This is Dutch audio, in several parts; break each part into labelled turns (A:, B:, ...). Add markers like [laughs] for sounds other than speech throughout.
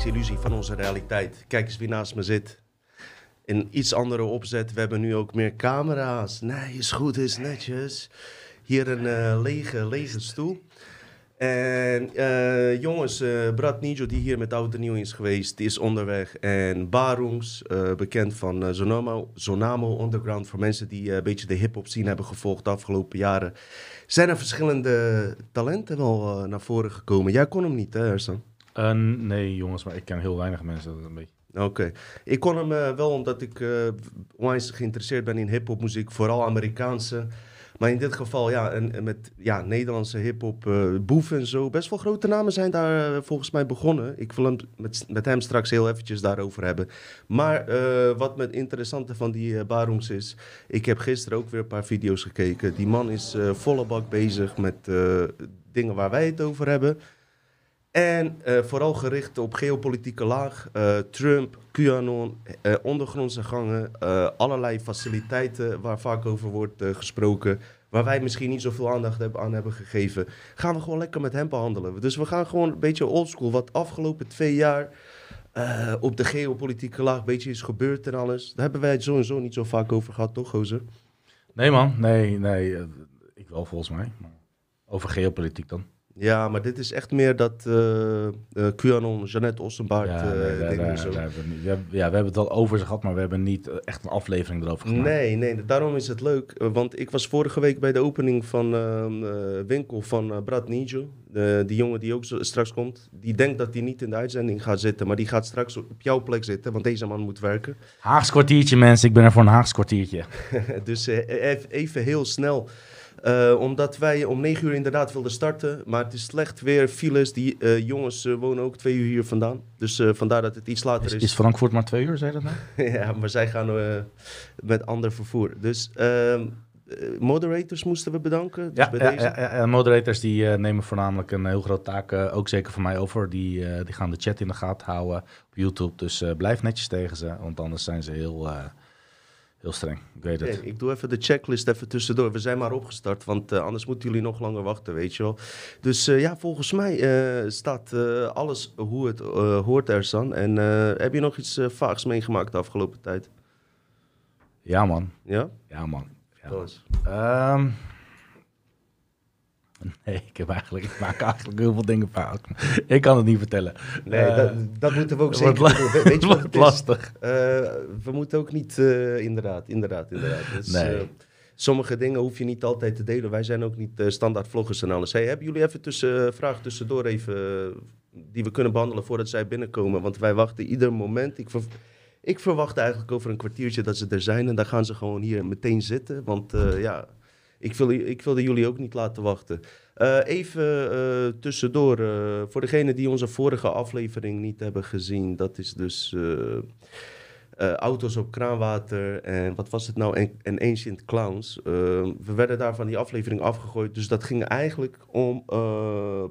A: Illusie van onze realiteit. Kijk eens wie naast me zit. In iets andere opzet. We hebben nu ook meer camera's. Nee, is goed, is netjes. Hier een eh, lege, lege stoel. En eh, jongens, eh Brad Nijo, die hier met Oud en Nieuw is geweest, die is onderweg. En Barungs, bekend van Zonamo, Zonamo Underground, voor mensen die een beetje de hip-hop scene hebben gevolgd de afgelopen jaren. Zijn er verschillende talenten wel naar voren gekomen? Jij kon hem niet, hè, Ersan?
B: Nee, jongens, maar ik ken heel weinig mensen. Dat een beetje...
A: Oké. Ik kon hem eh, wel omdat ik onwijs geïnteresseerd ben in hip-hop muziek, vooral Amerikaanse. Maar in dit geval, ja, en, met ja, Nederlandse hip-hop, eh, boeven en zo. Best wel grote namen zijn daar volgens mij begonnen. Ik wil hem met, met hem straks heel eventjes daarover hebben. Maar wat het interessante van die Barungs is. Ik heb gisteren ook weer een paar video's gekeken. Die man is volle bak bezig met dingen waar wij het over hebben. En eh, vooral gericht op geopolitieke laag. eh, Trump, QAnon, eh, ondergrondse gangen, allerlei faciliteiten waar vaak over wordt gesproken. Waar wij misschien niet zoveel aandacht aan hebben gegeven. Gaan we gewoon lekker met hem behandelen. Dus we gaan gewoon een beetje oldschool. Wat afgelopen twee jaar op de geopolitieke laag een beetje is gebeurd en alles. Daar hebben wij het sowieso niet zo vaak over gehad, toch, Gozer?
B: Nee, man. Nee, nee. ik wel volgens mij. Over geopolitiek dan.
A: Ja, maar dit is echt meer dat eh eh, QAnon, Jeannette Ossenbaard
B: ja,
A: eh,
B: nee,
A: zo.
B: daar we niet- we hebben- ja, we hebben het wel over ze gehad, maar we hebben niet echt een aflevering erover gemaakt.
A: Nee, nee, daarom is het leuk. Want ik was vorige week bij de opening van ehm, eh, winkel van Brad Nijo. Die jongen die ook zo- straks komt. Die denkt dat hij niet in de uitzending gaat zitten. Maar die gaat straks op jouw plek zitten. Want deze man moet werken.
B: Haags kwartiertje, mensen. Ik ben er voor een Haags kwartiertje. [laughs]
A: dus ev- even heel snel. Eh, omdat wij om negen uur inderdaad wilden starten. Maar het is slecht weer. Files. Die eh, jongens eh, wonen ook twee uur hier vandaan. Dus vandaar dat het iets later
B: Is,
A: is.
B: is Frankfurt maar twee uur, zei dat nou? [laughs]
A: ja, maar zij gaan met ander vervoer. Dus ehm, eh, moderators moesten we bedanken. Dus
B: Ja,
A: bij
B: ja,
A: deze.
B: ja, ja, ja, moderators die nemen voornamelijk een heel grote taak, ook zeker voor mij over. Die, die gaan de chat in de gaten houden op YouTube. Dus blijf netjes tegen ze, want anders zijn ze heel, heel streng. Ik weet het.
A: Ik doe even de checklist even tussendoor. We zijn maar opgestart, want eh, anders moeten jullie nog langer wachten, weet je wel. Dus eh, ja, volgens mij eh, staat alles hoe het hoort er, San. En heb je nog iets vaags meegemaakt de afgelopen tijd?
B: Ja, man.
A: Ja?
B: Ja, man. Ja. Ehm, [laughs] nee, ik, heb eigenlijk, ik maak eigenlijk heel veel dingen fout. ik kan het niet vertellen.
A: Nee,
B: Eh,
A: dat, dat moeten we ook zeker doen. [laughs] We- Weet je wat
B: wordt
A: het is?
B: lastig.
A: Eh, we moeten ook niet, eh, inderdaad, inderdaad, inderdaad. Dus,
B: Nee.
A: sommige dingen hoef je niet altijd te delen. Wij zijn ook niet standaard vloggers en alles. Hey, hebben jullie even tussen, vragen tussendoor even, die we kunnen behandelen voordat zij binnenkomen? Want wij wachten ieder moment. Ik, ver- ik verwacht eigenlijk over een kwartiertje dat ze er zijn. En dan gaan ze gewoon hier meteen zitten. Want ja, ik, wil, ik wilde jullie ook niet laten wachten. Eh, even eh, tussendoor, eh, voor degenen die onze vorige aflevering niet hebben gezien, dat is dus auto's op kraanwater en wat was het nou, en, en Ancient Clowns. We werden daar van die aflevering afgegooid, dus dat ging eigenlijk om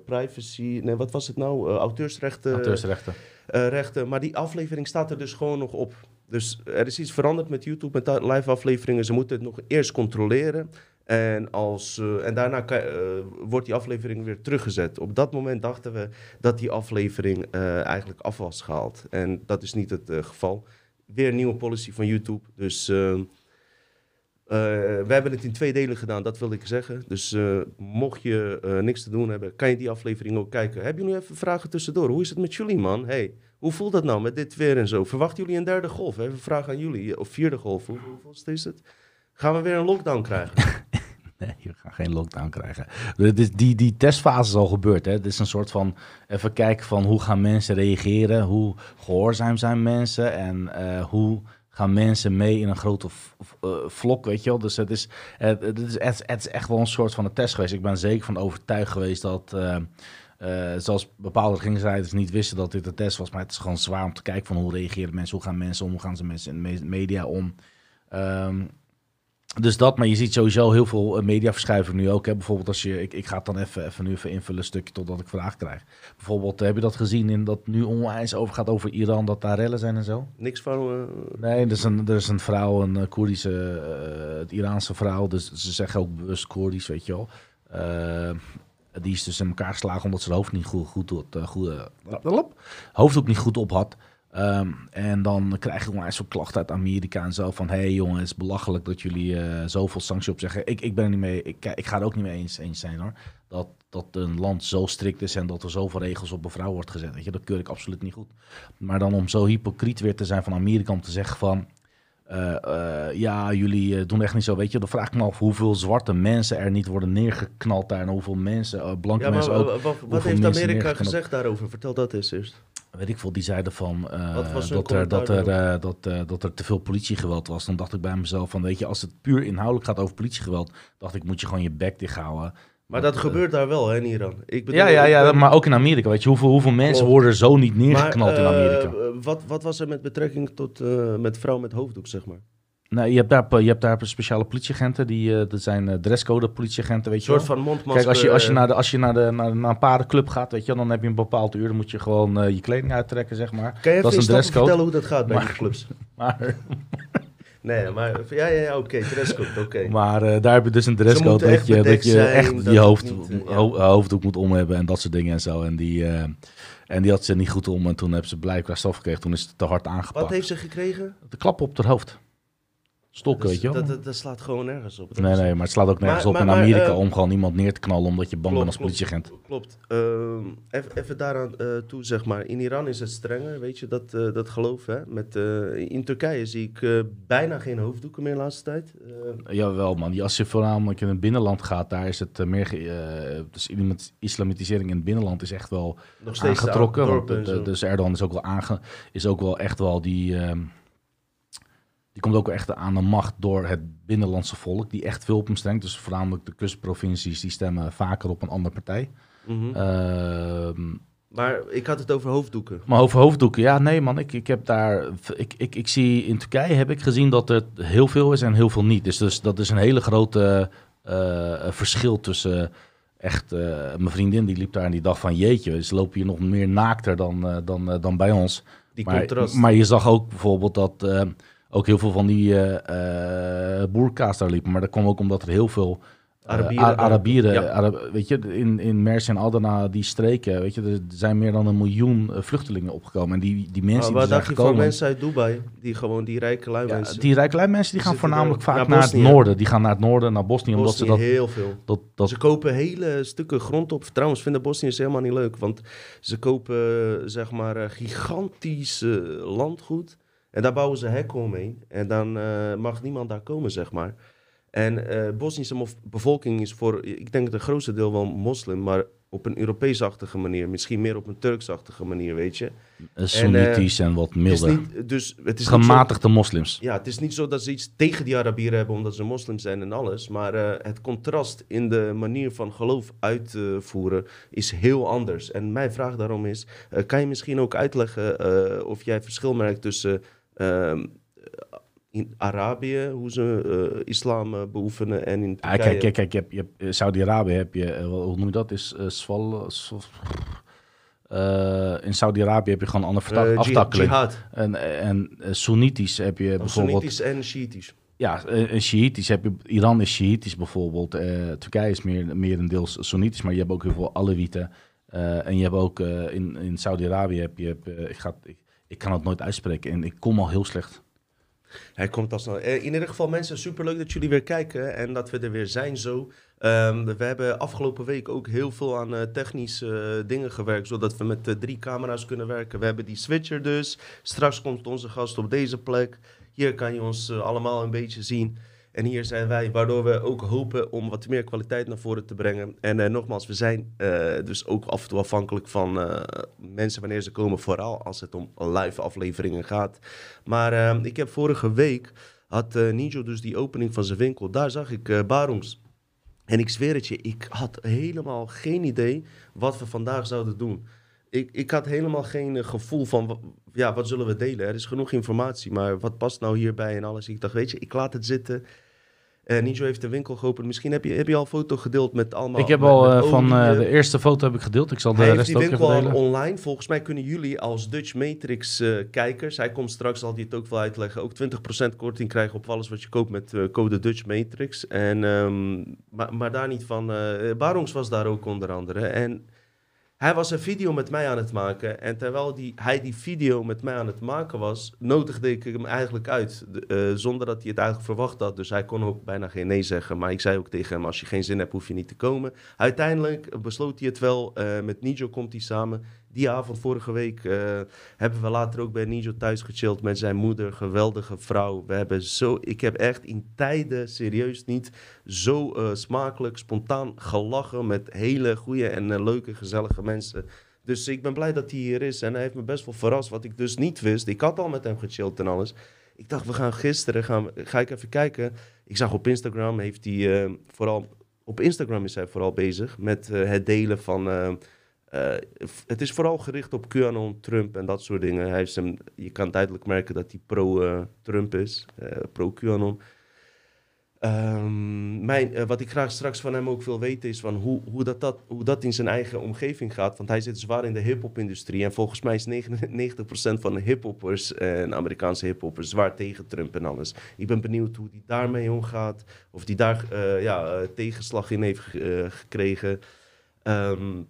A: privacy, nee wat was het nou, auteursrechten.
B: Auteursrechten.
A: rechten. Maar die aflevering staat er dus gewoon nog op. Dus er is iets veranderd met YouTube, met live afleveringen. Ze moeten het nog eerst controleren. En, als, eh, en daarna kan- eh, wordt die aflevering weer teruggezet. Op dat moment dachten we dat die aflevering eh, eigenlijk af was gehaald. En dat is niet het geval. Weer een nieuwe policy van YouTube. Dus eh, eh, we hebben het in twee delen gedaan, dat wil ik zeggen. Dus mocht je niks te doen hebben, kan je die aflevering ook kijken. Hebben jullie even vragen tussendoor? Hoe is het met jullie, man? Hey, hoe voelt dat nou met dit weer en zo? Verwachten jullie een derde golf? Even een vraag aan jullie. Of vierde golf? Hoe, hoeveel is het? Gaan we weer een lockdown krijgen? [laughs]
B: Nee, je gaat geen lockdown krijgen. Dit is- Die, die testfase is al gebeurd. Hè? Het is een soort van even kijken van hoe gaan mensen reageren, hoe gehoorzaam zijn mensen en eh, hoe gaan mensen mee in een grote eh, vlok, weet je wel. Dus het is, het, het, is, het, het is echt wel een soort van een test geweest. Ik ben zeker van overtuigd geweest dat, eh, eh, zoals bepaalde regeringsleiders niet wisten dat dit een test was, maar het is gewoon zwaar om te kijken van hoe reageren mensen, hoe gaan mensen om, hoe gaan ze mensen in de me- media om. Ehm, dus dat, maar je ziet sowieso heel veel eh, mediaverschuiving nu ook. Hè. Bijvoorbeeld als je, ik, ik ga het dan even, even nu even invullen een stukje totdat ik vraag krijg. Bijvoorbeeld, eh, heb je dat gezien in dat nu onwijs overgaat over Iran, dat daar rellen zijn en zo?
A: Niks van... eh,
B: Nee, er is een, er is een vrouw, een Koerdische, het Iraanse vrouw, dus ze zeggen ook bewust Koerdisch, weet je wel. Die is dus in elkaar geslagen omdat ze het hoofd niet goed, goed, goed, goed uh, hoofddoek niet goed op had. Um, en dan krijg je gewoon zo'n klacht uit Amerika en zo van... hé hey jongen, het is belachelijk dat jullie uh, zoveel sancties opzeggen. Ik, ik ben er niet mee, ik, ik ga er ook niet mee eens, eens zijn hoor. Dat, dat een land zo strikt is en dat er zoveel regels op een vrouw wordt gezet. Weet je, dat keur ik absoluut niet goed. Maar dan om zo hypocriet weer te zijn van Amerika om te zeggen van... Uh, uh, ja, jullie doen echt niet zo. Weet je, dan vraag ik me af hoeveel zwarte mensen er niet worden neergeknald daar. En hoeveel mensen, blanke
A: ja,
B: mensen ook.
A: Wat, wat heeft Amerika gezegd daarover? Vertel dat eens eerst
B: weet ik veel, die zeiden van dat, er, dat, er, dat, dat er te veel politiegeweld was. Dan dacht ik bij mezelf van, weet je, als het puur inhoudelijk gaat over politiegeweld, dacht ik, moet je gewoon je bek dicht houden.
A: Maar dat gebeurt daar wel, hè, in Iran.
B: Ik bedoel, ja, ja, ja, maar ook in Amerika. Weet je, hoeveel, hoeveel mensen worden zo niet neergeknald in Amerika?
A: wat, wat was er met betrekking tot met vrouwen met hoofddoek, zeg maar?
B: Nee, je hebt daar, je hebt daar speciale politieagenten. Die, dat zijn dresscode politieagenten, weet je
A: Een soort van mondmasker.
B: Kijk, als je, als je, naar, de, als je naar, de, naar, naar een paardenclub gaat, weet je, dan heb je een bepaald uur. Dan moet je gewoon uh, je kleding uittrekken, zeg maar.
A: Kan je
B: dat
A: is een dresscode. vertellen hoe dat gaat bij maar, die clubs? [laughs]
B: Maar...
A: nee, maar ja, ja, ja oké, okay, dresscode, oké. Okay.
B: Maar daar heb je dus een dresscode dat je, dat je echt je hoofd, niet, ja. hoofddoek moet om hebben en dat soort dingen en zo. En die... En die had ze niet goed om en toen hebben ze blijkbaar stof gekregen. Toen is het te hard aangepakt.
A: Wat heeft ze gekregen?
B: De klap op haar hoofd stokken,
A: dat,
B: weet je wel.
A: Dat, dat, slaat gewoon nergens op.
B: nee, nee, maar het slaat ook nergens maar, op maar, in Amerika maar, uh, om gewoon iemand neer te knallen omdat je bang bent als politieagent.
A: Klopt. Uh, even, even daaraan uh, toe, zeg maar. In Iran is het strenger, weet je, dat, uh, dat geloof. Hè? Met, in Turkije zie ik bijna geen hoofddoeken meer de laatste tijd.
B: Jawel, man. Als je voornamelijk in het binnenland gaat, daar is het meer... dus islamitisering in het binnenland is echt wel Nog steeds aangetrokken. Want, dus Erdogan is ook wel, aange, is ook wel echt wel die... Ehm, die komt ook echt aan de macht door het binnenlandse volk, die echt veel op hem stemt. Dus voornamelijk de kustprovincies, die stemmen vaker op een andere partij.
A: Mm -hmm. uh, maar ik had het over hoofddoeken.
B: Maar over hoofddoeken, ja, nee man, ik, ik heb daar, ik, ik, ik zie in Turkije heb ik gezien dat er heel veel is en heel veel niet. Dus, dus dat is een hele grote uh, verschil tussen echt, uh, mijn vriendin die liep daar en die dacht van jeetje, ze lopen hier nog meer naakter dan, dan, dan bij ons.
A: Die
B: maar,
A: contrast.
B: Maar je zag ook bijvoorbeeld dat ook heel veel van die uh, boerkaas daar liepen. Maar dat kwam ook omdat er heel veel Arabieren, Arabieren ja. Arab, weet je, in, in Mers en Adana, die streken, weet je, er zijn meer dan een miljoen vluchtelingen opgekomen. En die, die mensen
A: maar
B: die zijn gekomen...
A: van mensen uit Dubai, die gewoon, die rijke lui
B: ja,
A: mensen...
B: Die rijke lui mensen, die gaan voornamelijk vaak naar, naar het noorden. Die gaan naar het noorden, naar Bosnië,
A: Bosnië
B: omdat ze dat...
A: heel veel.
B: Dat, dat...
A: Ze kopen hele stukken grond op. Trouwens, vinden Bosniërs helemaal niet leuk, want ze kopen, zeg maar, gigantisch landgoed. En daar bouwen ze hekken omheen. En dan uh, mag niemand daar komen, zeg maar. En uh, Bosnische bevolking is voor, ik denk het grootste deel wel moslim, maar op een Europees-achtige manier. Misschien meer op een Turks-achtige manier, weet je.
B: Sunnitisch en, uh, en, wat milder.
A: Het is niet, dus het is
B: Gematigde
A: zo,
B: moslims.
A: Ja, het is niet zo dat ze iets tegen die Arabieren hebben omdat ze moslims zijn en alles. Maar uh, het contrast in de manier van geloof uitvoeren is heel anders. En mijn vraag daarom is, uh, kan je misschien ook uitleggen of jij verschil merkt tussen in Arabië, hoe ze uh, islam uh, beoefenen en in Turkije.
B: Ja, kijk, kijk, kijk, je hebt, je hebt, uh, Saudi-Arabië heb je, hoe noem je dat, is sval... in Saudi-Arabië heb je gewoon andere aftakkeling.
A: Jihad.
B: En, en Soenitisch heb je bijvoorbeeld...
A: Soenitisch en Shiitisch.
B: Ja, en Shiitisch heb je... Iran is Shiitisch bijvoorbeeld. Turkije is meer, meer een deels Soenitisch, maar je hebt ook heel veel Alewieten. en je hebt ook in, in Saudi-Arabië heb je... ik, ga, ik, ik kan het nooit uitspreken en ik kom al heel slecht.
A: Hij komt al snel. Eh, in ieder geval, mensen, superleuk dat jullie weer kijken en dat we er weer zijn zo. Um, we hebben afgelopen week ook heel veel aan uh, technische uh, dingen gewerkt, zodat we met drie camera's kunnen werken. We hebben die switcher dus. Straks komt onze gast op deze plek. Hier kan je ons allemaal een beetje zien. En hier zijn wij, waardoor we ook hopen om wat meer kwaliteit naar voren te brengen. En uh, nogmaals, we zijn uh, dus ook af en toe afhankelijk van uh, mensen wanneer ze komen, vooral als het om live afleveringen gaat. Maar ik heb vorige week, had Nijo dus die opening van zijn winkel, daar zag ik Barums. En ik zweer het je, ik had helemaal geen idee wat we vandaag zouden doen. Ik, ik had helemaal geen gevoel van, ja, wat zullen we delen? Er is genoeg informatie, maar wat past nou hierbij en alles? Ik dacht, weet je, ik laat het zitten. En Nijo heeft een winkel geopend. Misschien heb je, heb je al een foto gedeeld met allemaal...
B: ik heb
A: met-
B: al
A: met
B: eh, van eh, de eerste foto heb ik gedeeld. Ik zal de
A: hij
B: rest
A: die
B: ook even
A: winkel al
B: delen.
A: online. Volgens mij kunnen jullie als Dutch Matrix kijkers, hij komt straks, zal hij het ook wel uitleggen, ook 20% korting krijgen op alles wat je koopt met code Dutch Matrix. En, ehm, maar, maar daar niet van. Barongs was daar ook onder andere. En hij was een video met mij aan het maken. En terwijl die, hij die video met mij aan het maken was, nodigde ik hem eigenlijk uit. Eh, zonder dat hij het eigenlijk verwacht had. Dus hij kon ook bijna geen nee zeggen. Maar ik zei ook tegen hem, als je geen zin hebt, hoef je niet te komen. Uiteindelijk besloot hij het wel. Eh, met Nijo komt hij samen. Die avond vorige week eh, hebben we later ook bij Nijo thuis gechilled met zijn moeder. Geweldige vrouw. We hebben zo, ik heb echt in tijden, serieus niet, zo eh, smakelijk, spontaan gelachen met hele goede en eh, leuke, gezellige mensen. Dus ik ben blij dat hij hier is. En hij heeft me best wel verrast, wat ik dus niet wist. Ik had al met hem gechilled en alles. Ik dacht, we gaan gisteren, gaan, ga ik even kijken. Ik zag op Instagram, heeft hij vooral... Op Instagram is hij vooral bezig met het delen van... eh, eh, het is vooral gericht op QAnon, Trump en dat soort dingen. Hij hem, je kan duidelijk merken dat hij pro-Trump is, eh, pro-QAnon. Ehm, mijn, eh, wat ik graag straks van hem ook wil weten is van hoe, hoe, dat, dat, hoe dat in zijn eigen omgeving gaat. Want hij zit zwaar in de hip-hop-industrie. En volgens mij is 99% [laughs] van de hip-hoppers en Amerikaanse hip-hoppers zwaar tegen Trump en alles. Ik ben benieuwd hoe hij daarmee omgaat. Of hij daar eh, ja, eh, tegenslag in heeft ge- eh, gekregen. Ehm,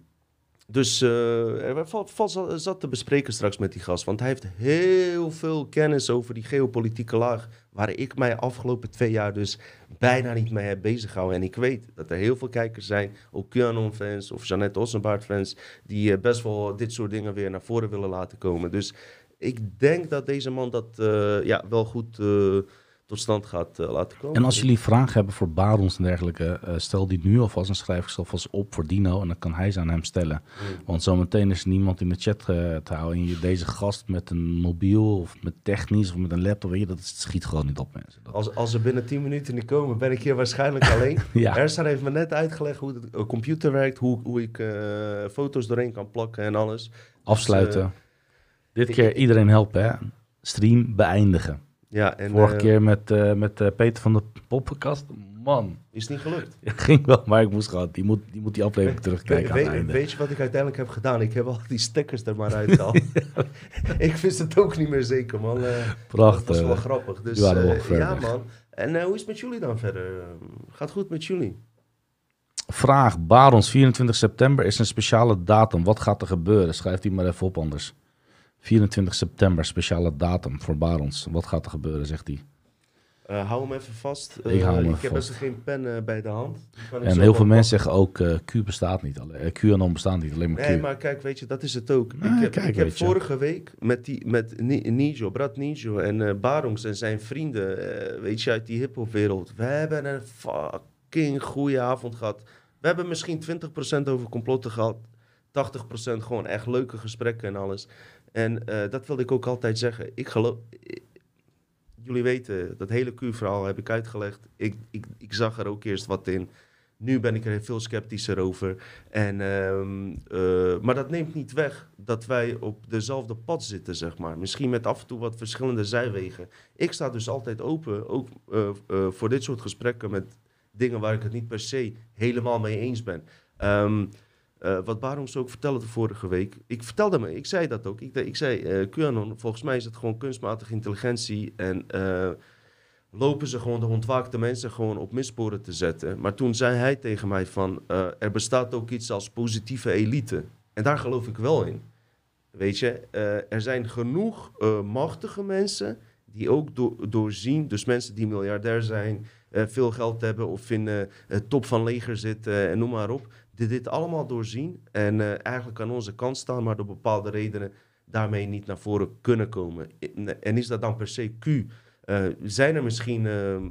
A: dus eh, er zat te bespreken straks met die gast. Want hij heeft heel veel kennis over die geopolitieke laag. Waar ik mij afgelopen twee jaar dus bijna niet mee heb bezig gehouden. En ik weet dat er heel veel kijkers zijn, ook QAnon-fans of Jeannette Ossenbaard-fans, die eh, best wel dit soort dingen weer naar voren willen laten komen. Dus ik denk dat deze man dat eh, ja, wel goed tot stand gaat eh, laten komen.
B: En als jullie vragen hebben voor barons en dergelijke, eh, stel die nu alvast en schrijf ik ze alvast op voor Dino. En dan kan hij ze aan hem stellen.
A: Mm.
B: Want zometeen is er niemand in de chat eh, te houden. En je, deze gast met een mobiel of met technisch of met een laptop, weet je, dat schiet gewoon niet op mensen. Dat-
A: Als, als ze binnen 10 minuten niet komen, ben ik hier waarschijnlijk [laughs] alleen.
B: ja.
A: Ersan heeft me net uitgelegd hoe de computer werkt, hoe, hoe ik foto's doorheen kan plakken en alles.
B: Afsluiten.
A: eh,
B: Dit
A: ik-
B: keer iedereen helpen, hè? Stream beëindigen.
A: Ja, en
B: Vorige
A: eh,
B: keer met, eh, met eh, Peter van de Poppenkast. Man,
A: is het niet gelukt. [laughs]
B: ging wel, maar ik moest gewoon, die moet die, moet die aflevering terugkijken aan
A: weet,
B: het einde.
A: weet je wat ik uiteindelijk heb gedaan? Ik heb al die stekkers er maar uitgehaald. [laughs] ik wist het ook niet meer zeker, man. Eh, dat
B: Prachtig.
A: was wel grappig. Dus ja, man. En hoe is het met jullie dan verder? Gaat goed met jullie?
B: Vraag, Barons, 24 september is een speciale datum. Wat gaat er gebeuren? Schrijf die maar even op anders. 24 september, speciale datum voor Barons. Wat gaat er gebeuren, zegt hij.
A: Eh, hou hem even vast.
B: Ik hou hem
A: ik
B: even
A: heb best geen pen eh, bij de hand.
B: En heel veel mensen zeggen ook, eh, Q bestaat niet. Alleen, eh, QAnon bestaat niet, alleen maar Q.
A: Nee, maar kijk, weet je, dat is het ook.
B: Nee,
A: ik heb,
B: kijk,
A: ik heb
B: weet je.
A: vorige week met, die, met Ni- Nijo, Brad Nijo en eh Barongs en zijn vrienden, eh, weet je, uit die hiphopwereld. We hebben een fucking goede avond gehad. We hebben misschien 20% over complotten gehad. 80% gewoon echt leuke gesprekken en alles. En eh, dat wilde ik ook altijd zeggen. Ik geloof... jullie weten, dat hele Q-verhaal heb ik uitgelegd. Ik, ik, ik zag er ook eerst wat in. Nu ben ik er veel sceptischer over. En, ehm, eh, maar dat neemt niet weg dat wij op dezelfde pad zitten, zeg maar. Misschien met af en toe wat verschillende zijwegen. Ik sta dus altijd open, ook eh, voor dit soort gesprekken met dingen waar ik het niet per se helemaal mee eens ben. Ehm, eh, wat Barons ook vertelde vorige week. Ik vertelde me, ik zei dat ook. Ik, ik zei, eh QAnon, volgens mij is het gewoon kunstmatige intelligentie. En eh, lopen ze gewoon de ontwaakte mensen gewoon op missporen te zetten. Maar toen zei hij tegen mij van, er bestaat ook iets als positieve elite. En daar geloof ik wel in. Weet je, er zijn genoeg machtige mensen die ook do- doorzien, dus mensen die miljardair zijn, veel geld hebben of in het top van leger zitten en noem maar op, dit allemaal doorzien en eh, eigenlijk aan onze kant staan, maar door bepaalde redenen daarmee niet naar voren kunnen komen. En is dat dan per se Q? Eh, zijn er misschien eh, eh,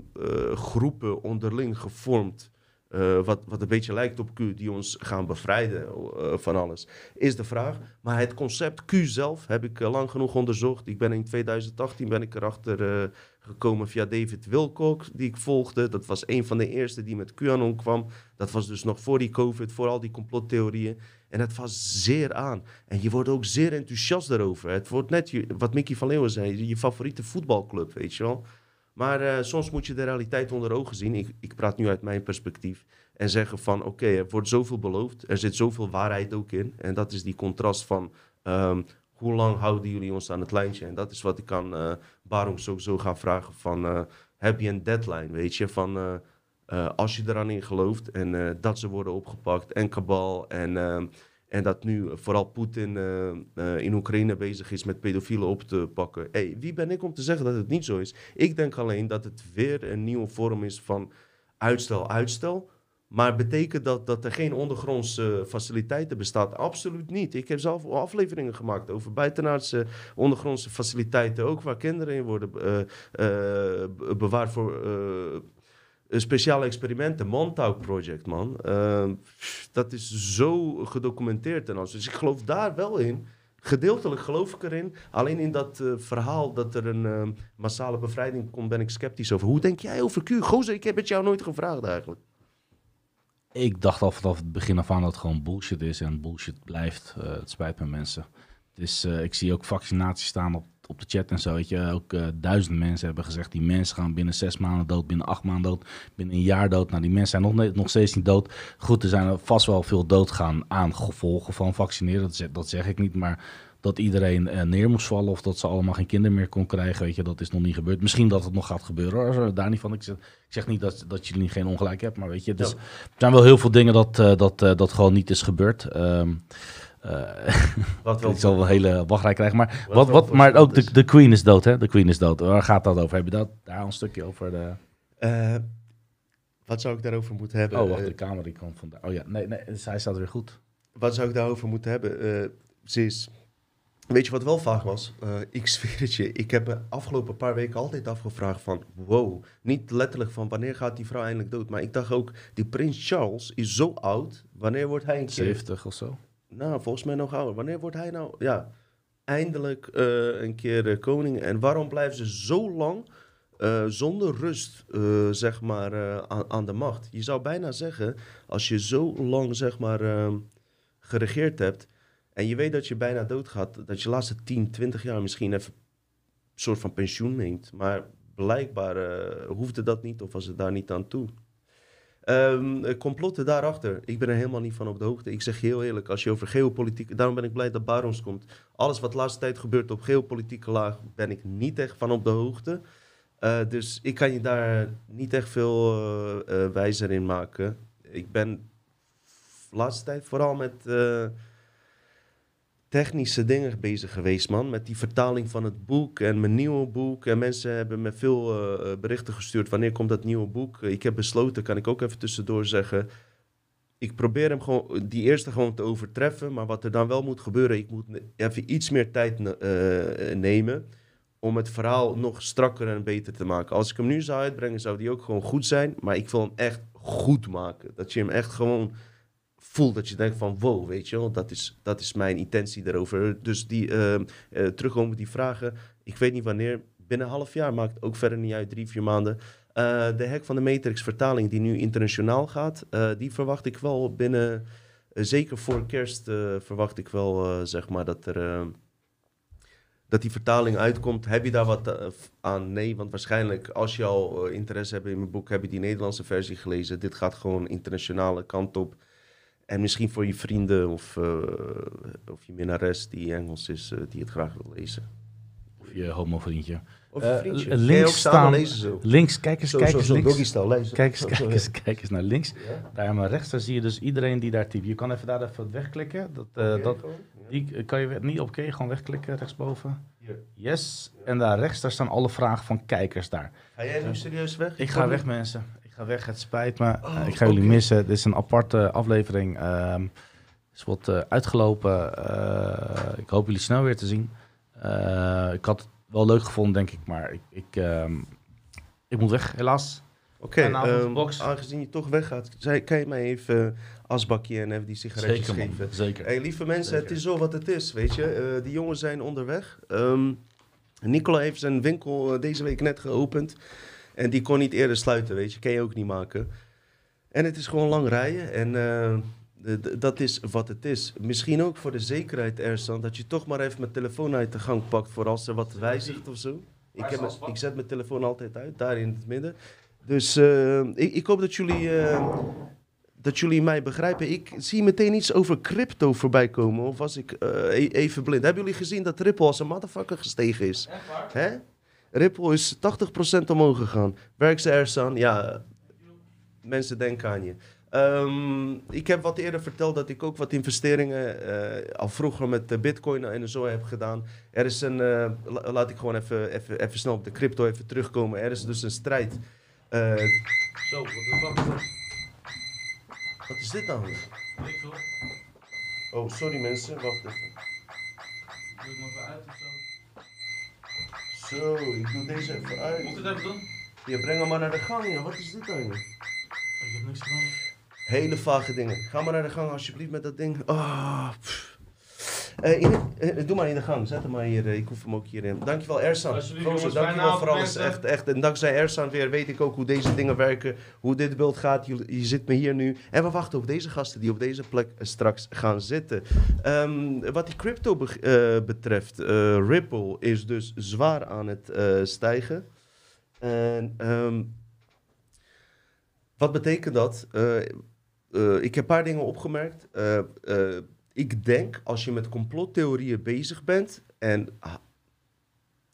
A: groepen onderling gevormd, eh, wat, wat een beetje lijkt op Q, die ons gaan bevrijden eh, van alles? Is de vraag. Maar het concept Q zelf heb ik eh, lang genoeg onderzocht. Ik ben in 2018 ben ik erachter gekomen via David Wilcock, die ik volgde. Dat was een van de eerste die met QAnon kwam. Dat was dus nog voor die COVID, voor al die complottheorieën. En het was zeer aan. En je wordt ook zeer enthousiast daarover. Het wordt net wat Mickey van Leeuwen zei, je favoriete voetbalclub, weet je wel. Maar eh, soms moet je de realiteit onder ogen zien. Ik, ik praat nu uit mijn perspectief. En zeggen van, oké, er wordt zoveel beloofd. Er zit zoveel waarheid ook in. En dat is die contrast van, ehm, hoe lang houden jullie ons aan het lijntje? En dat is wat ik aan uh, Barum sowieso ga vragen van, uh, heb je een deadline, weet je? Van, als je eraan in gelooft en dat ze worden opgepakt en kabal en... en dat nu vooral Poetin in Oekraïne bezig is met pedofielen op te pakken. Wie ben ik om te zeggen dat het niet zo is? Ik denk alleen dat het weer een nieuwe vorm is van uitstel, uitstel. Maar betekent dat dat er geen ondergrondse faciliteiten bestaat? Absoluut niet. Ik heb zelf afleveringen gemaakt over buitenaardse ondergrondse faciliteiten, ook waar kinderen in worden uh, bewaard voor speciale experimenten. Montauk Project, man. dat is zo gedocumenteerd en alles. Dus ik geloof daar wel in. Gedeeltelijk geloof ik erin. Alleen in dat verhaal dat er een massale bevrijding komt, ben ik sceptisch over. Hoe denk jij over Q? Gozer, ik heb het jou nooit gevraagd eigenlijk
B: ik dacht al vanaf het begin af aan dat het gewoon bullshit is en bullshit blijft. Uh, het spijt me mensen. Dus uh, ik zie ook vaccinaties staan op, op de chat en zo. Weet je, ook uh, duizend mensen hebben gezegd die mensen gaan binnen zes maanden dood, binnen acht maanden dood, binnen een jaar dood. Nou, die mensen zijn nog, nog steeds niet dood. Goed, er zijn vast wel veel doodgaan aan gevolgen van vaccineren. Dat zeg, dat zeg ik niet, maar dat iedereen uh, neer moest vallen of dat ze allemaal geen kinderen meer kon krijgen. Weet je, dat is nog niet gebeurd. Misschien dat het nog gaat gebeuren. Hoor. Daar niet van. Ik zeg, ik zeg niet dat, dat jullie geen ongelijk hebt, maar weet je, dus, ja. er zijn wel heel veel dingen dat, dat, dat gewoon niet is gebeurd. Um, [laughs] wat wel ik zal wel een hele wachtrij krijgen. Maar, wat, wat, wat maar ook de, de Queen is dood, hè? De Queen is dood. Waar gaat dat over? Heb je dat, daar een stukje over? De...
A: wat zou ik daarover moeten hebben?
B: Oh, wacht, de camera die komt vandaar. Oh ja, nee, nee, zij staat weer goed.
A: Wat zou ik daarover moeten hebben? ze is Weet je wat wel vaag was? Uh, ik zweer het je, ik heb me afgelopen paar weken altijd afgevraagd van... Wow, niet letterlijk van wanneer gaat die vrouw eindelijk dood? Maar ik dacht ook, die prins Charles is zo oud. Wanneer wordt hij een keer...
B: 70 of zo?
A: Nou, volgens mij nog ouder. Wanneer wordt hij nou... Ja, eindelijk uh, een keer uh, koning. En waarom blijven ze zo lang zonder rust, zeg maar, aan, aan, de macht? Je zou bijna zeggen, als je zo lang, zeg maar, ehm, geregeerd hebt en je weet dat je bijna doodgaat, dat je de laatste 10, 20 jaar misschien even een soort van pensioen neemt. Maar blijkbaar hoefde dat niet of was het daar niet aan toe. Um, complotten daarachter, ik ben er helemaal niet van op de hoogte. Ik zeg heel eerlijk, als je over geopolitiek... Daarom ben ik blij dat Barons komt. Alles wat de laatste tijd gebeurt op geopolitieke laag... ben ik niet echt van op de hoogte. Uh, dus ik kan je daar niet echt veel uh, wijzer in maken. Ik ben de laatste tijd vooral met technische dingen bezig geweest, man. Met die vertaling van het boek en mijn nieuwe boek. En mensen hebben me veel uh, berichten gestuurd. Wanneer komt dat nieuwe boek? Ik heb besloten, kan ik ook even tussendoor zeggen. Ik probeer hem gewoon, die eerste gewoon te overtreffen. Maar wat er dan wel moet gebeuren, ik moet even iets meer tijd uh, nemen. Om het verhaal nog strakker en beter te maken. Als ik hem nu zou uitbrengen, zou die ook gewoon goed zijn. Maar ik wil hem echt goed maken. Dat je hem echt gewoon voelt dat je denkt van wow, weet je wel, dat is, dat is mijn intentie daarover. Dus die, uh, terugkomen die vragen, ik weet niet wanneer, binnen een half jaar, maakt ook verder niet uit, drie, vier maanden. Uh, de Hek van de Matrix vertaling die nu internationaal gaat, die verwacht ik wel binnen, zeker voor kerst verwacht ik wel, zeg maar, dat er... dat die vertaling uitkomt, heb je daar wat aan? Nee, want waarschijnlijk als je al interesse hebt in mijn boek, heb je die Nederlandse versie gelezen. Dit gaat gewoon internationale kant op. En misschien voor je vrienden of, uh, of je minnares die Engels is, uh, die het graag wil lezen.
B: Of je homo-vriendje.
A: Of je vriendje.
B: Uh, links staan,
A: lezen zo.
B: links, kijk eens,
A: zo,
B: kijk
A: zo,
B: eens
A: zo,
B: links.
A: Lezen.
B: Kijk eens, kijk, eens, kijk eens naar links.
A: Ja?
B: Daar aan mijn rechts, daar zie je dus iedereen die daar typt. Je kan even daar even wegklikken. Dat, uh,
A: Okay,
B: dat,
A: ja.
B: die kan je niet op, gewoon wegklikken rechtsboven.
A: Hier.
B: Yes. En daar rechts, daar staan alle vragen van kijkers daar.
A: Ga jij nu serieus weg?
B: Ik ga weg, mensen. Ga weg. Het spijt me.
A: Oh,
B: ik ga jullie missen. Dit is een aparte aflevering. Ehm is wat eh, uitgelopen. Eh, ik hoop jullie snel weer te zien. Eh, ik had het wel leuk gevonden, denk ik. Maar ik, ik, ehm, ik moet weg, helaas.
A: Oké, ehm,
B: Box.
A: aangezien je toch weggaat, kan je mij even asbakje en even die sigaretjes
B: Zeker,
A: geven?
B: man. Zeker.
A: Hey, lieve mensen,
B: Zeker.
A: het is zo wat het is, weet je. Eh, die jongens zijn onderweg. Ehm Nicola heeft zijn winkel deze week net geopend. En die kon niet eerder sluiten, weet je. Kan je ook niet maken. En het is gewoon lang rijden. En eh, dat is wat het is. Misschien ook voor de zekerheid, Ersan, dat je toch maar even mijn telefoon uit de gang pakt voor als er wat wijzigt of zo. Ik, heb, mijn- ik zet mijn telefoon altijd uit, daar in het midden. Dus eh, ik, ik hoop dat jullie, eh, dat jullie mij begrijpen. Ik zie meteen iets over crypto voorbij komen. Of was ik e- even blind? Hebben jullie gezien dat Ripple als een motherfucker gestegen is? Hè? Ripple is 80% omhoog gegaan. Werk ze ergens aan? Ja, mensen denken aan je. Ehm, ik heb wat eerder verteld dat ik ook wat investeringen eh, al vroeger met de bitcoin en zo heb gedaan. Er is een, eh, la- laat ik gewoon even, even, even snel op de crypto even terugkomen. Er is dus een strijd. Eh, zo, wat, wat, wat, wat is dit nou? Oh, sorry mensen, wacht even. Zo, ik doe deze even uit.
C: Moet ik het even doen?
A: Je brengt hem maar naar de gang, ja. Wat is dit joh?
C: Ik heb niks gedaan.
A: Hele vage dingen. Ga maar naar de gang alsjeblieft met dat ding. Ah, pff. Eh, in, eh, doe maar in de gang. Zet hem maar hier. eh, ik hoef hem ook hierin. Dankjewel Ersan. Gozer, dankjewel voor alles. Echt, echt. En dankzij Ersan weer weet ik ook hoe deze dingen werken. Hoe dit beeld gaat. Je, je zit me hier nu. En we wachten op deze gasten die op deze plek straks gaan zitten. Ehm, wat die crypto be- betreft. Ripple is dus zwaar aan het stijgen. En ehm, wat betekent dat? Ik heb een paar dingen opgemerkt. Eh, ik denk als je met complottheorieën bezig bent en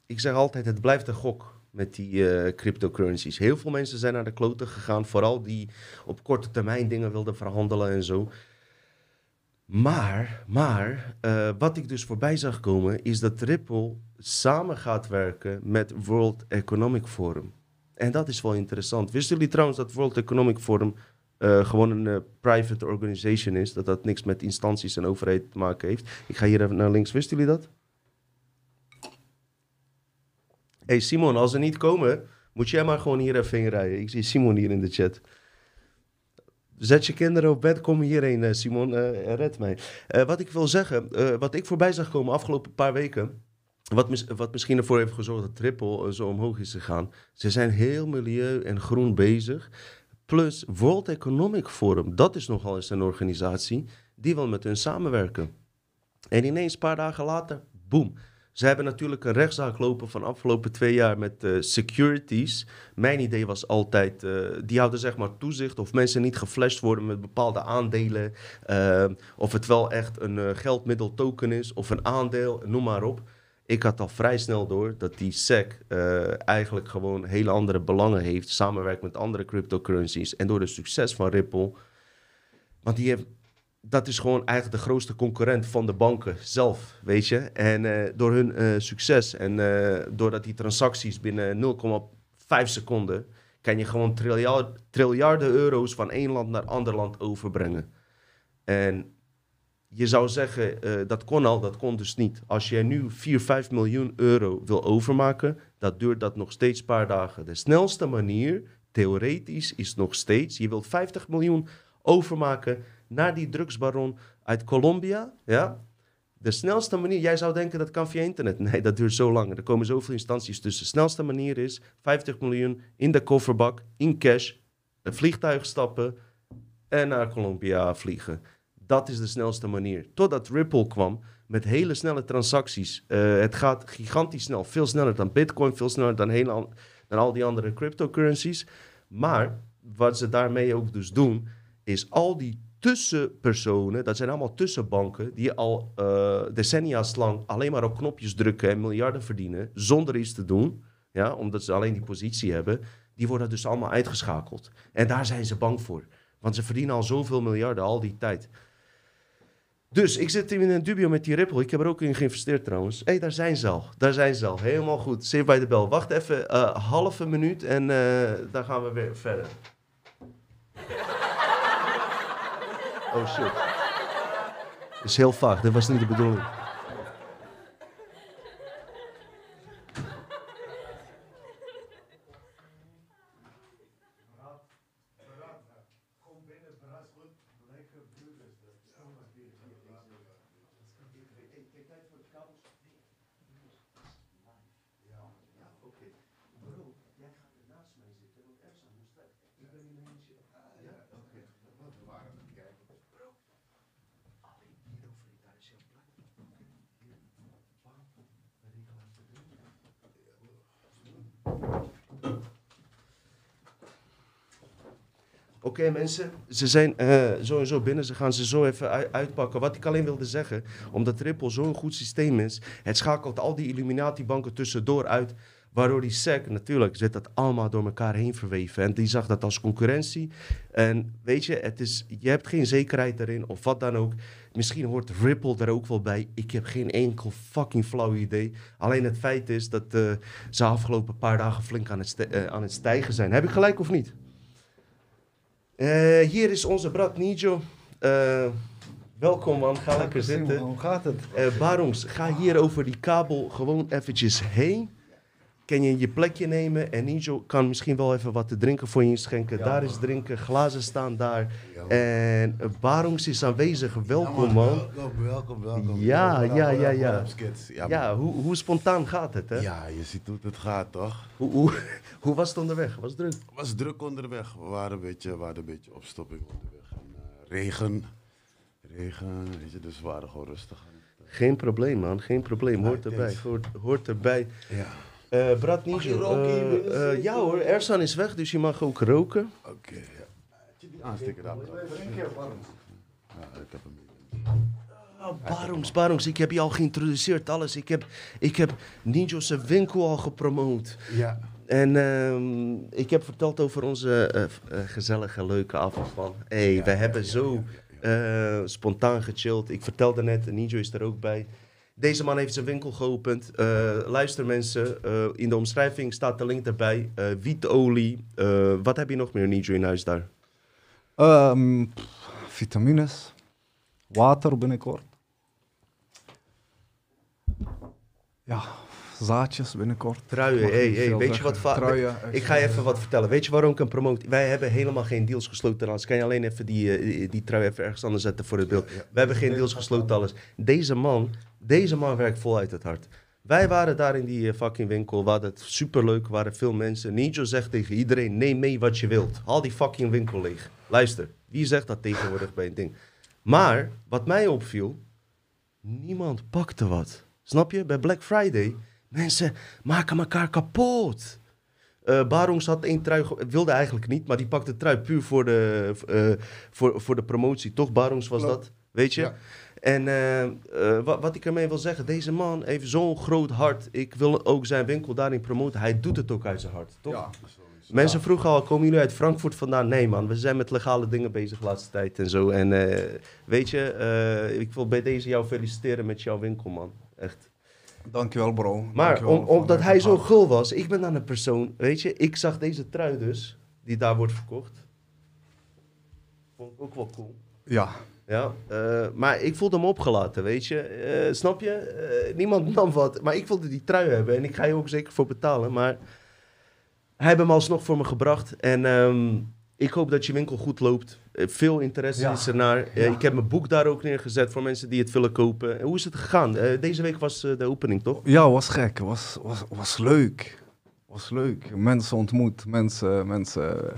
A: ik zeg altijd het blijft een gok met die eh, cryptocurrencies. Heel veel mensen zijn naar de kloten gegaan, vooral die op korte termijn dingen wilden verhandelen en zo. Maar, maar eh, wat ik dus voorbij zag komen is dat Ripple samen gaat werken met World Economic Forum. En dat is wel interessant. Wisten jullie trouwens dat World Economic Forum eh, gewoon een eh, private organization is? Dat dat niks met instanties en overheid te maken heeft? Ik ga hier even naar links. Wisten jullie dat? hey Simon, als ze niet komen, moet jij maar gewoon hier even heen rijden. Ik zie Simon hier in de chat. Zet je kinderen op bed, kom hierheen, eh, Simon. red mij. Wat ik wil zeggen, wat ik voorbij zag komen afgelopen paar weken. Wat, wat misschien ervoor heeft gezorgd dat Triple zo omhoog is gegaan. Ze zijn heel milieu en groen bezig. Plus World Economic Forum, dat is nogal eens een organisatie die wil met hun samenwerken. En ineens, een paar dagen later, boem. Ze hebben natuurlijk een rechtszaak lopen van afgelopen twee jaar met eh, securities. Mijn idee was altijd, eh, die houden zeg maar toezicht of mensen niet geflasht worden met bepaalde aandelen. eh, of het wel echt een eh, geldmiddel token is of een aandeel, noem maar op. Ik had al vrij snel door dat die SEC eh, eigenlijk gewoon hele andere belangen heeft, samenwerkt met andere cryptocurrencies. En door het succes van Ripple, want die heeft, dat is gewoon eigenlijk de grootste concurrent van de banken zelf, weet je. En eh, door hun eh, succes en doordat die transacties binnen 0,5 seconden, kan je gewoon triljard, triljarden euro's van één land naar ander land overbrengen. En je zou zeggen, eh, dat kon al, dat kon dus niet. Als jij nu 4, 5 miljoen euro wil overmaken, dat duurt dat nog steeds een paar dagen. De snelste manier, theoretisch, is nog steeds, je wilt 50 miljoen overmaken naar die drugsbaron uit Colombia, ja? De snelste manier, jij zou denken dat kan via internet. [laughs] Nee, dat duurt zo lang. Er komen zoveel instanties tussen. De snelste manier is 50 miljoen in de kofferbak, in cash, een vliegtuig stappen en naar Colombia vliegen. Dat is de snelste manier. Totdat Ripple kwam met hele snelle transacties. Eh, het gaat gigantisch snel. Veel sneller dan Bitcoin, veel sneller dan, dan al die andere cryptocurrencies. Maar wat ze daarmee ook dus doen, is al die tussenpersonen, dat zijn allemaal tussenbanken, die al eh, decennia's lang alleen maar op knopjes drukken en miljarden verdienen, zonder iets te doen, ja, omdat ze alleen die positie hebben, die worden dus allemaal uitgeschakeld. En daar zijn ze bang voor. Want ze verdienen al zoveel miljarden al die tijd. Dus ik zit in een dubio met die Ripple. Ik heb er ook in geïnvesteerd trouwens. Hé, hey, daar zijn ze al. Daar zijn ze al. Helemaal goed. Save bij de bel. Wacht even, eh halve minuut en eh dan gaan we weer verder. Oh shit. Dat is heel vaag. Dat was niet de bedoeling. Oké mensen, ze zijn eh, zo en zo binnen. Ze gaan ze zo even ui- uitpakken. Wat ik alleen wilde zeggen, omdat Ripple zo'n goed systeem is, het schakelt al die Illuminati-banken tussendoor uit. Waardoor die SEC, natuurlijk zit dat allemaal door elkaar heen verweven. En die zag dat als concurrentie. En weet je, het is, je hebt geen zekerheid erin of wat dan ook. Misschien hoort Ripple er ook wel bij. Ik heb geen enkel fucking flauw idee. Alleen het feit is dat eh, ze afgelopen paar dagen flink aan het, eh, aan het stijgen zijn. Heb ik gelijk of niet? Eh, hier is onze Brad Nijo. Eh, welkom man, ga lekker zitten.
D: Hoe gaat het?
A: Eh Barons, ga hier over die kabel gewoon eventjes heen. Kan je je plekje nemen en Nijo kan misschien wel even wat te drinken voor je inschenken. daar is drinken, glazen staan daar. En eh, Barons is aanwezig, welkom man.
E: Welkom, welkom, welkom.
A: Ja, ja, ja, ja.
E: Ja,
A: hoe, hoe spontaan gaat het hè?
E: ja, je ziet hoe het gaat, toch?
A: Hoe, hoe, [laughs] hoe was het onderweg? Was het druk?
E: Was druk onderweg. We waren een beetje, waren een beetje opstopping onderweg. En, eh, regen, regen, weet je, dus we waren gewoon rustig.
A: Geen probleem man, geen probleem. Hoort erbij, hoort, hoort erbij.
E: Ja,
A: Eh Brad
E: roken hier
A: eh, eh, ja hoor, Ersan is weg, dus je mag ook roken.
E: oké. ja. Heb je die aansteker daar? Ja, ik heb hem.
A: Oh, Barons, Barons, ik heb je al geïntroduceerd, alles. Ik heb, ik heb Ninjo's winkel al gepromoot.
E: Ja.
A: En ehm, ik heb verteld over onze eh, eh, gezellige, leuke avond van. hey, we hebben zo eh, spontaan gechilled. Ik vertelde net, Ninjo is er ook bij. Deze man heeft zijn winkel geopend. Eh, luister mensen, eh, in de omschrijving staat de link erbij. Eh wietolie. Wat heb je nog meer, Ninjo, in huis daar?
D: Pff, vitamines, water binnenkort. Ja, zaadjes binnenkort.
A: Truien, hey, hey, weet je wat
D: Truien,
A: Ik ga je even wat vertellen. Weet je waarom ik hem promote? Wij hebben helemaal geen deals gesloten. Anders kan je alleen even die, eh, die trui even ergens anders zetten voor het beeld. We hebben geen deals gesloten, alles. Deze man, deze man werkt voluit het hart. Wij waren daar in die eh, fucking winkel. We hadden het superleuk. Er waren veel mensen. Ninja zegt tegen iedereen, neem mee wat je wilt. Haal die fucking winkel leeg. Luister, wie zegt dat tegenwoordig bij een ding? Maar, wat mij opviel, niemand pakte wat. Snap je? Bij Black Friday, mensen maken elkaar kapot. Eh Barons had één trui, wilde eigenlijk niet, maar die pakte de trui puur voor de, eh, voor, voor de promotie. Toch, Barons was dat, weet je?
E: Ja.
A: En eh, wat, wat ik ermee wil zeggen, deze man heeft zo'n groot hart. Ik wil ook zijn winkel daarin promoten. Hij doet het ook uit zijn hart, toch?
E: Ja.
A: Mensen vroegen al, komen jullie uit Frankfurt vandaan? Nee man, we zijn met legale dingen bezig de laatste tijd en zo. En weet je, ik wil bij deze jou feliciteren met jouw winkel man. Echt.
D: Dankjewel bro.
A: Maar
D: Dankjewel
A: om,
D: van
A: omdat hij zo gul was, ik ben dan een persoon, weet je, ik zag deze trui dus, die daar wordt verkocht. Vond ik ook wel cool.
D: Ja,
A: Ja, eh, maar ik voelde hem opgelaten, weet je. Eh, snap je? Eh, niemand [laughs] nam wat, maar ik wilde die trui hebben en ik ga je ook zeker voor betalen. Maar hij heeft hem alsnog voor me gebracht en ehm, ik hoop dat je winkel goed loopt. Eh, veel interesse
D: Ja.
A: is ernaar. Eh,
D: Ja.
A: Ik heb mijn boek daar ook neergezet voor mensen die het willen kopen. hoe is het gegaan? Eh, deze week was de opening, toch?
D: ja was gek. Was, was, was leuk. Was leuk. Mensen ontmoet. Mensen, mensen,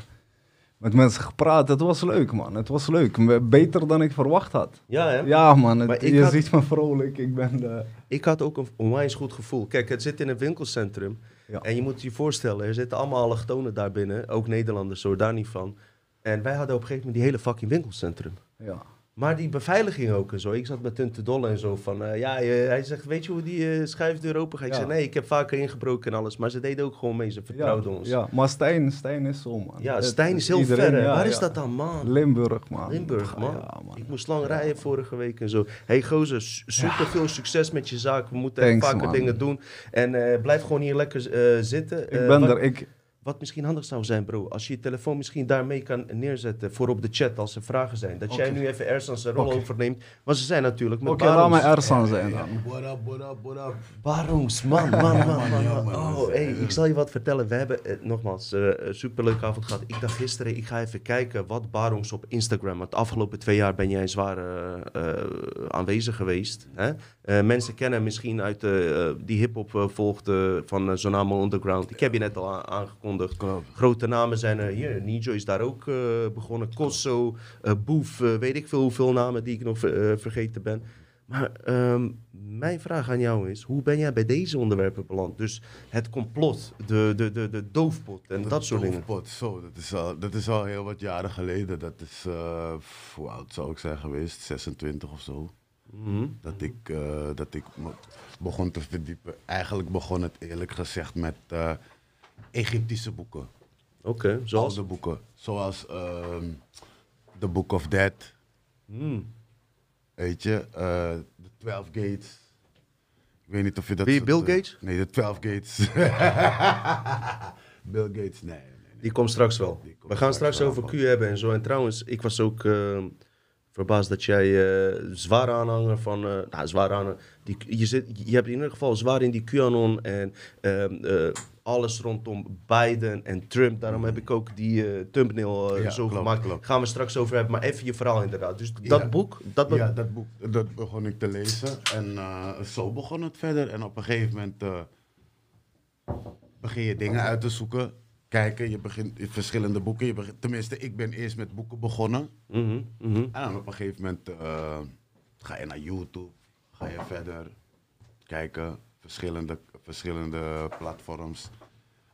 D: met mensen gepraat. Het was leuk man. Het was leuk. Beter dan ik verwacht had.
A: Ja, hè?
D: Ja man, het- je
A: had-
D: ziet me vrolijk. Ik ben de...
A: Ik had ook een onwijs goed gevoel. Kijk, het zit in een winkelcentrum.
D: Ja.
A: En je moet je voorstellen, er zitten allemaal allochtonen daar binnen. Ook Nederlanders, hoor, daar niet van. En wij hadden op een gegeven moment die hele fucking winkelcentrum.
D: Ja.
A: Maar die beveiliging ook en zo. Ik zat met hun te dollen en zo van... eh, ja, eh, hij zegt, weet je hoe die eh, schuifdeur open gaat? Ik
D: Ja.
A: zei, nee, ik heb vaker ingebroken en alles. Maar ze deden ook gewoon mee, ze vertrouwden ons.
D: Ja, maar Stijn, Stijn is zo, man.
A: Ja, Stijn is heel
D: iedereen,
A: ver.
D: ja,
A: Waar is dat dan, man?
D: Limburg, man.
A: Limburg, man. Ik moest lang rijden vorige week en zo. hey, gozer, su- super veel succes met je zaak. We moeten
D: Thanks,
A: vaker
D: man.
A: dingen doen. En blijf gewoon hier lekker zitten.
D: Ik ben er, ik...
A: Wat misschien handig zou zijn, bro. Als je je telefoon misschien daarmee kan neerzetten voor op de chat als er vragen zijn. Dat jij nu even Ersan zijn rol overneemt. Want ze zijn natuurlijk met
D: Oké, laat mij Ersan zijn dan.
E: What up, what up, what up?
A: Barons, man, man, man, man. man.
E: Ja, man,
A: Oh, hey, ik zal je wat vertellen. We hebben, eh, nogmaals, een superleuke avond gehad. Ik dacht gisteren, ik ga even kijken wat Barons op Instagram... Want de afgelopen twee jaar ben jij zwaar eh, aanwezig geweest. Hè? Eh, mensen kennen misschien uit die hip-hop volgde van uh, Zonamo Underground. Ik heb je net al a- aangekondigd.
E: Klopt.
A: Grote namen zijn er hier. Nijo is daar ook eh, begonnen. Kosso, eh, Boef, eh, weet ik veel hoeveel namen die ik nog ver- eh, vergeten ben. Maar ehm, mijn vraag aan jou is, hoe ben jij bij deze onderwerpen beland? Dus het complot, de, de, de, de doofpot en dat, soort dingen.
E: Doofpot, Zo, dat is, al, dat is al heel wat jaren geleden. Dat is, eh, hoe oud zou ik zijn geweest? 26 of zo.
A: Mhm.
E: Dat ik, eh, dat ik begon te verdiepen. Eigenlijk begon het eerlijk gezegd met eh, Egyptische boeken.
A: Oké, zoals?
E: Oude boeken. Zoals ehm The Book of Dead.
A: Hmm.
E: Weet je, eh The Twelve Gates. Ik weet niet of je dat...
A: Wie, Bill
E: eh,
A: Gates?
E: nee, The Twelve Gates. [laughs] Bill Gates, nee. nee, nee.
A: Die komt straks wel.
E: Komt
A: We gaan
E: straks
A: straks
E: wel
A: over Q hebben en zo. En trouwens, ik was ook eh, verbaasd dat jij eh zwaar aanhanger van... eh nou, zwaar aanhanger. Die, je, zit, je hebt in ieder geval zwaar in die QAnon en ehm, eh, alles rondom Biden en Trump. Daarom heb ik ook die eh, thumbnail eh,
E: Ja,
A: zo
E: klopt,
A: gemaakt.
E: klopt.
A: Gaan we straks over hebben. Maar even je verhaal inderdaad. Dus dat
E: Ja.
A: boek, dat
E: ja, dat boek dat begon ik te lezen. En eh, zo begon het verder. En op een gegeven moment begin je dingen uit te zoeken. Kijken, je begint in verschillende boeken. Je begint, tenminste, ik ben eerst met boeken begonnen.
A: Mhm, mhm.
E: En dan op een gegeven moment ga je naar YouTube. Ga je verder kijken. Verschillende, verschillende platforms.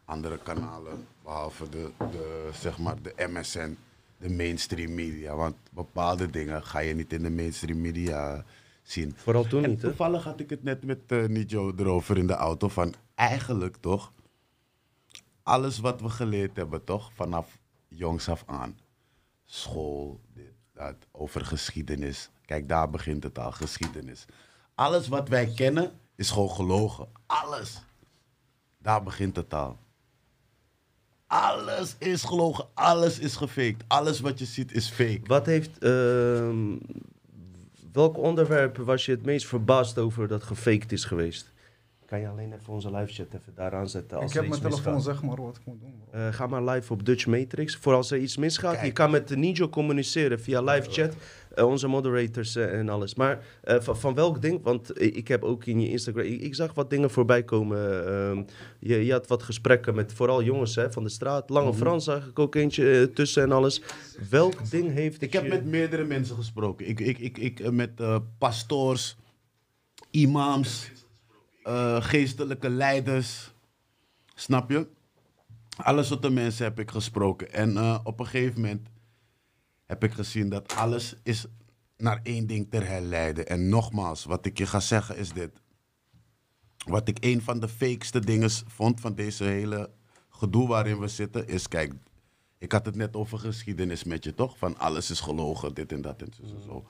E: Andere kanalen. Behalve de, de, zeg maar de MSN. De mainstream media. Want bepaalde dingen ga je niet in de mainstream media zien.
A: Vooral toen
E: En
A: niet, hè?
E: toevallig had ik het net met eh Nijo erover in de auto. Van eigenlijk toch. Alles wat we geleerd hebben, toch? Vanaf jongs af aan. School, dit, dat, over geschiedenis. Kijk, daar begint het al, geschiedenis. Alles wat wij kennen is gewoon gelogen. Alles. Daar begint het al. Alles is gelogen, alles is gefaked. Alles wat je ziet is fake.
A: Wat heeft... ehm, welk onderwerp was je het meest verbaasd over dat gefaked is geweest? Kan je alleen even onze live chat even daar aanzetten als
D: ik heb mijn telefoon,
A: misgaat?
D: zeg maar wat ik moet doen. bro.
A: Eh, ga maar live op Dutch Matrix. Voor als er iets misgaat.
E: Kijk.
A: Je kan met Nijo communiceren via live chat. eh, onze moderators eh, en alles. Maar eh, van, van welk ding? Want ik heb ook in je Instagram... Ik, ik zag wat dingen voorbij komen. ehm, je, je had wat gesprekken met vooral jongens hè, van de straat. Lange
E: Mhm.
A: Frans zag ik ook eentje tussen en alles. Welk ding heeft...
E: Ik heb met meerdere mensen gesproken. Ik, ik, ik, ik, met eh, pastoors, imams, eh, geestelijke leiders. Snap je? Alle soorten mensen heb ik gesproken. En eh, op een gegeven moment heb ik gezien dat alles is naar één ding te herleiden. En nogmaals, wat ik je ga zeggen is dit. Wat ik een van de fakeste dingen vond van deze hele gedoe waarin we zitten, is kijk, ik had het net over geschiedenis met je, toch? Van alles is gelogen, dit en dat en zo. zo.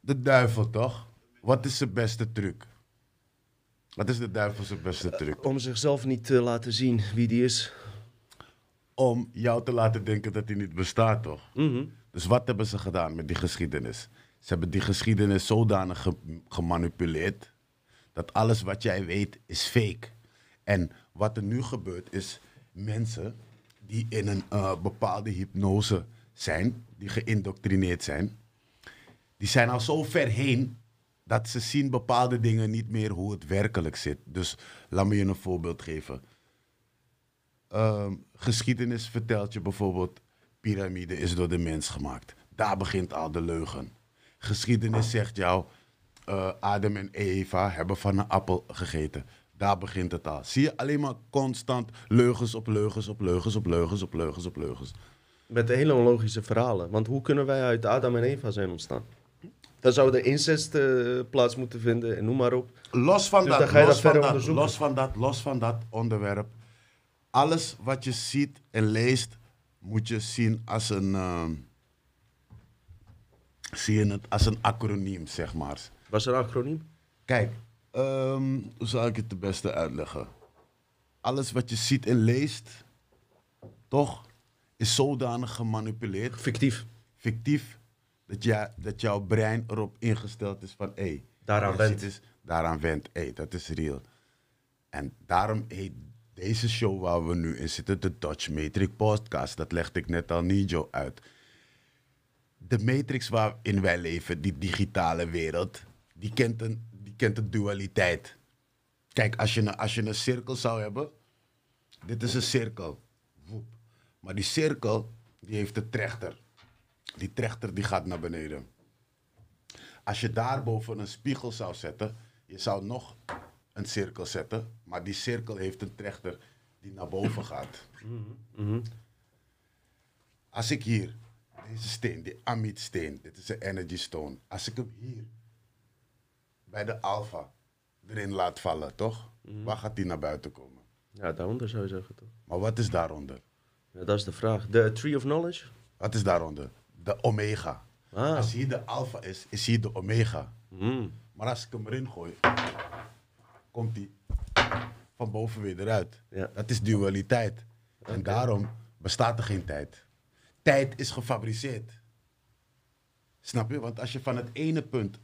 E: De duivel, toch? Wat is zijn beste truc? Wat is de duivel zijn beste truc?
A: Om zichzelf niet te laten zien wie die is.
E: Om jou te laten denken dat hij niet bestaat, toch?
A: Mhm.
E: Dus wat hebben ze gedaan met die geschiedenis? Ze hebben die geschiedenis zodanig ge- gemanipuleerd dat alles wat jij weet is fake. En wat er nu gebeurt is mensen die in een eh, bepaalde hypnose zijn, die geïndoctrineerd zijn, die zijn al zo ver heen dat ze zien bepaalde dingen niet meer hoe het werkelijk zit. Dus laat me je een voorbeeld geven. Ehm, geschiedenis vertelt je bijvoorbeeld, piramide is door de mens gemaakt. Daar begint al de leugen. Geschiedenis zegt jou, eh, Adam en Eva hebben van een appel gegeten. Daar begint het al. Zie je alleen maar constant leugens op leugens op leugens op leugens op leugens op leugens.
A: Met hele onlogische verhalen. Want hoe kunnen wij uit Adam en Eva zijn ontstaan? Dan zou er incest eh, plaats moeten vinden en noem maar op.
E: Los van
A: Dus
E: dat, los
A: dat
E: van dat, los van dat, los van dat onderwerp. Alles wat je ziet en leest, moet je zien als een, ehm, zie je het als een acroniem, zeg maar.
A: Was er een acroniem?
E: Kijk, ehm, hoe zal ik het het beste uitleggen? Alles wat je ziet en leest, toch, is zodanig gemanipuleerd,
A: Fictief.
E: fictief, dat, dat jouw brein erop ingesteld is van, hé, hey,
A: Daaraan went.
E: ziet eens, daaraan went, hé, dat is real. En daarom heet deze show waar we nu in zitten, de Dutch Matrix Podcast, dat legde ik net al Nijo uit. De matrix waarin wij leven, die digitale wereld, die kent een, die kent een dualiteit. Kijk, als je, een, als je een cirkel zou hebben, dit is een cirkel. Woep. Maar die cirkel, die heeft een trechter. Die trechter die gaat naar beneden. Als je daarboven een spiegel zou zetten, je zou nog een cirkel zetten, maar die cirkel heeft een trechter die naar boven gaat. Als ik hier, deze steen, die Amit steen, dit is een energy stone. Als ik hem hier bij de alpha erin laat vallen, toch? Waar gaat die naar buiten komen?
A: Ja, daaronder zou je zeggen toch?
E: Maar wat is daaronder?
A: Ja, dat is de vraag. De Tree of Knowledge?
E: Wat is daaronder? De omega.
A: Ah.
E: Als hier de alpha is, is hier de omega.
A: Mm.
E: Maar als ik hem erin gooi, komt die van boven weer eruit.
A: Ja.
E: Dat is dualiteit. En daarom bestaat er geen tijd. Tijd is gefabriceerd. Snap je? Want als je van het ene punt.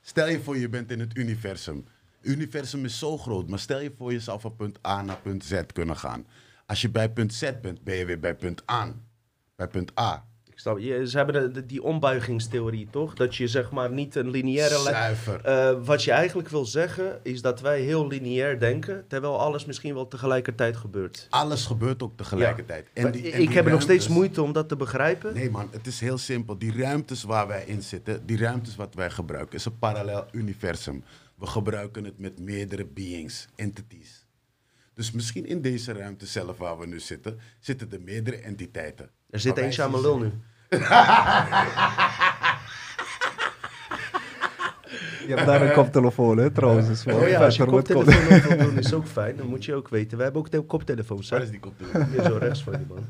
E: Stel je voor je bent in het universum. Het universum is zo groot, maar stel je voor je zou van punt A naar punt Z kunnen gaan. Als je bij punt Z bent, ben je weer bij punt A. Bij punt A.
A: Ik snap, je, ze hebben de, die ombuigingstheorie, toch? Dat je zeg maar niet een lineaire.
E: Zuiver.
A: Eh, wat je eigenlijk wil zeggen, is dat wij heel lineair denken, terwijl alles misschien wel tegelijkertijd gebeurt.
E: Alles gebeurt ook tegelijkertijd. En
A: Maar
E: die- en
A: ik
E: die
A: heb nog steeds moeite om dat te begrijpen.
E: Nee man, het is heel simpel. Die ruimtes waar wij in zitten, die ruimtes wat wij gebruiken, is een parallel universum. We gebruiken het met meerdere beings, entities. Dus misschien in deze ruimte zelf waar we nu zitten, zitten er meerdere entiteiten.
A: Er zit
E: Maar
A: eentje
E: wij
A: aan mijn
E: zien
A: lul
E: ze-
A: nu.
D: Je hebt daar een koptelefoon, hè, trouwens. is wel
A: Oh ja, als je koptelefoon op wil doen, is ook fijn. Dan moet je ook weten. We hebben ook de koptelefoons.
E: Waar is die koptelefoon?
A: Hier zo rechts van je, man.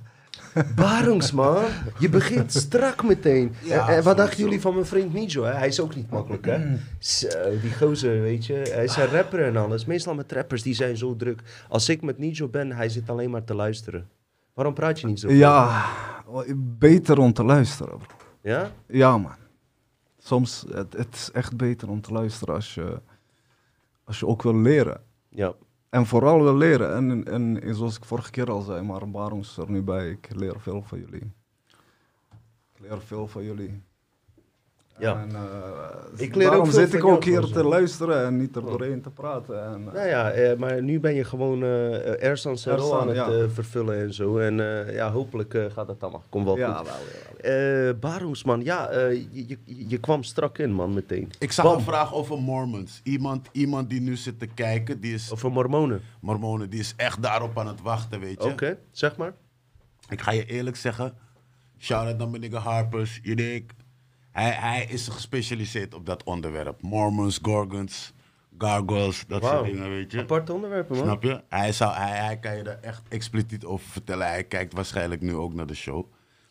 A: Barungs, man. Je begint strak meteen.
E: Ja,
A: en, en wat
E: zo,
A: dachten jullie van mijn vriend Nijo? Hè? Hij is ook niet makkelijk, hè? Zo, die gozer, weet je. Hij is een rapper en alles. Meestal met rappers, die zijn zo druk. Als ik met Nijo ben, hij zit alleen maar te luisteren. Waarom praat je niet zo?
D: Ja, beter om te luisteren, bro.
A: Ja?
D: Ja, man. Soms, het, het is echt beter om te luisteren als je, als je ook wil leren.
A: Ja.
D: En vooral wil leren. En, en, en zoals ik vorige keer al zei, maar waarom is er nu bij? Ik leer veel van jullie. Ik leer veel van jullie.
A: Ja.
D: En, eh,
A: Ik leer
D: daarom zit ik ook hier
A: trouwens.
D: te luisteren en niet er doorheen te praten. En, eh,
A: Nou ja, eh, maar nu ben je gewoon eh Ersan zijn rol
D: Ersan,
A: aan het eh, vervullen en zo. En eh, ja, hopelijk eh, gaat dat allemaal. Kom wel
D: ja,
A: goed.
D: wel, ja, wel.
A: Eh Barungs, man. Ja, eh, je, je, je kwam strak in, man, meteen.
E: Ik zag
A: Bam.
E: een vraag over Mormons. Iemand, iemand die nu zit te kijken, die is
A: Over mormonen.
E: Mormonen, die is echt daarop aan het wachten, weet je.
A: Oké, zeg maar.
E: Ik ga je eerlijk zeggen, shout-out naar mijn nigga Harpers, je dik. Hij, hij is gespecialiseerd op dat onderwerp. Mormons, Gorgons, Gargoyles, dat soort dingen, weet je.
A: Aparte onderwerpen, man.
E: Snap je? Hij, zou, hij, hij kan je er echt expliciet over vertellen. Hij kijkt waarschijnlijk nu ook naar de show.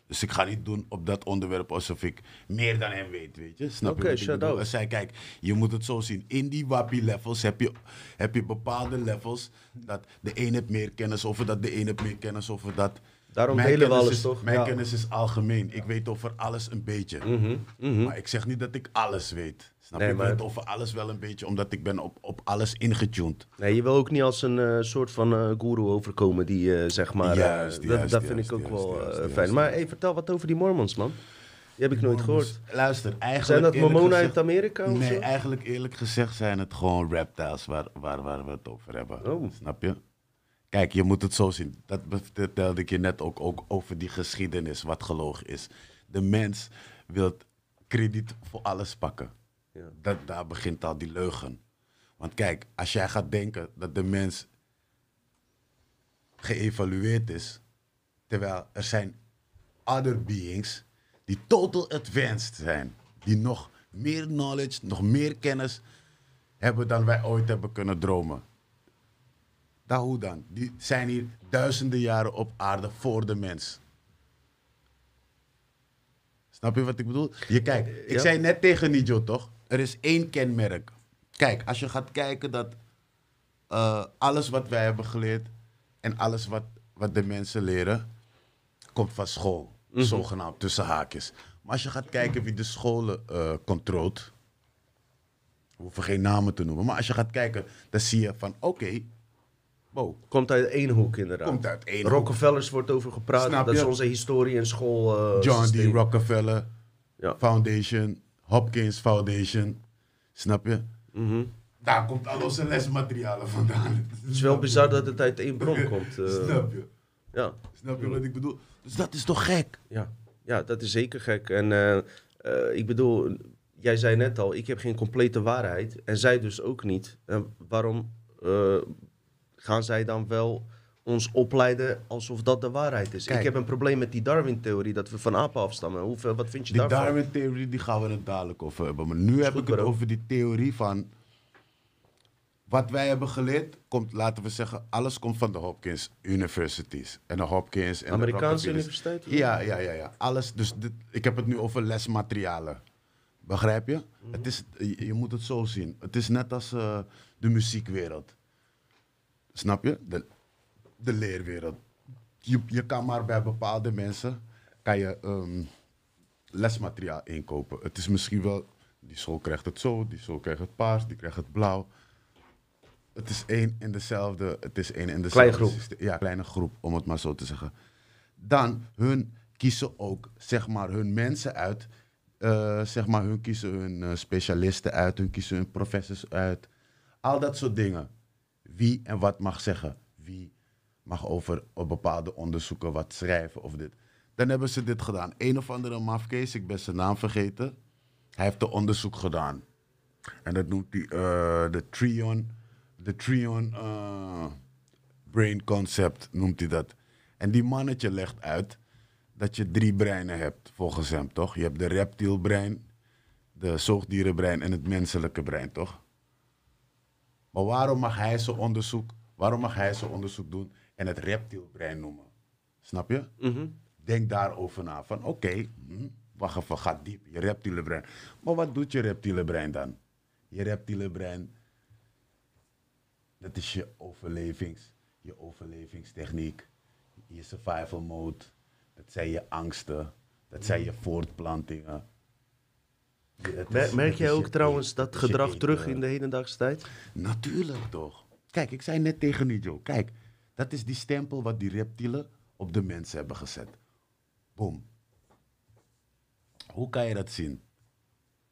E: Dus ik ga niet doen op dat onderwerp alsof ik meer dan hem weet, weet je? Snap
A: Oké,
E: je
A: out.
E: Hij zei, kijk, je moet het zo zien. In die wappie levels heb je, heb je bepaalde levels. Dat de een heeft meer kennis over dat, de een heeft meer kennis over dat.
A: Daarom
E: Mijn
A: delen we
E: kennis
A: alles,
E: is-
A: toch?
E: Mijn
D: Ja.
E: kennis is algemeen. Ik weet over alles een beetje.
A: Mhm, mhm.
E: Maar ik zeg niet dat ik alles weet. Snap
A: Nee,
E: je? Ik
A: maar-
E: weet over alles wel een beetje, omdat ik ben op, op alles ingetuned.
A: Nee, je wil ook niet als een eh, soort van eh guru overkomen die, eh, zeg maar...
E: Juist,
A: dat vind
E: juist,
A: ik ook wel fijn. Maar hey, vertel wat over die mormons, man. Die heb ik nooit gehoord.
E: Luister, eigenlijk.
A: Zijn dat mormonen uit Amerika of
E: Nee,
A: zo?
E: eigenlijk eerlijk gezegd zijn het gewoon reptiles waar, waar, waar we het over hebben.
A: Oh.
E: Snap je? Kijk, je moet het zo zien. Dat vertelde ik je net ook, ook over die geschiedenis, wat gelogen is. De mens wil krediet voor alles pakken.
A: Ja.
E: Dat, daar begint al die leugen. Want kijk, als jij gaat denken dat de mens geëvalueerd is, terwijl er zijn other beings die total advanced zijn, die nog meer knowledge, nog meer kennis hebben dan wij ooit hebben kunnen dromen. Nou, hoe dan? Die zijn hier duizenden jaren op aarde voor de mens. Snap je wat ik bedoel? Je kijkt, ik
A: Ja.
E: zei net tegen Nijo toch? Er is één kenmerk. Kijk, als je gaat kijken dat eh, alles wat wij hebben geleerd en alles wat, wat de mensen leren, komt van school. Zogenaamd tussen haakjes. Maar als je gaat kijken wie de scholen eh controleert, we hoeven geen namen te noemen, maar als je gaat kijken, dan zie je van oké, wow,
A: Komt uit één hoek, inderdaad.
E: komt uit één hoek.
A: Rockefellers wordt over gepraat.
E: Snap
A: dat is onze historie en school. eh,
E: John D. Rockefeller
A: Ja.
E: Foundation, Hopkins Foundation, snap je?
A: Mhm.
E: Daar komt al onze lesmaterialen vandaan.
A: Het is wel bizar dat het uit één bron komt. eh.
E: Snap je?
A: ja.
E: Snap je wat ik bedoel? Dus dat is toch gek?
A: Ja. Ja, dat is zeker gek. En eh, ik bedoel, jij zei net al, ik heb geen complete waarheid. En zij dus ook niet. En waarom gaan zij dan wel ons opleiden alsof dat de waarheid is?
E: Kijk.
A: Ik heb een probleem met die Darwin-theorie, dat we van apen afstammen. Hoeveel, wat vind je
E: Die
A: daarvan?
E: Darwin-theorie, die gaan we het dadelijk over hebben. Maar nu heb
A: goed,
E: ik het
A: bro.
E: over die theorie van... Wat wij hebben geleerd, komt, laten we zeggen, alles komt van de Hopkins Universities. En de Hopkins en
A: Amerikaanse universiteit?
E: Ja, ja, ja, ja. Alles. Dus dit, ik heb het nu over lesmaterialen. Begrijp je?
A: Mhm.
E: Het is, je, je moet het zo zien. Het is net als eh, de muziekwereld. Snap je? De, de leerwereld. Je, je kan maar bij bepaalde mensen kan je, ehm, lesmateriaal inkopen. Het is misschien wel, die school krijgt het zo, die school krijgt het paars, die krijgt het blauw. Het is één in dezelfde, het is één in dezelfde
A: Kleine groep.
E: Ja, kleine groep, om het maar zo te zeggen. Dan, hun kiezen ook, zeg maar, hun mensen uit. Eh, zeg maar, hun kiezen hun eh, specialisten uit, hun kiezen hun professors uit. Al dat soort dingen. Wie en wat mag zeggen. Wie mag over bepaalde onderzoeken wat schrijven of dit. Dan hebben ze dit gedaan. Een of andere mafkees, ik ben zijn naam vergeten. Hij heeft een onderzoek gedaan. En dat noemt hij eh, de Trion, de Trion eh, Brain Concept noemt hij dat. En die mannetje legt uit dat je drie breinen hebt, volgens hem, toch? Je hebt de reptielbrein, de zoogdierenbrein en het menselijke brein, toch? Maar waarom mag hij zo'n onderzoek, waarom mag hij onderzoek doen en het reptielbrein noemen? Snap je?
A: Mhm.
E: Denk daarover na. Van oké, hm, wacht even, ga diep. Je reptiele brein. Maar wat doet je reptiele brein dan? Je reptiele brein, dat is je overlevings, je overlevingstechniek, je survival mode. Dat zijn je angsten, dat zijn je voortplantingen. Is-
A: Merk jij ook trouwens dat gedrag
E: eten.
A: terug in de hedendaagse tijd?
E: Natuurlijk toch. Kijk, ik zei net tegen Nijo. Kijk, dat is die stempel wat die reptielen op de mensen hebben gezet. Boom. Hoe kan je dat zien?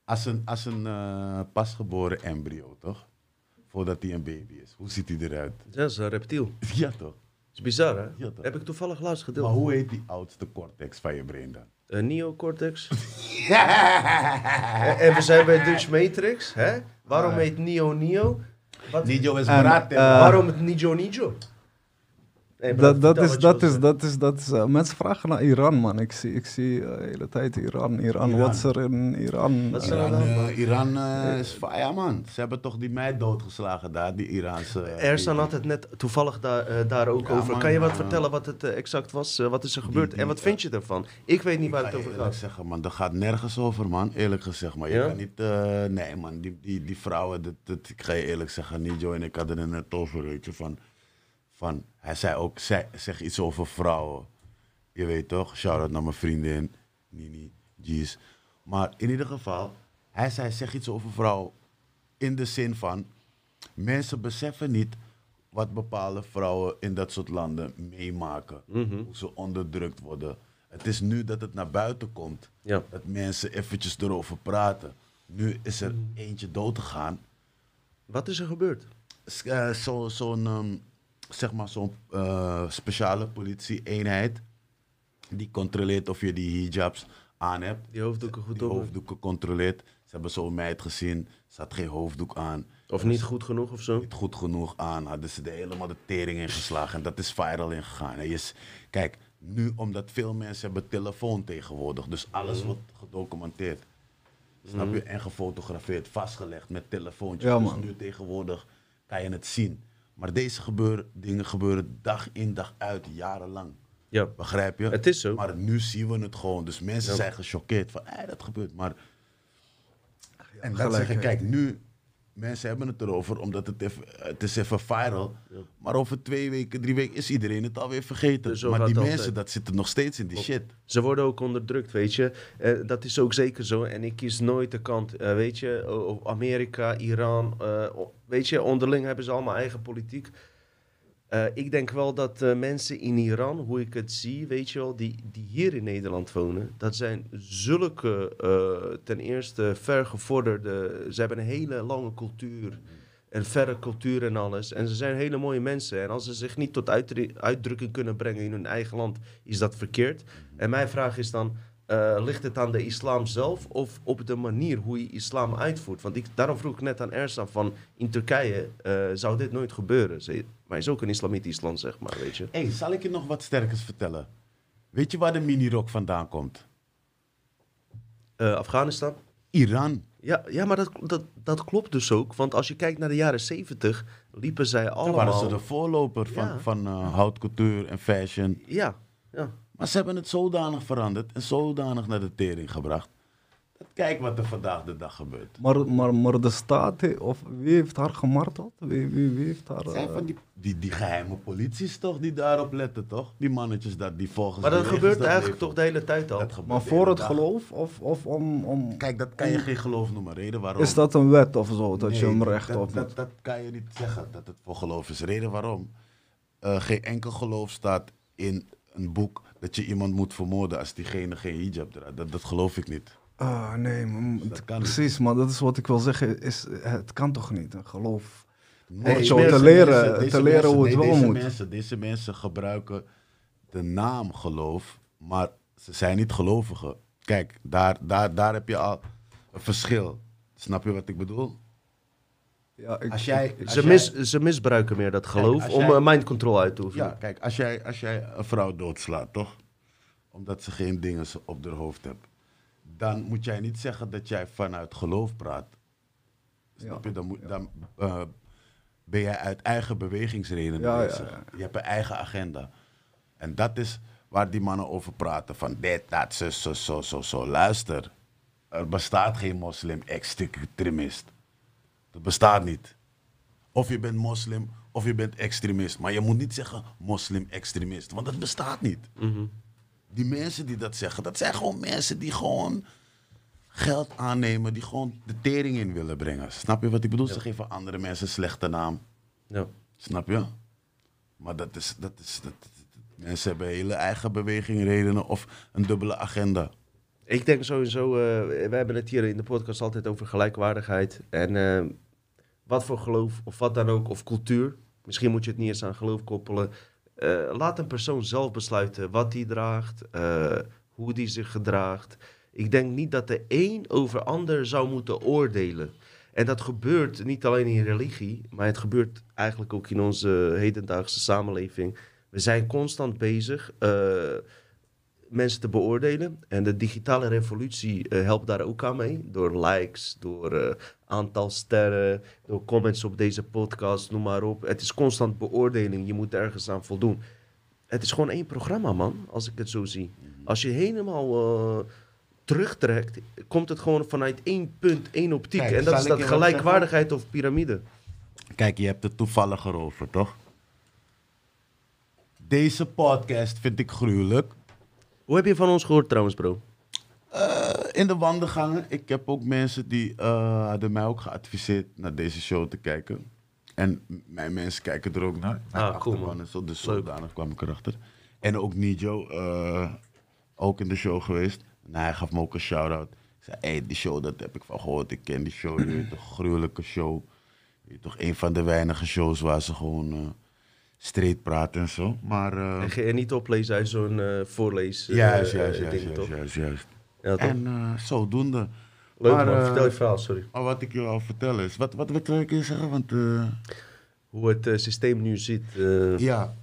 E: Als een, als een eh, pasgeboren embryo, toch? Voordat hij een baby is. Hoe ziet hij eruit?
A: Ja, dat is een reptiel. [laughs]
E: Ja, toch?
A: Dat is bizar, hè?
E: Ja, toch.
A: Heb ik toevallig laatst
E: Maar
A: gedeeld.
E: hoe heet die oudste cortex van je brein dan?
A: Een neocortex. en, [laughs] en we zijn bij Dutch Matrix, hè? Waarom heet Neo Neo? Wat,
E: Nijo is hè,
D: eh,
A: waarom het Nijo Nijo? Hey, bro,
D: Dat, is, dat, is, dat is, dat is, mensen vragen naar Iran, man. Ik zie, ik zie eh, de hele tijd Iran, Iran.
E: Iran.
D: Wat is er in Iran?
A: Wat is er
E: Iran, eh, Iran eh, is ja man. Ze hebben toch die meid doodgeslagen daar, die Iraanse.
A: Ersan had het net toevallig daar, daar ook
E: Ja,
A: over.
E: man,
A: kan je wat vertellen wat het exact was? wat is er gebeurd?
E: die,
A: en wat vind je ervan? Ik weet niet
E: Ik
A: waar
E: ga
A: het
E: je
A: over
E: eerlijk
A: gaat.
E: zeggen, man, dat gaat nergens over, man. Eerlijk gezegd, maar je
A: Ja?
E: kan niet... nee, man, die, die, die vrouwen, dat, dat, ik ga je eerlijk zeggen, Nijo en ik hadden het net over, weet je, van... van hij zei ook, zei, zeg iets over vrouwen. Je weet toch? Shout-out naar mijn vriendin, Nini, G's. Maar in ieder geval, hij zei, zeg iets over vrouwen. In de zin van, mensen beseffen niet wat bepaalde vrouwen in dat soort landen meemaken.
A: Mhm.
E: Hoe ze onderdrukt worden. Het is nu dat het naar buiten komt.
A: Ja.
E: Dat mensen eventjes erover praten. Nu is er eentje dood gegaan.
A: Wat is er gebeurd?
E: Eh, zo- Zo'n, ehm, zeg maar, zo'n eh, speciale politie-eenheid. Die controleert of je die hijabs aan hebt.
A: Die hoofddoeken goed
E: Die
A: op.
E: hoofddoeken controleert. Ze hebben zo'n meid gezien. Ze had geen hoofddoek aan.
A: Of niet goed genoeg of zo?
E: Niet goed genoeg aan. Hadden ze er helemaal de tering in geslagen. En dat is viral in gegaan. En je s- kijk, nu omdat veel mensen hebben telefoon tegenwoordig. Dus alles
A: Mhm.
E: wordt gedocumenteerd. Snap je? En gefotografeerd, vastgelegd met telefoontjes.
D: Ja,
E: dus
D: man.
E: nu tegenwoordig kan je het zien. Maar deze gebeuren, dingen gebeuren dag in dag uit, jarenlang.
A: Ja.
E: Begrijp je?
A: Het is zo.
E: Maar nu zien we het gewoon. Dus mensen
A: Ja.
E: zijn gechoqueerd van, hé, dat gebeurt. Maar en dat
D: gelijk,
E: zeggen, kijk, nu, mensen hebben het erover, omdat het, even, het is even viral. Maar over twee weken, drie weken is iedereen het alweer vergeten.
A: Dus
E: maar die mensen,
A: altijd.
E: dat zitten nog steeds in die shit.
A: Ze worden ook onderdrukt, weet je. Eh, dat is ook zeker zo. En ik kies nooit de kant, eh, weet je, Amerika, Iran. eh, weet je, onderling hebben ze allemaal eigen politiek. Eh, ik denk wel dat eh, mensen in Iran, hoe ik het zie, weet je wel, die, die hier in Nederland wonen, dat zijn zulke, eh, ten eerste, vergevorderde, ze hebben een hele lange cultuur. Een verre cultuur en alles. En ze zijn hele mooie mensen. En als ze zich niet tot uitdru- uitdrukking kunnen brengen in hun eigen land, is dat verkeerd. En mijn vraag is dan, ligt het aan de islam zelf of op de manier hoe je islam uitvoert? Want ik, daarom vroeg ik net aan Ersan van in Turkije zou dit nooit gebeuren. Maar is ook een islamitisch land, zeg maar, weet je.
E: Hé, hey, zal ik je nog wat sterkers vertellen? Weet je waar de minirok vandaan komt?
A: Eh, Afghanistan?
E: Iran.
A: Ja, ja maar dat, dat, dat klopt dus ook. Want als je kijkt naar de jaren 70, liepen zij allemaal...
E: waren ze de voorloper van,
A: Ja.
E: van eh, houtcultuur en fashion.
A: Ja, ja.
E: Maar ze hebben het zodanig veranderd en zodanig naar de tering gebracht. Kijk wat er vandaag de dag gebeurt.
D: Maar, maar, maar de staat, of wie heeft haar gemarteld? Wie, wie, wie heeft haar...
E: Zijn
D: eh,
E: van die, die, die geheime polities toch, die daarop letten toch? Die mannetjes dat, die volgens
A: Maar dat gebeurt
E: dat
A: eigenlijk
E: leven.
A: toch de hele tijd al.
E: Dat gebeurt
D: maar voor het
E: dag.
D: geloof of, of om... om
E: Kijk, dat kan je geen geloof noemen. Reden waarom?
D: is dat een wet of zo, dat je hem recht
E: dat,
D: op
E: dat,
D: moet?
E: dat kan je niet zeggen, dat het voor geloof is. Reden waarom? Eh, geen enkel geloof staat in een boek dat je iemand moet vermoorden als diegene geen hijab draagt. Dat, dat geloof ik niet.
D: Ah, nee, maar,
E: Dat kan niet.
D: precies, maar dat is wat ik wil zeggen. Is, het kan toch niet, een geloof?
E: Nee,
D: zo te leren-
E: mensen-
D: te leren hoe het
E: nee,
D: wel
E: deze
D: moet.
E: Mensen, deze mensen gebruiken de naam geloof, maar ze zijn niet gelovigen. Kijk, daar, daar, daar heb je al een verschil. Snap je wat ik bedoel?
D: Ja, ik,
E: Als jij, als
A: Ze,
E: jij-
A: mis, ze misbruiken meer dat geloof om
E: jij-
A: eh, mind control uit te oefenen.
E: Ja, kijk, als jij, als jij een vrouw doodslaat, toch? Omdat ze geen dingen op haar hoofd heeft. Dan moet jij niet zeggen dat jij vanuit geloof praat. Snap je? Dan, moet, dan eh, ben jij uit eigen bewegingsredenen bezig.
D: ja.
E: Je hebt een eigen agenda. En dat is waar die mannen over praten. Van dit, dat, zo, zo, zo, zo, zo. Luister, er bestaat geen moslim-extremist. Dat bestaat niet. Of je bent moslim of je bent extremist. Maar je moet niet zeggen moslim-extremist, want dat bestaat niet. Die mensen die dat zeggen, dat zijn gewoon mensen die gewoon geld aannemen, die gewoon de tering in willen brengen. Snap je wat ik bedoel? Ze geven andere mensen een slechte naam.
A: Ja.
E: Snap je? Maar dat is, dat is, dat, mensen hebben hele eigen bewegingredenen of een dubbele agenda.
A: Ik denk sowieso, eh, we hebben het hier in de podcast altijd over gelijkwaardigheid. En eh, wat voor geloof, of wat dan ook, of cultuur. Misschien moet je het niet eens aan geloof koppelen. Eh, laat een persoon zelf besluiten wat hij draagt, eh, hoe die zich gedraagt. Ik denk niet dat de een over ander zou moeten oordelen. En dat gebeurt niet alleen in religie, maar het gebeurt eigenlijk ook in onze hedendaagse samenleving. We zijn constant bezig eh, mensen te beoordelen. En de digitale revolutie eh, helpt daar ook aan mee. Door likes, door eh, aantal sterren, door comments op deze podcast, noem maar op. Het is constant beoordeling, je moet ergens aan voldoen. Het is gewoon één programma, man, als ik het zo zie. Als je helemaal eh, terugtrekt, komt het gewoon vanuit één punt, één optiek.
E: Kijk,
A: en dat is dat gelijkwaardigheid of piramide.
E: Kijk, je hebt het toevallig erover, toch? Deze podcast vind ik gruwelijk.
A: Hoe heb je van ons gehoord trouwens, bro?
E: Eh, in de wandelgangen. Ik heb ook mensen die eh, hadden mij ook geadviseerd naar deze show te kijken. En mijn mensen kijken er ook naar.
A: Ah, cool, man.
E: en zo, dus zodanig kwam ik erachter. En ook Nijo, eh ook in de show geweest. En hij gaf me ook een shout-out. Ik zei, hey, die show, dat heb ik van gehoord. Ik ken die show, je weet toch, gruwelijke show. Je weet toch, een van de weinige shows waar ze gewoon straight praten en zo. Maar, eh,
A: En niet oplezen uit zo'n eh voorlees eh,
E: juist, juist, juist,
A: ding,
E: juist, juist, juist.
A: Ja?
E: En zodoende.
A: Leuk
E: Maar,
A: man, vertel je verhaal, sorry.
E: Maar wat ik je wil vertellen is, wat, wat, wat wil ik je zeggen? Want
A: Hoe het systeem nu zit.
E: ja,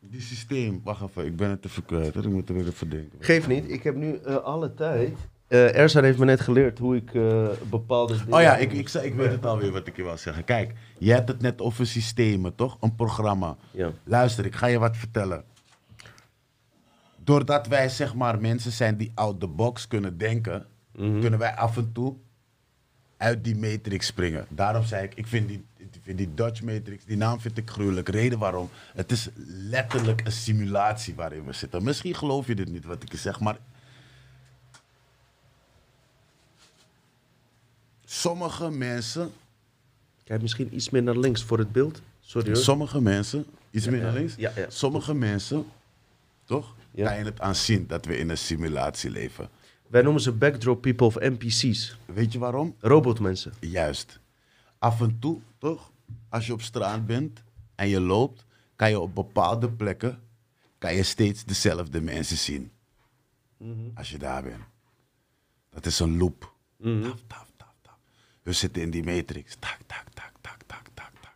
E: die systeem, wacht even, ik ben het kwijt. hoor. Ik moet er weer even denken.
A: Geef niet, ik heb nu alle tijd. Ersan heeft me net geleerd hoe ik eh, bepaalde dingen...
E: Oh ja, ik, ik, zei- ik weet het alweer wat ik je wil zeggen. Kijk, je hebt het net over systemen, toch? Een programma.
A: Ja.
E: Luister, ik ga je wat vertellen. Doordat wij zeg maar mensen zijn die out the box kunnen denken, kunnen wij af en toe uit die matrix springen. Daarom zei ik, ik vind die, ik vind die Dutch matrix, die naam vind ik gruwelijk. Reden waarom? Het is letterlijk een simulatie waarin we zitten. Misschien geloof je dit niet wat ik je zeg, maar sommige mensen
A: Kijk, misschien iets meer naar links voor het beeld. Sorry hoor.
E: Sommige mensen, iets meer naar links.
A: Ja, ja.
E: Sommige mensen, toch?
A: Ja.
E: Kan je het aanzien dat we in een simulatie leven.
A: Wij noemen ze backdrop people of NPC's.
E: Weet je waarom?
A: Robotmensen.
E: Juist. Af en toe, toch? Als je op straat bent en je loopt, kan je op bepaalde plekken kan je steeds dezelfde mensen zien. Als je daar bent. Dat is een loop.
A: Mhm.
E: Taf, taf, taf. We zitten in die matrix. Tak, tak, tak, tak, tak, tak, tak.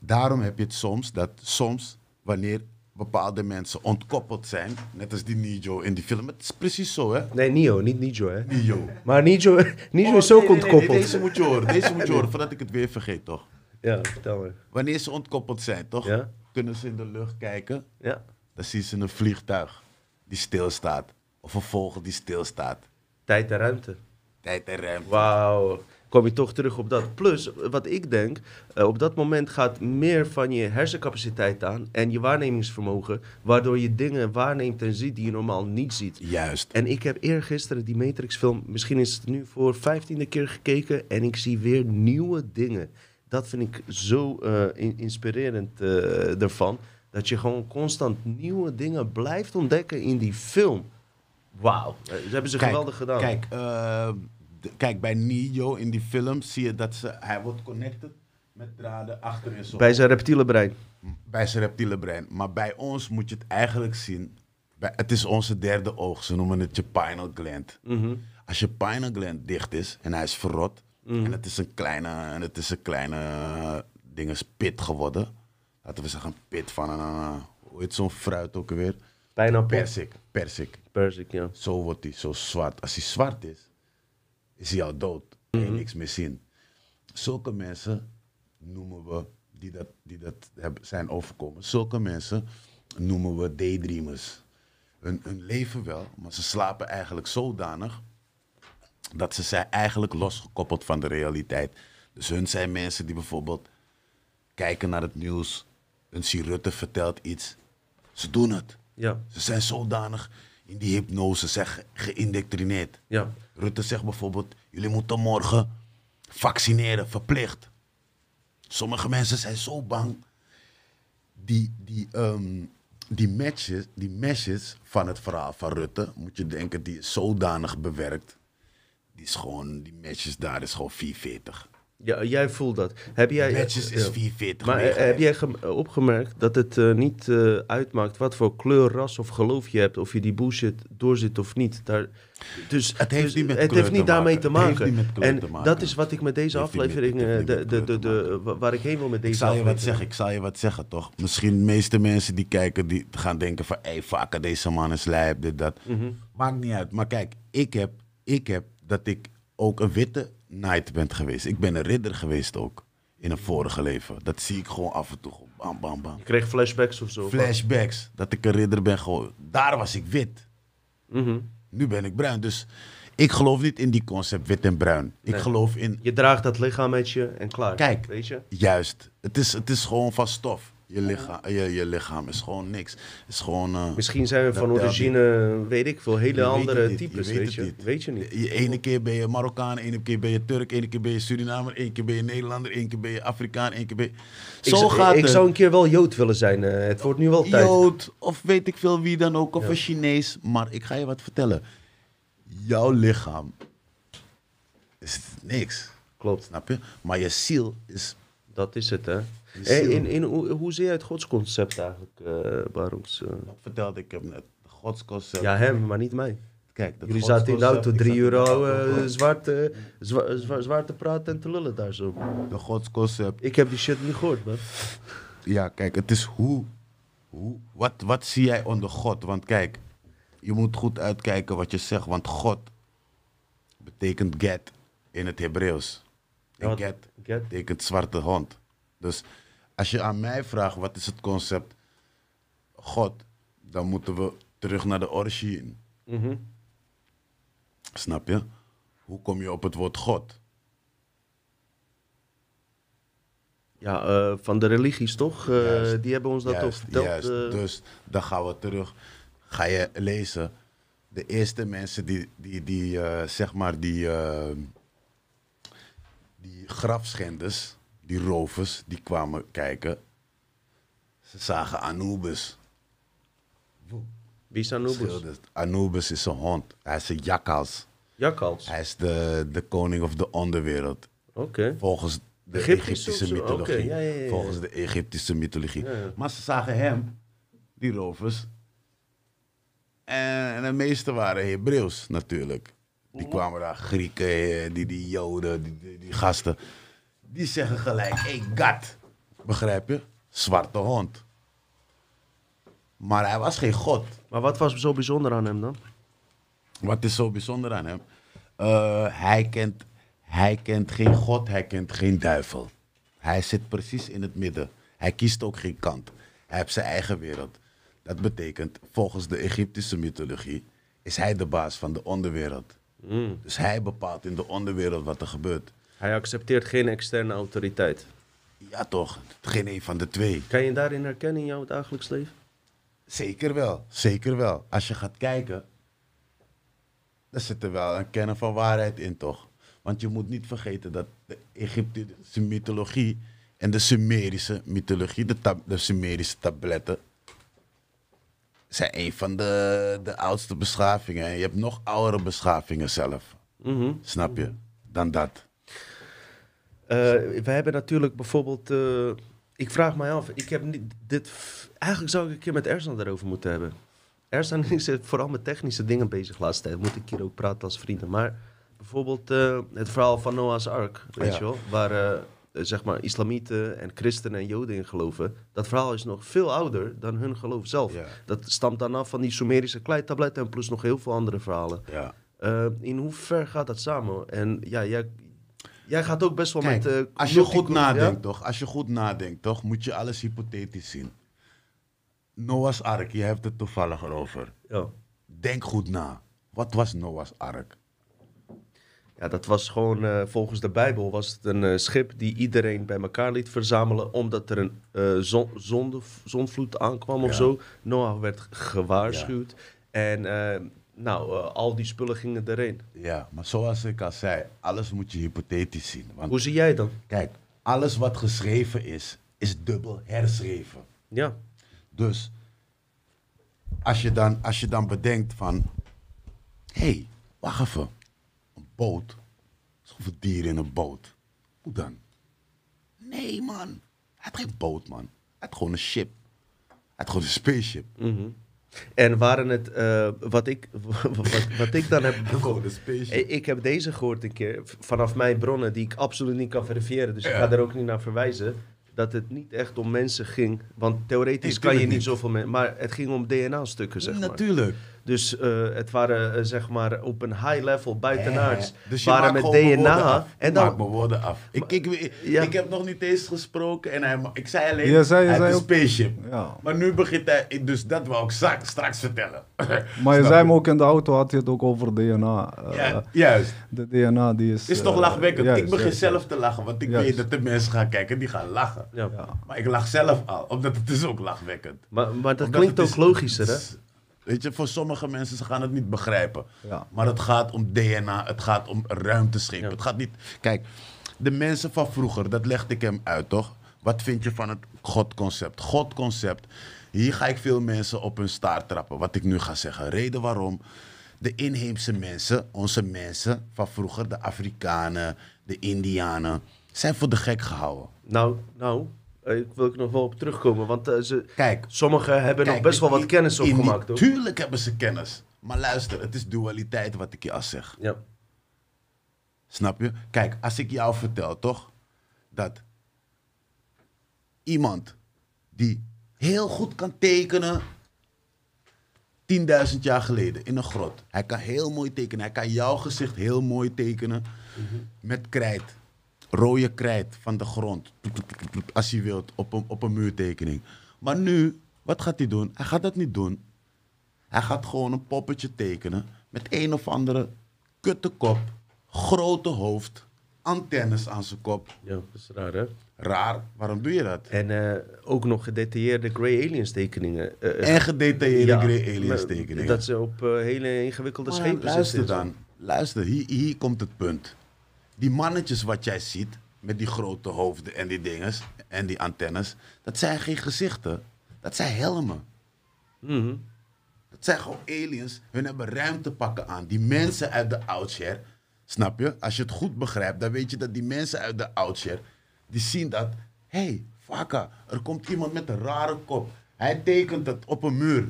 E: Daarom heb je het soms dat soms wanneer bepaalde mensen ontkoppeld zijn, net als die Nijo in die film. Het is precies zo, hè?
A: Nee, Nio, niet Nijo, hè.
E: Nijo.
A: Maar Nijo, Nijo
E: Oh,
A: is ook
E: nee, nee, nee,
A: ontkoppeld.
E: deze moet je horen, deze moet je [laughs] horen, voordat ik het weer vergeet, toch?
A: Ja, vertel me.
E: Wanneer ze ontkoppeld zijn, toch?
A: Ja.
E: Kunnen ze in de lucht kijken,
A: Ja.
E: dan zien ze een vliegtuig die stilstaat. Of een vogel die stilstaat.
A: Tijd en ruimte.
E: Tijd en ruimte.
A: Wauw. Kom je toch terug op dat. Plus, wat ik denk, eh, op dat moment gaat meer van je hersencapaciteit aan en je waarnemingsvermogen, waardoor je dingen waarneemt en ziet die je normaal niet ziet.
E: Juist.
A: En ik heb eergisteren die Matrix-film, misschien is het nu voor vijftiende keer gekeken en ik zie weer nieuwe dingen. Dat vind ik zo eh, in- inspirerend eh, ervan, dat je gewoon constant nieuwe dingen blijft ontdekken in die film. Wauw, Eh, dat hebben ze geweldig gedaan.
E: Kijk, eh, de- kijk, bij Neo in die film zie je dat ze, hij wordt connected met draden achter in zijn
A: Bij zijn reptiele brein.
E: bij zijn reptiele brein. Maar bij ons moet je het eigenlijk zien. Bij, het is onze derde oog. Ze noemen het je pineal gland.
A: Mhm.
E: Als je pineal gland dicht is en hij is verrot. En het is een kleine, en het is een kleine eh, ding is pit geworden. Laten we zeggen een pit van een, eh, hoe heet zo'n fruit ook alweer?
A: Bijna
E: Persik. Persik.
A: Persik, ja.
E: Zo wordt hij, zo zwart. Als hij zwart is, is hij al dood. Kan je niks meer zien. Zulke mensen noemen we, die dat, die dat hebben, zijn overkomen, zulke mensen noemen we daydreamers. Hun, hun leven wel, maar ze slapen eigenlijk zodanig dat ze zijn eigenlijk losgekoppeld van de realiteit. Dus hun zijn mensen die bijvoorbeeld kijken naar het nieuws. Een Rutte vertelt iets. Ze doen het.
A: Ja,
E: Ze zijn zodanig in die hypnose, ze zijn ge- geïndoctrineerd.
A: ja.
E: Rutte zegt bijvoorbeeld, jullie moeten morgen vaccineren, verplicht. Sommige mensen zijn zo bang. Die, die, ehm, die, matches, die meshes van het verhaal van Rutte, moet je denken, die is zodanig bewerkt. Die is gewoon, die matches daar is gewoon 440.
A: Ja jij voelt dat. Heb jij,
E: Matches is
A: ja.
E: 440.
A: Maar eh, heb jij gem- opgemerkt dat het eh, niet eh, uitmaakt wat voor kleur, ras of geloof je hebt, of je die bullshit doorzit of niet? Daar, dus
E: Het heeft
A: dus
E: niet met
A: het
E: kleur
A: heeft niet
E: te
A: daarmee te
E: maken. Het
A: maken.
E: heeft niet met kleur
A: en
E: te maken.
A: dat is wat ik met deze
E: met-
A: aflevering, de, de, de, waar ik heen wil met deze
E: Ik zal je wat
A: aflevering.
E: zeggen, ik zal je wat zeggen toch? Misschien de meeste mensen die kijken, die gaan denken van... Hé, vaker deze man is lijp, dit, dat.
A: Mhm.
E: Maakt niet uit. Maar kijk, ik heb, ik heb dat ik ook een witte knight ben geweest. Ik ben een ridder geweest ook. In een vorige leven. Dat zie ik gewoon af en toe. Bam, bam, bam.
A: Je kreeg flashbacks of zo.
E: Flashbacks. Dat ik een ridder ben gewoon. Daar was ik wit.
A: Mhm.
E: Nu ben ik bruin. Dus ik geloof niet in die concept wit en bruin. Ik
A: Nee.
E: geloof in
A: Je draagt dat lichaam met je en klaar.
E: Kijk.
A: Weet je?
E: Juist. Het is, het is gewoon van stof. Je lichaam, je, je lichaam is gewoon niks. Is gewoon... eh,
A: Misschien zijn we van origine, weet ik veel, hele
E: weet
A: andere types,
E: je weet
A: je?
E: niet.
A: Weet je niet.
E: Je ene keer ben je Marokkaan, ene keer ben je Turk, ene keer ben je Surinamer, ene keer ben je Nederlander, ene keer ben je Afrikaan, ene keer ben je...
A: Ik,
E: Zo gaat
A: ik
E: het.
A: zou een keer wel Jood willen zijn. eh, het wordt nu wel tijd.
E: Jood, of weet ik veel wie dan ook, of
A: Ja.
E: een Chinees. Maar ik ga je wat vertellen. Jouw lichaam is niks,
A: Klopt,
E: snap je? Maar je ziel is...
A: dat is het, hè.
E: Je
A: En
E: ziel.
A: in, in, hoe, zie jij het godsconcept eigenlijk, eh Baroes? eh?
E: Dat vertelde ik hem net. Godsconcept.
A: ja, hem, maar niet mij.
E: Kijk,
A: Jullie zaten in de auto drie uur al eh, zwaar, te, zwa- zwa- zwaar te praten en te lullen daar zo.
E: De godsconcept.
A: Ik heb die shit niet gehoord, man.
E: Ja, kijk, het is hoe, hoe wat, wat zie jij onder God? Want kijk, je moet goed uitkijken wat je zegt, want God betekent get in het Hebreeuws. En get
A: get?
E: betekent zwarte hond. Dus als je aan mij vraagt wat is het concept God, dan moeten we terug naar de origine.
A: Mhm.
E: Snap je? Hoe kom je op het woord God?
A: Ja, eh, van de religies toch? Eh,
E: Juist.
A: die hebben ons dat toch verteld.
E: Juist.
A: eh.
E: Dus dan gaan we terug. Ga je lezen. De eerste mensen die, die, die zeg maar, die, die grafschenders, die rovers, die kwamen kijken. Ze zagen Anubis.
A: Wie is Anubis?
E: Anubis is een hond. Hij is een jakkals.
A: Jakkals.
E: Hij is de, de koning of de onderwereld.
A: Oké.
E: Volgens de
A: Egyptische
E: mythologie.
A: Oké, ja, ja, ja, ja.
E: Volgens de Egyptische mythologie. Maar ze zagen hem, die rovers. En, en de meeste waren Hebreeuws natuurlijk. Die kwamen daar, Grieken, eh, die, die Joden, die, die, die gasten. Die zeggen gelijk, hey, God. Begrijp je? Zwarte hond. Maar hij was geen god.
A: Maar wat was zo bijzonder aan hem dan?
E: Wat is zo bijzonder aan hem? Eh, hij, kent, hij kent geen God, hij kent geen duivel. Hij zit precies in het midden. Hij kiest ook geen kant. Hij heeft zijn eigen wereld. Dat betekent, volgens de Egyptische mythologie, is hij de baas van de onderwereld. Dus hij bepaalt in de onderwereld wat er gebeurt.
A: Hij accepteert geen externe autoriteit.
E: Ja toch, geen een van de twee.
A: Kan je daarin herkennen in jouw dagelijks leven?
E: Zeker wel, zeker wel. Als je gaat kijken, dan zit er wel een kern van waarheid in, toch? Want je moet niet vergeten dat de Egyptische mythologie en de Sumerische mythologie, de, tab- de Sumerische tabletten, zijn een van de, de oudste beschavingen. En je hebt nog oudere beschavingen zelf,
A: Mhm.
E: snap je? Dan dat.
A: Eh, we hebben natuurlijk bijvoorbeeld. eh, ik vraag mij af, ik heb niet dit. Eigenlijk zou ik een keer met Ersan daarover moeten hebben. Ersan [laughs] is vooral met technische dingen bezig de laatste tijd. Moet ik hier ook praten als vrienden. Maar bijvoorbeeld eh, het verhaal van Noah's Ark, weet
E: Ja.
A: je wel, waar zeg maar islamieten en christenen en joden in geloven. Dat verhaal is nog veel ouder dan hun geloof zelf.
E: Ja.
A: Dat stamt dan af van die Sumerische kleitabletten en plus nog heel veel andere verhalen.
E: Ja.
A: In hoever gaat dat samen? En ja, jij, jij gaat ook best wel
E: Kijk,
A: met... eh,
E: als je goed nadenkt,
A: Ja?
E: toch? Als je goed nadenkt, toch? Moet je alles hypothetisch zien. Noah's Ark, je hebt het toevallig erover.
A: Ja.
E: Denk goed na. Wat was Noah's Ark?
A: ja, dat was gewoon eh, volgens de Bijbel was het een eh, schip die iedereen bij elkaar liet verzamelen omdat er een eh zon, zonde, zonvloed aankwam of
E: Ja.
A: zo. Noah werd gewaarschuwd en eh, nou, eh, al die spullen gingen erin.
E: Ja, maar zoals ik al zei, alles moet je hypothetisch zien. Want
A: Hoe zie jij dan?
E: kijk, alles wat geschreven is, is dubbel herschreven.
A: Ja,
E: Dus als je dan, als je dan bedenkt van, hé, hey, wacht even, een boot, zoveel dieren in een boot. Hoe dan? Nee man, hij had geen boot man, hij had gewoon een ship. Hij had gewoon een spaceship.
A: En waren het, eh, wat, ik, [laughs] wat, wat ik dan heb. [laughs] Ik, heb deze gehoord een keer vanaf mijn bronnen die ik absoluut niet kan verifiëren. Dus ik ga daar ook niet naar verwijzen. Dat het niet echt om mensen ging. Want theoretisch kan je niet. zoveel mensen. Maar het ging om DNA-stukken, zeg maar.
E: Natuurlijk.
A: Dus eh, het waren eh, zeg maar op een high level buitenaards.
E: Hè? Dus je
A: waren met DNA. En dan,
E: mijn woorden af. Ik, ik, ik,
A: Ja.
E: ik heb nog niet eens gesproken en hij, ik zei alleen,
D: Je zei- je
E: hij
D: zei
E: een
D: ook-
E: spaceship.
D: Ja.
E: Maar nu begint hij, dus dat wou ik straks, straks vertellen. [laughs]
D: Maar je zei me ook in de auto, had je het ook over DNA. eh,
E: Ja, juist.
D: De DNA die is...
E: Het is toch
D: eh,
E: lachwekkend.
D: juist,
E: ik begin
D: juist,
E: zelf te lachen, want ik
D: Juist.
E: weet dat de mensen gaan kijken die gaan lachen.
A: ja.
D: Ja.
E: Maar ik lach zelf al, omdat het is ook lachwekkend.
A: Maar, maar dat
E: Omdat
A: klinkt ook
E: is-
A: logischer, hè?
E: Weet je, voor sommige mensen ze gaan het niet begrijpen.
D: Ja.
E: Maar het gaat om DNA, het gaat om ruimteschepen.
A: Ja.
E: Het gaat niet... Kijk, de mensen van vroeger, dat legde ik hem uit, toch? Wat vind je van het Godconcept? Godconcept, hier ga ik veel mensen op hun staart trappen, wat ik nu ga zeggen. Reden waarom? De inheemse mensen, onze mensen van vroeger, de Afrikanen, de Indianen, zijn voor de gek gehouden.
A: Nou, nou, ik wil ik nog wel op terugkomen. Want eh, ze,
E: Kijk,
A: sommigen hebben nog best wel wat kennis opgemaakt.
E: Tuurlijk hebben ze kennis. Maar luister, het is dualiteit wat ik je al zeg.
A: Ja.
E: Snap je? Kijk, als ik jou vertel, toch? Dat iemand die heel goed kan tekenen. 10.000 jaar geleden in een grot. Hij kan heel mooi tekenen. Hij kan jouw gezicht heel mooi tekenen. Met krijt. Rode krijt van de grond. Als hij wilt, op een, op een muurtekening. Maar nu, wat gaat hij doen? Hij gaat dat niet doen. Hij gaat gewoon een poppetje tekenen met een of andere kutte kop, grote hoofd, antennes aan zijn kop.
A: ja, dat is raar, hè?
E: Raar, waarom doe je dat?
A: En eh, ook nog gedetailleerde Grey Aliens tekeningen. eh, eh,
E: En gedetailleerde
A: ja,
E: Grey Aliens tekeningen.
A: Dat ze op hele ingewikkelde
E: Maar
A: schepen
E: luister
A: zitten.
E: dan, luister, hier, hier komt het punt. Die mannetjes wat jij ziet, met die grote hoofden en die dinges en die antennes, dat zijn geen gezichten, dat zijn helmen.
A: Mhm.
E: Dat zijn gewoon aliens. Hun hebben ruimtepakken aan. Die mensen uit de oudsher. Snap je? Als je het goed begrijpt, dan weet je dat die mensen uit de oudsher. Die zien dat. Hé, hey, Faka, er komt iemand met een rare kop. Hij tekent het op een muur.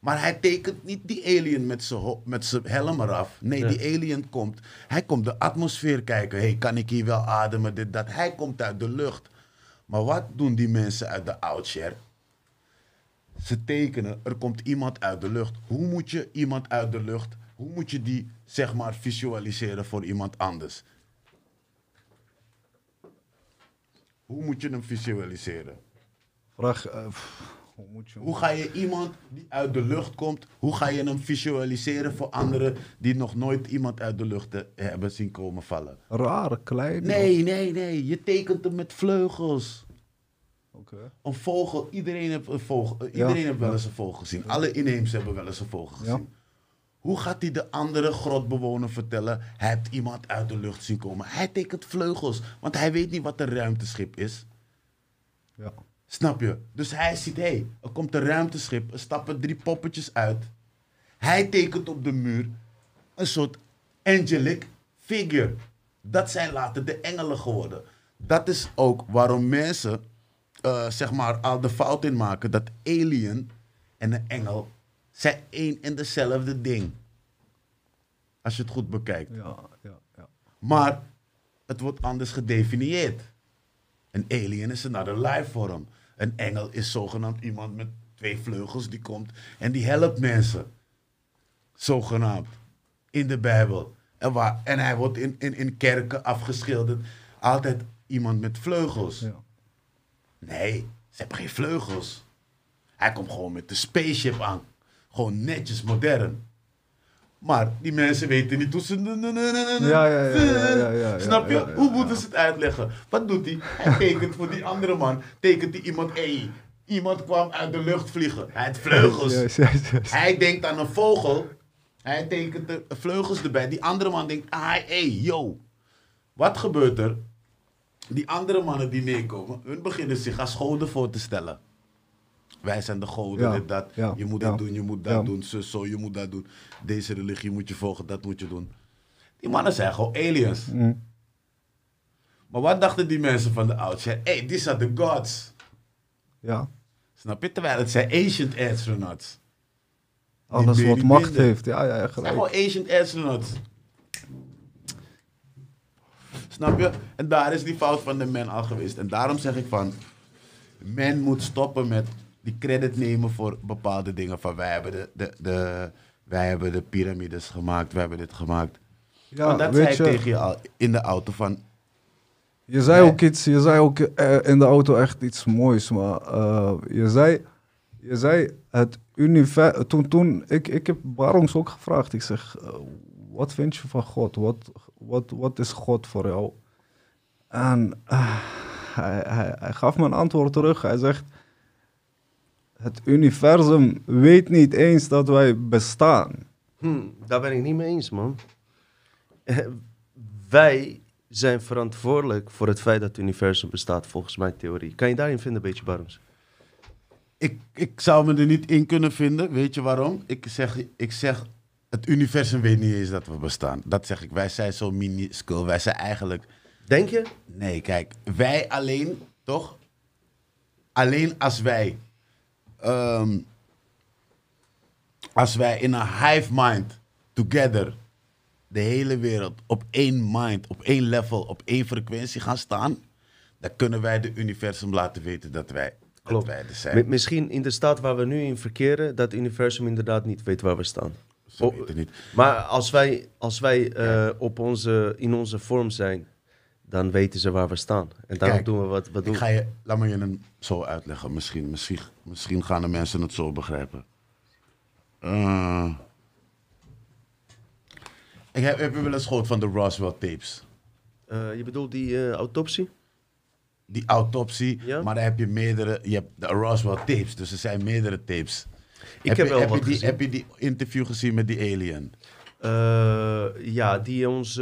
E: Maar hij tekent niet die alien met zijn met helm eraf. Nee,
A: Ja.
E: die alien komt. Hij komt de atmosfeer kijken. hey, kan ik hier wel ademen? Dit, dat. Hij komt uit de lucht. Maar wat doen die mensen uit de outshare? Ze tekenen, er komt iemand uit de lucht. Hoe moet je iemand uit de lucht, hoe moet je die zeg maar visualiseren voor iemand anders? Hoe moet je hem visualiseren?
D: Vraag, eh, hoe
E: ga je iemand die uit de lucht komt, hoe ga je hem visualiseren voor anderen die nog nooit iemand uit de lucht eh, hebben zien komen vallen?
D: Raar, klein?
E: Nee, nee, nee. Je tekent hem met vleugels.
D: Oké.
E: Een vogel, iedereen heeft, een vogel, eh,
D: Ja,
E: iedereen heeft wel eens een vogel gezien. Alle inheemse hebben wel eens een vogel
D: Ja.
E: gezien. Hoe gaat hij de andere grotbewoner vertellen? Hij heeft iemand uit de lucht zien komen. Hij tekent vleugels, want hij weet niet wat een ruimteschip is.
D: Ja.
E: Snap je? Dus hij ziet, hé, hey, er komt een ruimteschip, er stappen drie poppetjes uit. Hij tekent op de muur een soort angelic figure. Dat zijn later de engelen geworden. Dat is ook waarom mensen, eh, zeg maar, al de fout in maken dat alien en een engel zijn één en dezelfde ding. Als je het goed bekijkt.
D: Ja, ja, ja.
E: Maar het wordt anders gedefinieerd. Een alien is een another life vorm. Een engel is zogenaamd iemand met twee vleugels die komt en die helpt mensen. Zogenaamd. In de Bijbel. En, waar, en hij wordt in, in, in kerken afgeschilderd. Altijd iemand met vleugels.
D: ja.
E: Nee, ze hebben geen vleugels. Hij komt gewoon met de spaceship aan. Gewoon netjes, modern. Maar die mensen weten niet hoe ze...
D: Ja, ja, ja, ja,
E: Snap je? hoe moeten ze het uitleggen? Wat doet hij? Hij tekent voor die andere man. Tekent hij iemand... Hey, iemand kwam uit de lucht vliegen. Hij heeft vleugels. Hij denkt aan een vogel. Hij tekent de vleugels erbij. Die andere man denkt, ah, hey, yo. Wat gebeurt er? Die andere mannen die meekomen, hun beginnen zich als goden voor te stellen. Wij zijn de goden, dit, dat. je moet dit doen, je moet dat doen. Zo, zo, je moet dat doen. Deze religie moet je volgen, dat moet je doen. Die mannen zijn gewoon aliens.
D: Mm.
E: Maar wat dachten die mensen van de oudsher? Hey, these are the gods.
D: Ja.
E: Snap je? Terwijl het zijn ancient astronauts.
D: Alles wat macht heeft. Ja, ja,
E: zijn
D: gelijk.
E: gewoon ancient astronauts. Snap je? En daar is die fout van de man al geweest. En daarom zeg ik van... Men moet stoppen met die credit nemen voor bepaalde dingen. Van wij hebben de, de, de, wij hebben de piramides gemaakt, wij hebben dit gemaakt.
D: Ja,
E: Want dat zei
D: weet
E: ik
D: je,
E: tegen je al in de auto van...
D: je zei
E: Nee.
D: ook iets, je zei ook eh, in de auto echt iets moois, maar eh, je zei, je zei het universum, toen, toen, ik, ik heb Barons ook gevraagd, ik zeg, eh, wat vind je van God? Wat, wat, wat is God voor jou? En hij, hij, hij gaf me een antwoord terug, hij zegt, het universum weet niet eens dat wij bestaan.
A: Hm, daar ben ik niet mee eens, man. Eh, Wij zijn verantwoordelijk voor het feit dat het universum bestaat, volgens mijn theorie. Kan je daarin vinden, een beetje, Barms?
E: Ik, ik zou me er niet in kunnen vinden. Weet je waarom? Ik zeg, ik zeg, het universum weet niet eens dat we bestaan. Dat zeg ik. Wij zijn zo minuscule. Wij zijn eigenlijk...
A: Denk je?
E: Nee, kijk. Wij alleen, toch? Alleen als wij... ehm, als wij in een hive mind, together, de hele wereld op één mind, op één level, op één frequentie gaan staan, dan kunnen wij de universum laten weten dat wij,
A: Klopt.
E: dat wij er zijn.
A: Mi- Misschien in de staat waar we nu in verkeren, dat het universum inderdaad niet weet waar we staan.
E: Ze
A: Oh,
E: weten niet.
A: Maar als wij, als wij eh, op onze, in onze vorm zijn, dan weten ze waar we staan. En daarom
E: Kijk,
A: doen we wat we doen.
E: Ik ga je, laat me je hem zo uitleggen. Misschien, misschien, misschien gaan de mensen het zo begrijpen. Eh, ik heb, heb je wel eens gehoord van de Roswell tapes?
A: Eh, je bedoelt die eh, autopsie?
E: Die autopsie,
A: Ja.
E: maar dan heb je meerdere, je hebt de Roswell tapes, dus er zijn meerdere tapes.
A: Ik heb
E: je,
A: wel
E: heb
A: wat
E: je die,
A: gezien.
E: Heb je die interview gezien met die alien?
A: Ja, die ons...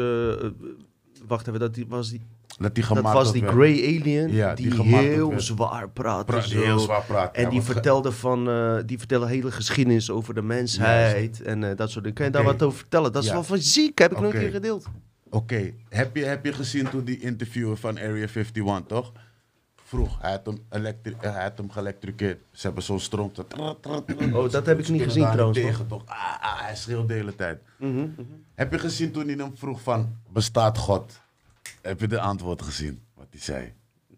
A: wacht even, dat die, was die,
E: Dat die
A: dat was die. Grey Alien
E: Ja,
A: die,
E: die
A: heel zwaar praatte.
E: Pra-
A: zo.
E: heel zwaar praat.
A: En die vertelde van, eh, die vertelde hele geschiedenis over de mensheid en eh, dat soort dingen. Kan je daar wat over vertellen? Dat is
E: Ja.
A: wel van ziek, heb ik nog
E: Oké.
A: een keer gedeeld.
E: Oké, heb, je, heb je gezien toen die interviewer van Area 51, toch? Vroeg. Hij had hem, elektri- hij had hem geëlectrocuteerd. Ze hebben zo'n stroom. te-
A: Oh, dat heb ik niet gezien trouwens.
E: Tegen, toch? Ah, ah, hij schreeuwde de hele tijd.
A: Mhm,
E: Heb je gezien toen hij hem vroeg van, bestaat God? Heb je de antwoord gezien, wat hij zei?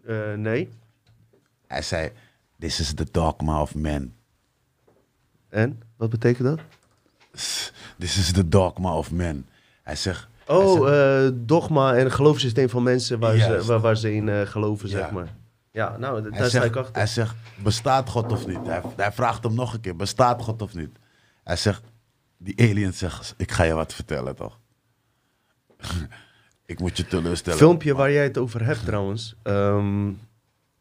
A: Eh, nee.
E: Hij zei, this is the dogma of man.
A: En? Wat betekent dat?
E: This is the dogma of man. Hij zegt,
A: Oh, eh, dogma en geloofssysteem van mensen waar, ze,
E: Juist.
A: waar, waar ze in eh, geloven, zeg
E: Ja.
A: maar. Ja, nou,
E: hij,
A: daar sta ik
E: zegt,
A: achter.
E: hij zegt, bestaat God of niet? Hij, hij vraagt hem nog een keer, bestaat God of niet? Hij zegt, die alien zegt, ik ga je wat vertellen toch? [laughs] ik moet je teleurstellen.
A: Filmpje waar jij het over hebt trouwens. ehm,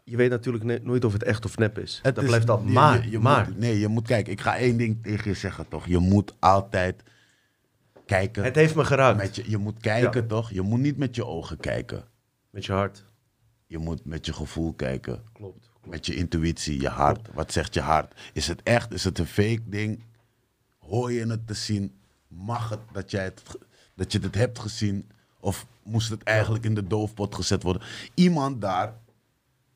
A: je weet natuurlijk ne- nooit of het echt of nep is.
E: Het
A: dat
E: is-
A: blijft
E: je-
A: Maar,
E: je- je
A: maar
E: moet- nee, je moet kijken. Ik ga één ding tegen je zeggen, toch? Je moet altijd kijken.
A: het heeft me geraakt.
E: met je, je moet kijken, toch? Je moet niet met je ogen kijken.
A: Met je hart.
E: Je moet met je gevoel kijken.
A: Klopt.
E: Met je intuïtie, je hart. Wat zegt je hart? Is het echt? Is het een fake ding? Hoor je het te zien? Mag het dat, jij het, dat je het hebt gezien? Of moest het eigenlijk in de doofpot gezet worden? Iemand daar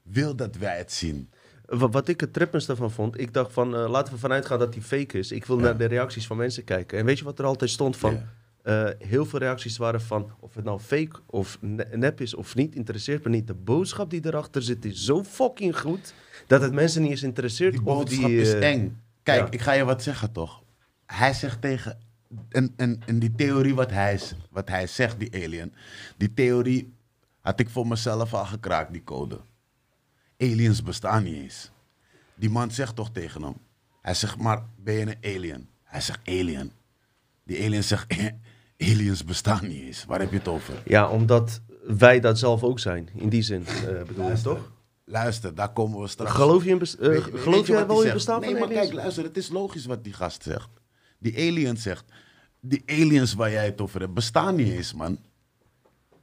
E: wil dat wij het zien.
A: Wa- Wat ik het trippendste van vond, ik dacht van eh, laten we vanuit gaan dat die fake is. Ik wil naar de reacties van mensen kijken. En weet je wat er altijd stond van?
E: Ja.
A: Eh, heel veel reacties waren van of het nou fake of ne- nep is of niet, interesseert me niet. De boodschap die erachter zit is zo fucking goed dat het mensen niet eens interesseert.
E: Die boodschap
A: die,
E: is
A: eh,
E: eng. Kijk,
A: ja.
E: ik ga je wat zeggen toch. Hij zegt tegen... En, en, en die theorie wat hij, wat hij zegt, die alien... Die theorie had ik voor mezelf al gekraakt, die code. Aliens bestaan niet eens. Die man zegt toch tegen hem... Hij zegt, maar ben je een alien? Hij zegt, alien. Die alien zegt, aliens bestaan niet eens. Waar heb je het over?
A: Ja, omdat wij dat zelf ook zijn. In die zin, eh bedoel je toch?
E: Luister, daar komen we straks.
A: Geloof je, in bes- eh, geloof
E: je
A: wel in bestaan
E: nee,
A: van
E: maar
A: aliens?
E: kijk, luister, het is logisch wat die gast zegt. Die alien zegt, die aliens waar jij het over hebt, bestaan niet eens, man.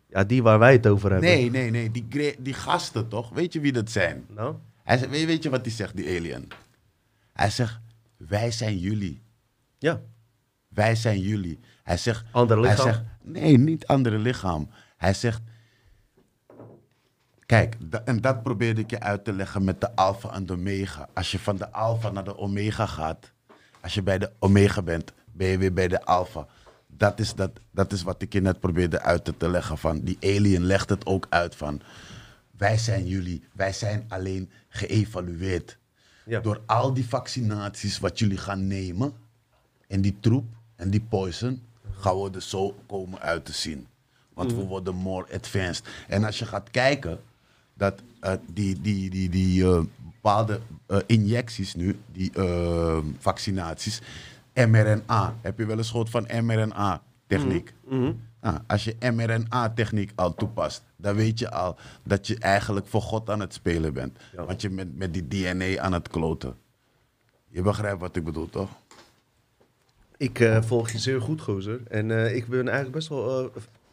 A: Ja, die waar wij het over hebben.
E: Nee, nee, nee, die, gre- die gasten toch? Weet je wie dat zijn?
A: Nou?
E: Hij zegt, weet, weet je wat hij zegt, die alien? Hij zegt, wij zijn jullie.
A: Ja.
E: Wij zijn jullie. Hij zegt...
A: Ander lichaam?
E: Hij zegt, nee, niet andere lichaam. Hij zegt... Kijk, en dat probeerde ik je uit te leggen met de alfa en de omega. Als je van de alfa naar de omega gaat... Als je bij de omega bent, ben je weer bij de alfa. Dat is, dat, dat is wat ik je net probeerde uit te- te leggen van... Die alien legt het ook uit van... Wij zijn jullie. Wij zijn alleen geëvalueerd.
A: Ja.
E: Door al die vaccinaties wat jullie gaan nemen... En die troep en die poison gaan we er zo komen uit te zien. Want we worden more advanced. En als je gaat kijken, dat eh, die, die, die, die eh, bepaalde eh, injecties nu, die vaccinaties, mRNA. Heb je wel eens gehoord van mRNA-techniek? Nou, als je mRNA-techniek al toepast, dan weet je al dat je eigenlijk voor God aan het spelen bent.
A: Ja.
E: Want je bent met die DNA aan het kloten. Je begrijpt wat ik bedoel, toch?
A: Ik eh, volg je zeer goed, gozer. En eh, ik ben eigenlijk best wel, eh,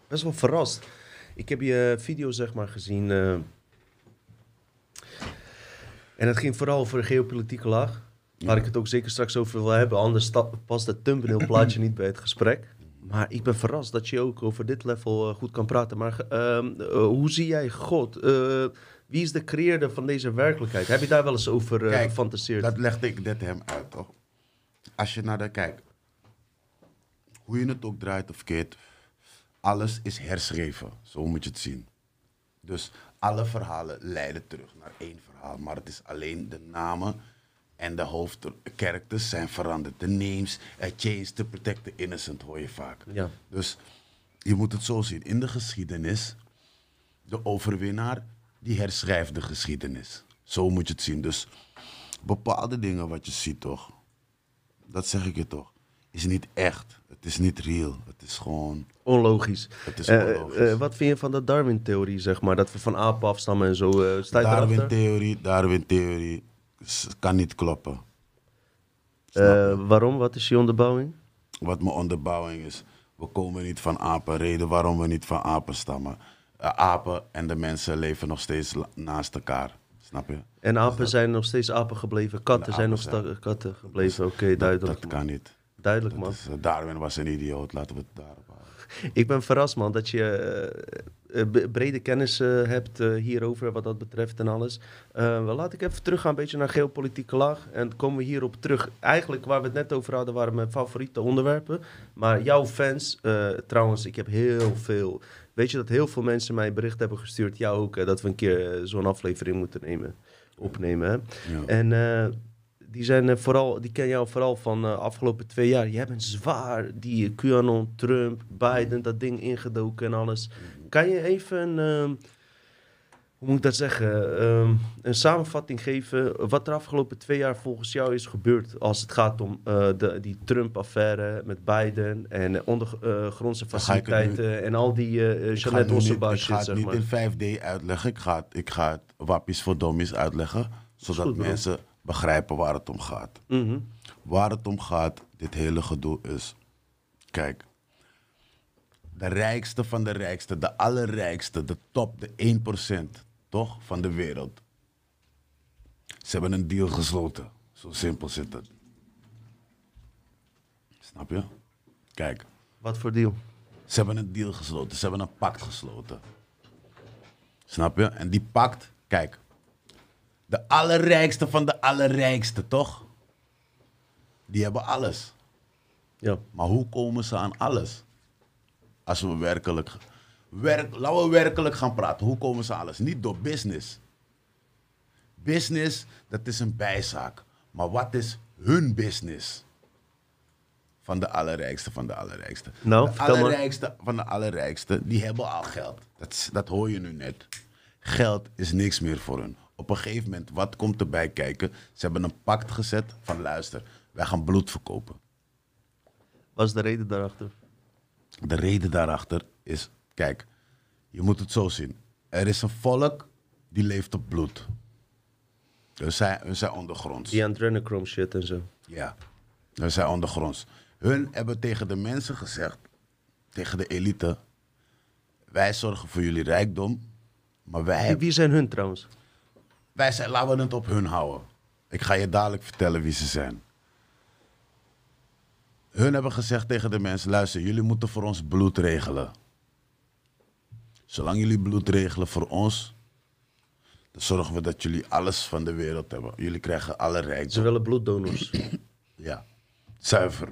A: best wel verrast. Ik heb je video, zeg maar, gezien. en het ging vooral over de geopolitieke laag. Waar ik het ook zeker straks over wil hebben. Anders past het thumbnail plaatje [clears throat] niet bij het gesprek. Maar ik ben verrast dat je ook over dit level goed kan praten. Maar hoe zie jij God? Wie is de creëerder van deze werkelijkheid? Heb je daar wel eens over
E: Kijk,
A: gefantaseerd?
E: Dat legde ik net hem uit, toch? Als je naar de kijkt, hoe je het ook draait of keert, alles is herschreven. Zo moet je het zien. Dus alle verhalen leiden terug naar één verhaal. Maar het is alleen de namen en de hoofdcharacters zijn veranderd. De names are changed to protect the innocent, hoor je vaak.
A: Ja.
E: Dus je moet het zo zien. In de geschiedenis, de overwinnaar, die herschrijft de geschiedenis. Zo moet je het zien. Dus bepaalde dingen wat je ziet, toch? Dat zeg ik je toch. Is niet echt. Het is niet real. Het is gewoon...
A: Onlogisch.
E: Het is
A: Eh,
E: onlogisch.
A: eh, wat vind je van de Darwin-theorie, zeg maar? Dat we van apen afstammen en zo. eh?
E: Darwin-theorie, Darwin-theorie kan niet kloppen.
A: Waarom? Wat is je onderbouwing?
E: Wat mijn onderbouwing is. We komen niet van apen. Reden waarom we niet van apen stammen. Apen en de mensen leven nog steeds naast elkaar. Snap je?
A: En apen zijn nog steeds apen gebleven. Katten zijn nog sta- katten gebleven. Oké,
E: Dat,
A: duidelijk.
E: dat kan niet.
A: Duidelijk, man.
E: is, Darwin was een idioot. Laten we het daarop houden.
A: ik ben verrast, man, dat je eh, eh, brede kennis eh, hebt hierover, wat dat betreft en alles. Wel, laat ik even teruggaan, een beetje naar geopolitieke laag. En komen we hierop terug. Eigenlijk, waar we het net over hadden, waren mijn favoriete onderwerpen. Maar jouw fans, trouwens, ik heb heel veel... Weet je dat heel veel mensen mij een bericht hebben gestuurd, jou ook, dat we een keer zo'n aflevering moeten nemen, opnemen. Hè?
E: Ja.
A: En die, zijn, eh, vooral, die ken jou vooral van de afgelopen twee jaar. Jij bent zwaar die QAnon, Trump, Biden, dat ding ingedoken en alles. Kan je even ehm, hoe moet ik dat zeggen, Ehm, een samenvatting geven wat er afgelopen twee jaar volgens jou is gebeurd als het gaat om eh, de, die Trump-affaire met Biden en eh, ondergrondse
E: nu-
A: faciliteiten en al die uh,
E: Ik ga,
A: Jeanette
E: het nu niet,
A: Osselba
E: ik ga het niet in 5D uitleggen. Ik ga het, ik ga het wappies voor dommies uitleggen. Zodat
A: goed,
E: mensen begrijpen waar het om gaat.
A: Mhm.
E: Waar het om gaat, dit hele gedoe is... Kijk, de rijkste van de rijkste, de allerrijkste, de top, de 1%, toch, van de wereld. Ze hebben een deal gesloten. Zo simpel zit het. Snap je? Kijk,
A: Wat voor deal?
E: ze hebben een deal gesloten. Ze hebben een pact gesloten. Snap je? En die pact, kijk. De allerrijkste van de allerrijkste, toch? Die hebben alles.
A: Ja.
E: Maar hoe komen ze aan alles? Als we werkelijk... Werk, laten we werkelijk gaan praten. Hoe komen ze aan alles? Niet door business. Business, dat is een bijzaak. Maar wat is hun business? Van de allerrijkste van de allerrijkste.
A: Nou,
E: de
A: maar.
E: allerrijkste van de allerrijkste, die hebben al geld. Dat, dat hoor je nu net. Geld is niks meer voor hun. Op een gegeven moment, wat komt erbij kijken? Ze hebben een pact gezet van luister, wij gaan bloed verkopen.
A: Wat is de reden daarachter?
E: De reden daarachter is, kijk, je moet het zo zien. Er is een volk die leeft op bloed. Dus zij, hun zijn ondergronds.
A: Die adrenochrome shit en zo.
E: Ja, hun zijn ondergronds. Hun hebben tegen de mensen gezegd, tegen de elite, wij zorgen voor jullie rijkdom, maar wij,
A: wie zijn hun trouwens?
E: Wij zijn, laten we het op hun houden. Ik ga je dadelijk vertellen wie ze zijn. Hun hebben gezegd tegen de mensen, luister, jullie moeten voor ons bloed regelen. Zolang jullie bloed regelen voor ons, dan zorgen we dat jullie alles van de wereld hebben. Jullie krijgen alle rijkdom.
A: Ze willen bloeddonors.
E: Ja, zuiver.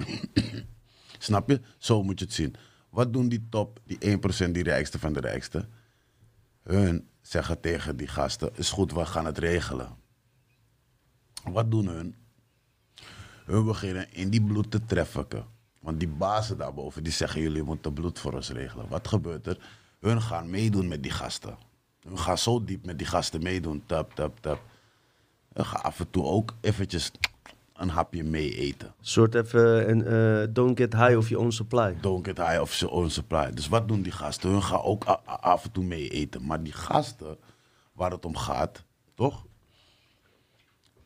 E: Snap je? Zo moet je het zien. Wat doen die top, die 1%, die rijkste van de rijkste? Hun zeggen tegen die gasten, is goed, we gaan het regelen. Wat doen hun? Hun beginnen in die bloed te trafficken. Want die bazen daarboven, die zeggen, jullie moeten bloed voor ons regelen. Wat gebeurt er? Hun gaan meedoen met die gasten. Hun gaan zo diep met die gasten meedoen. Tap, tap, tap. Hun gaan af en toe ook eventjes een hapje mee eten.
A: Soort even een eh, don't get high of your own supply.
E: Don't get high of your own supply. Dus wat doen die gasten? Hun gaan ook af en toe mee eten. Maar die gasten, waar het om gaat, toch?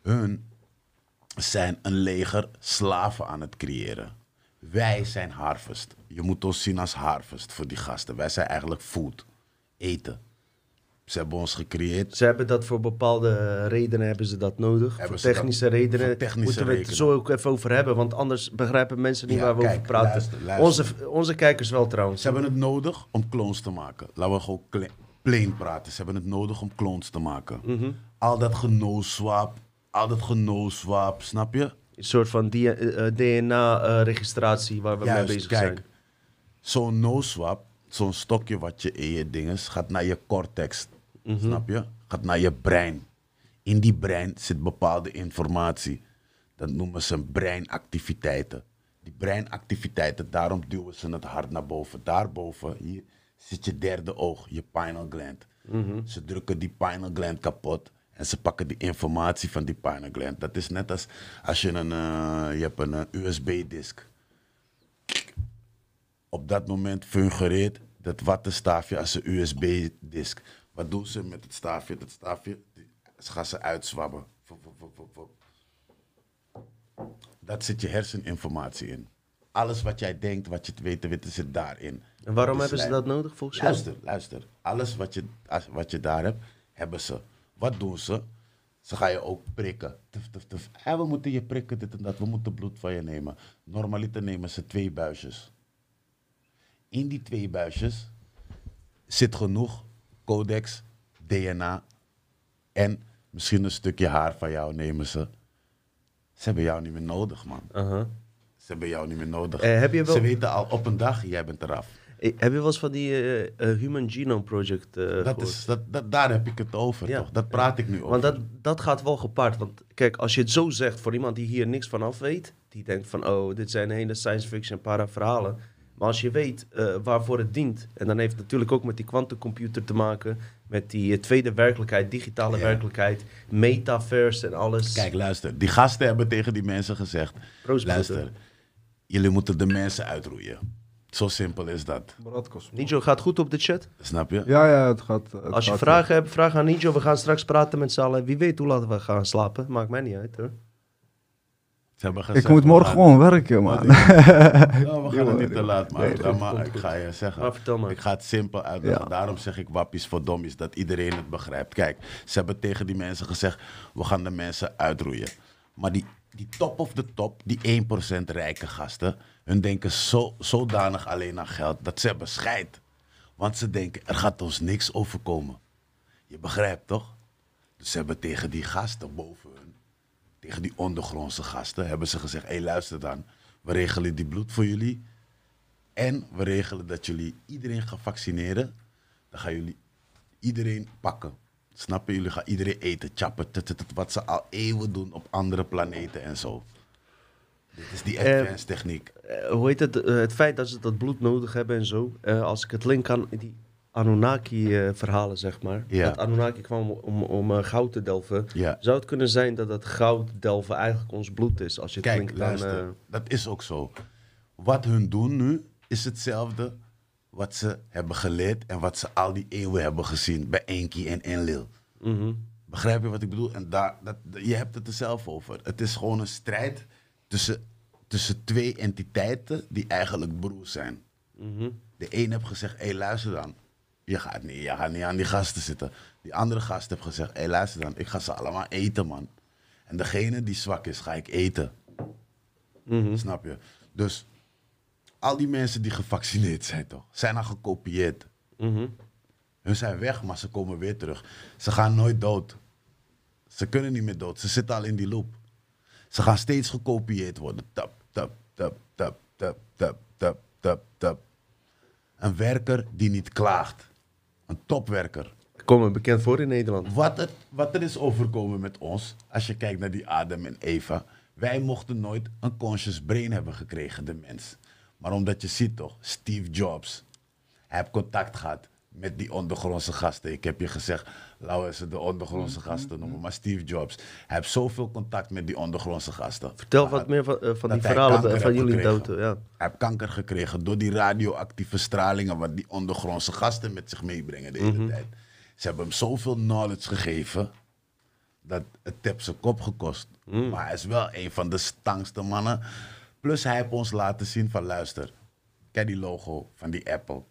E: Hun zijn een leger slaven aan het creëren. Wij zijn harvest. Je moet ons zien als harvest voor die gasten. Wij zijn eigenlijk food, eten. Ze hebben ons gecreëerd.
A: Ze hebben dat voor bepaalde redenen hebben ze dat nodig.
E: Hebben
A: voor
E: dat-
A: technische redenen
E: voor technische
A: moeten we het zo ook even over hebben. Want anders begrijpen mensen niet
E: Ja,
A: waar we
E: kijk,
A: over praten.
E: luister, luister.
A: Onze, onze kijkers wel trouwens.
E: Ze hebben het nodig om clones te maken. Laten we gewoon plain praten. Ze hebben het nodig om clones te maken.
A: Mhm.
E: Al dat genooswap, al dat genooswap, snap je?
A: Een soort van DNA-registratie waar we mee bezig
E: kijk.
A: zijn.
E: Zo'n no-swap, zo'n stokje wat je in je dinges, gaat naar je cortex.
A: Mhm.
E: Snap je? Gaat naar je brein. In die brein zit bepaalde informatie. Dat noemen ze breinactiviteiten. Die breinactiviteiten, daarom duwen ze het hard naar boven. Daarboven, hier zit je derde oog, je pineal gland.
A: Mhm.
E: Ze drukken die pineal gland kapot. En ze pakken die informatie van die pineal gland. Dat is net als als je een, eh, je hebt een eh, USB-disk op dat moment fungereert dat wattenstaafje als een USB-disk. Wat doen ze met het staafje? Dat staafje ze gaan ze uitzwabben. Dat zit je herseninformatie in. Alles wat jij denkt, wat je te weten weet, zit daarin.
A: En waarom hebben ze dat nodig volgens jou?
E: Luister, luister. Alles wat je, wat je daar hebt, hebben ze. Wat doen ze? Ze gaan je ook prikken. Tuf, tuf, tuf. Ja, we moeten je prikken, dit en dat. We moeten bloed van je nemen. Normaliter nemen ze twee buisjes. in die twee buisjes zit genoeg codex, DNA en misschien een stukje haar van jou nemen ze. Ze hebben jou niet meer nodig, man.
A: Uh-huh.
E: Ze hebben jou niet meer nodig.
A: Eh, heb je wel-
E: Ze weten al op een dag, jij bent eraf.
A: Eh, Heb je wel eens van die eh, Human Genome Project
E: Dat is, dat, dat, daar heb ik het over,
A: Ja.
E: toch? Dat praat ik nu over.
A: Want dat, dat gaat wel gepaard. Want kijk, als je het zo zegt voor iemand die hier niks van af weet, die denkt van, oh, dit zijn hele science fiction para verhalen. Maar als je weet eh, waarvoor het dient, en dan heeft het natuurlijk ook met die quantumcomputer te maken, met die eh, tweede werkelijkheid, digitale
E: Ja.
A: werkelijkheid, metaverse en alles.
E: Kijk, luister. Die gasten hebben tegen die mensen gezegd...
A: Proost,
E: luister,
A: broeder.
E: jullie moeten de mensen uitroeien. Zo simpel is dat.
A: Nijo gaat goed op de chat.
E: Snap je?
D: Ja, ja, het gaat. Het
A: Als je
D: gaat
A: vragen hebt, vraag aan Nijo. We gaan straks praten met z'n allen. Wie weet hoe laat we gaan slapen. Maakt mij niet uit hoor.
E: Ze hebben
D: Ik
E: gezegd,
D: moet
E: we
D: morgen
E: gaan-
D: gewoon werken, man. [laughs]
E: Nou, we gaan het niet te laat maken.
D: nee,
E: maar ik ga je zeggen.
A: Maar vertel maar.
E: Ik ga het simpel uitleggen.
D: Ja.
E: Daarom zeg ik wappies voor dommies, dat iedereen het begrijpt. Kijk, ze hebben tegen die mensen gezegd, we gaan de mensen uitroeien. Maar die, die top of de top, die 1% rijke gasten, hun denken zo, zodanig alleen aan geld dat ze hebben scheid. Want ze denken, er gaat ons niks overkomen. Je begrijpt toch? Dus ze hebben tegen die gasten boven tegen die ondergrondse gasten, hebben ze gezegd, hé hey, luister dan, we regelen die bloed voor jullie. En we regelen dat jullie iedereen gaan vaccineren. Dan gaan jullie iedereen pakken. Snap je? Jullie gaan iedereen eten, chappen, wat ze al eeuwen doen op andere planeten en zo. Dit is die
A: Eh,
E: advanced techniek.
A: Eh, hoe heet het? Eh, het feit dat ze dat bloed nodig hebben en zo. als ik het link aan die Anunnaki-verhalen, zeg maar.
E: Ja.
A: Dat Anunnaki kwam om, om eh, goud te delven.
E: Ja.
A: Zou het kunnen zijn dat dat goud delven eigenlijk ons bloed is? Als je
E: Kijk,
A: linkt aan...
E: luister,
A: eh,
E: dat is ook zo. Wat hun doen nu is hetzelfde wat ze hebben geleerd en wat ze al die eeuwen hebben gezien bij Enki en Enlil.
A: mhm.
E: Begrijp je wat ik bedoel? En daar, dat, je hebt het er zelf over. Het is gewoon een strijd tussen, tussen twee entiteiten die eigenlijk broers zijn.
A: Mhm.
E: De een heeft gezegd, hé hey, luister dan. Je gaat, niet, je gaat niet aan die gasten zitten. Die andere gast heeft gezegd, hé laat ze dan, ik ga ze allemaal eten man. En degene die zwak is, ga ik eten.
A: Mhm.
E: Snap je? Dus al die mensen die gevaccineerd zijn toch, zijn al gekopieerd.
A: Mm.
E: Hun zijn weg, maar ze komen weer terug. Ze gaan nooit dood. Ze kunnen niet meer dood. Ze zitten al in die loop. Ze gaan steeds gekopieerd worden. Tap, tap, tap, tap, tap, tap, tap, tap. Een werker die niet klaagt. Een topwerker.
A: Komen bekend voor in Nederland.
E: Wat, het, wat er is overkomen met ons, als je kijkt naar die Adam en Eva, wij mochten nooit een conscious brain hebben gekregen, de mens. Maar omdat je ziet toch, Steve Jobs, hij heeft contact gehad met die ondergrondse gasten. Ik heb je gezegd, laten we ze de ondergrondse gasten noemen, maar Steve Jobs, hij heeft zoveel contact met die ondergrondse gasten.
A: Vertel wat meer van, eh, van die verhalen van jullie dood. Ja.
E: Hij heeft kanker gekregen door die radioactieve stralingen wat die ondergrondse gasten met zich meebrengen de hele tijd. Ze hebben hem zoveel knowledge gegeven dat het heeft zijn kop gekost. Maar hij is wel een van de stangste mannen. Plus hij heeft ons laten zien van luister, kijk die logo van die Apple.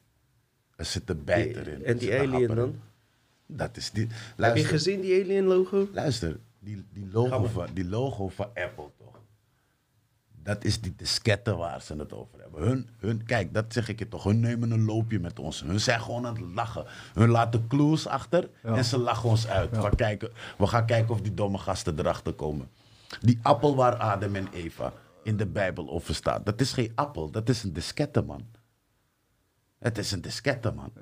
E: Er zit een bijt erin.
A: en die alien dan?
E: Dat is die.
A: Heb je gezien die alien logo?
E: Luister, die, die, logo van, die logo van Apple toch. Dat is die disketten waar ze het over hebben. Hun, hun, kijk, dat zeg ik je toch. Hun nemen een loopje met ons. Hun zijn gewoon aan het lachen. Hun laten clues achter en ze lachen ons uit. Van, kijken, we gaan kijken of die domme gasten erachter komen. Die appel waar Adam en Eva in de Bijbel over staat. Dat is geen appel, dat is een diskette, man. Het is een diskette, man.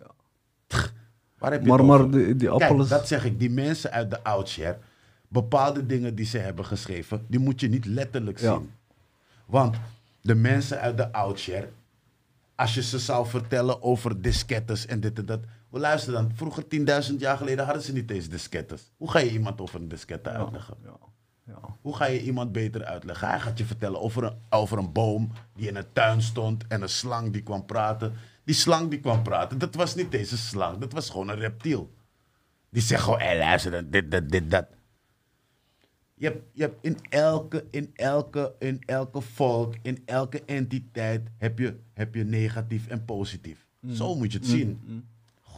E: Waar heb je
D: Maar- maar die- die
E: Kijk,
D: appel is-
E: dat zeg ik. Die mensen uit de outshare, bepaalde dingen die ze hebben geschreven, die moet je niet letterlijk
D: Ja.
E: zien. Want de mensen uit de outshare, als je ze zou vertellen over diskettes en dit en dat. Wel, luister dan, vroeger 10.000 jaar geleden hadden ze niet eens diskettes. Hoe ga je iemand over een diskette uitleggen?
D: Ja, ja.
E: Hoe ga je iemand beter uitleggen? Hij gaat je vertellen over een, over een boom die in een tuin stond en een slang die kwam praten. Die slang die kwam praten, dat was niet deze slang, dat was gewoon een reptiel. Die zegt gewoon, hé luister, dan dit, dat, dit, dat. Je hebt, je hebt in, elke, in, elke, in elke volk, in elke entiteit heb je, heb je negatief en positief. Zo moet je het zien.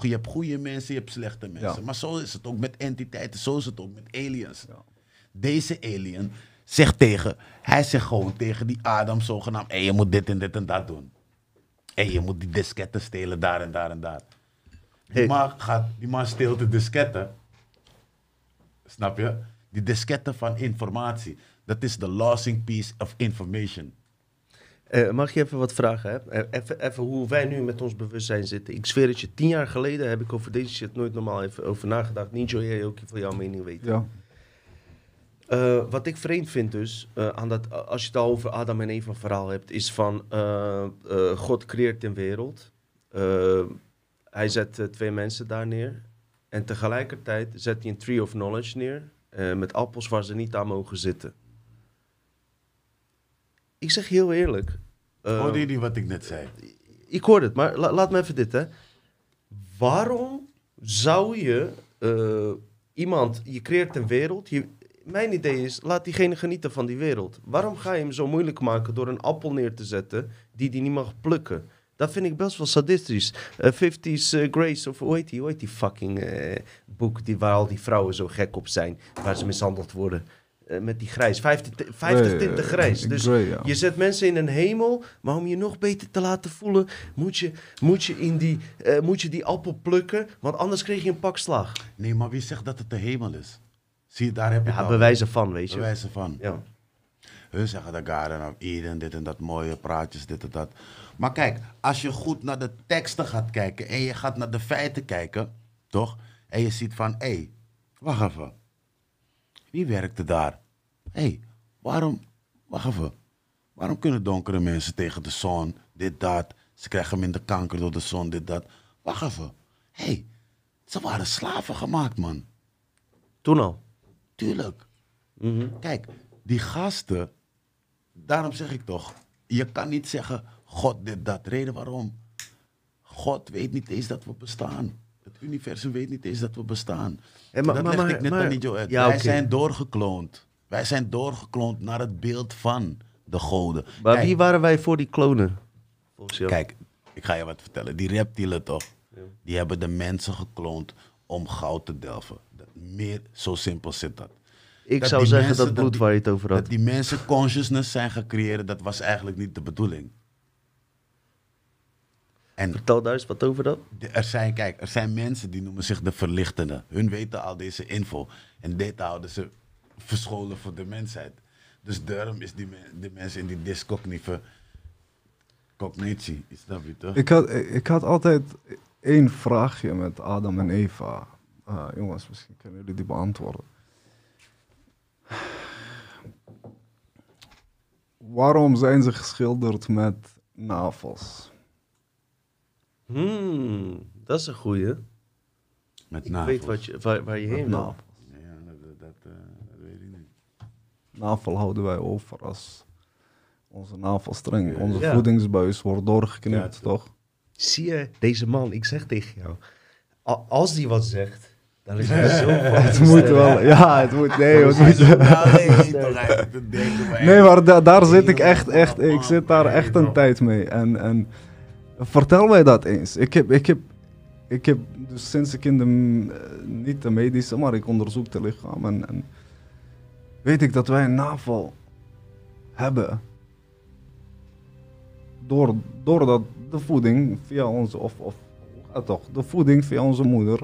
E: Je hebt goede mensen, je hebt slechte mensen.
D: Ja.
E: Maar zo is het ook met entiteiten, zo is het ook met aliens.
D: Ja.
E: Deze alien zegt tegen, hij zegt gewoon tegen die Adam zogenaamd, hé, je moet dit en dit en dat doen. Hey, je moet die disketten stelen daar en daar en daar. Die,
A: Hey.
E: man, gaat, die man steelt de disketten. Snap je? Die disketten van informatie. Dat is de losing piece of information.
A: Eh, mag je even wat vragen? Hè? Eh, Even, even hoe wij nu met ons bewustzijn zitten. Ik zweer het je, tien jaar geleden heb ik over deze shit nooit normaal even over nagedacht. Ninja, jij ook van jouw mening weten.
D: Ja.
A: Eh, wat ik vreemd vind dus, eh, aan dat, als je het al over Adam en Eva verhaal hebt, is van eh, God creëert een wereld. Hij zet twee mensen daar neer. En tegelijkertijd zet hij een tree of knowledge neer. met appels waar ze niet aan mogen zitten. Ik zeg heel eerlijk.
E: Hoorde je niet wat ik net zei?
A: ik hoor het, maar la- laat me even dit, hè. Waarom zou je iemand, je creëert een wereld, je, mijn idee is, laat diegene genieten van die wereld. Waarom ga je hem zo moeilijk maken door een appel neer te zetten die hij niet mag plukken? Dat vind ik best wel sadistisch. Eh, 50's eh, Grace, of hoe heet die, hoe heet die fucking eh, boek die, waar al die vrouwen zo gek op zijn, waar ze mishandeld worden. Eh, met die grijs, 50, ti- 50
D: Nee,
A: tinten
D: eh,
A: grijs. Dus
D: ja.
A: je zet mensen in een hemel, maar om je nog beter te laten voelen, moet je, moet je, in die, eh, moet je die appel plukken, want anders kreeg je een pak slag.
E: Nee, maar wie zegt dat het de hemel is? Zie je, daar heb je
A: Ja, bewijzen van, weet je.
E: Bewijzen van.
A: Ja.
E: Hun zeggen de Garden of Eden, dit en dat, mooie praatjes, dit en dat. Maar kijk, als je goed naar de teksten gaat kijken en je gaat naar de feiten kijken, toch? En je ziet van, hé, hey, wacht even. Wie werkte daar? Hé, hey, waarom, wacht even. Waarom kunnen donkere mensen tegen de zon, dit, dat. Ze krijgen minder kanker door de zon, dit, dat. Wacht even. Hé, hey, ze waren slaven gemaakt, man.
A: Toen al.
E: Tuurlijk.
A: Mhm.
E: Kijk, die gasten, daarom zeg ik toch, je kan niet zeggen, God dit, dat. Reden waarom? God weet niet eens dat we bestaan. Het universum weet niet eens dat we bestaan.
A: Hé, maar-
E: dat
A: maar-
E: leg ik net
A: maar-
E: aan uit.
A: Ja,
E: Wij zijn doorgekloond. Wij zijn doorgekloond naar het beeld van de goden.
A: Maar
E: Kijk,
A: wie waren wij voor die klonen?
E: Kijk, ik ga je wat vertellen. Die reptielen toch, die hebben de mensen gekloond om goud te delven. Meer, zo simpel zit dat.
A: ik
E: dat
A: zou zeggen
E: mensen-
A: dat
E: dat
A: bloed
E: die-
A: waar je het over had.
E: Dat die mensen consciousness zijn gecreëerd, dat was eigenlijk niet de bedoeling. En
A: Vertel daar eens wat over dat.
E: er zijn, kijk, er zijn mensen die noemen zich de verlichtenden. Hun weten al deze info. En dit houden ze verscholen voor de mensheid. Dus daarom is die, me- die mensen in die discognitieve cognitie. Is dat je toch?
D: Ik had, ik had altijd één vraagje met Adam en Eva. Ah, jongens, misschien kunnen jullie die beantwoorden. Waarom zijn ze geschilderd met navels?
A: Hmm, dat is een goeie.
E: Met
A: Ik
E: navels.
A: weet wat je, waar, waar je heen wil.
D: Navels.
E: Ja, dat, dat, eh, dat weet ik niet.
D: Navel houden wij over als onze navelstreng. Onze
A: Ja.
D: voedingsbuis wordt doorgeknipt,
E: Ja,
D: toch?
A: Zie je, deze man, ik zeg tegen jou. Als die wat zegt, dan is zo [laughs]
D: Het moet wel, ja, het moet, nee, [laughs] het moet,
E: nee, te maar-
D: Nee, maar da- daar zit ik echt, echt, ik zit daar echt een tijd mee. En, en vertel mij dat eens. Ik heb, ik heb, ik heb dus sinds ik in de, eh, niet de medische, maar ik onderzoek de lichaam. En, en weet ik dat wij een navel hebben. Door, doordat de voeding via onze, of, of toch, de voeding via onze moeder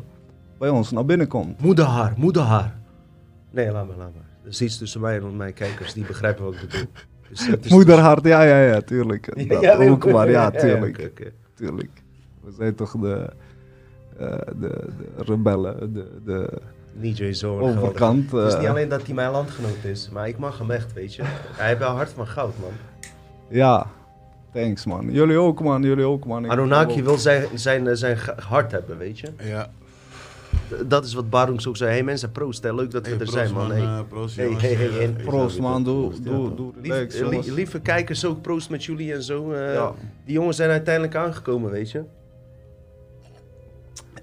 D: bij ons naar binnen komt.
A: Moederhaar, moederhaar. Nee, laat maar, laat maar. Dat is iets tussen mij en mijn kijkers, die begrijpen wat ik bedoel. Dus is- [laughs]
D: Moederhart, ja, ja, ja, tuurlijk. [laughs]
A: Ja,
D: Dat
A: ja, nee,
D: ook, maar ja,
A: ja,
D: tuurlijk. Tuurlijk. We zijn toch de, eh, de, de rebellen, de, de
A: Niet Jay Zo.
D: overkant.
A: Het is
D: eh,
A: niet alleen dat hij mijn landgenoot is, maar ik mag hem echt, weet je. Hij heeft wel hart van goud, man.
D: Ja, thanks man. Jullie ook man, jullie ook man. Ik
A: Anunnaki wil zijn, zijn, zijn hart hebben, weet je.
E: Ja.
A: Dat is wat Barungs ook zei. Hey mensen, proost, hè. leuk dat we
E: Hey,
A: er
E: proost,
A: zijn, man.
E: man.
A: Hey.
E: Eh, proost,
A: Hey, hey, en-
D: Proost man, doe, doe, relax
A: eh, li- lieve kijkers, ook proost met jullie en zo. eh,
D: Ja.
A: Die jongens zijn uiteindelijk aangekomen, weet je.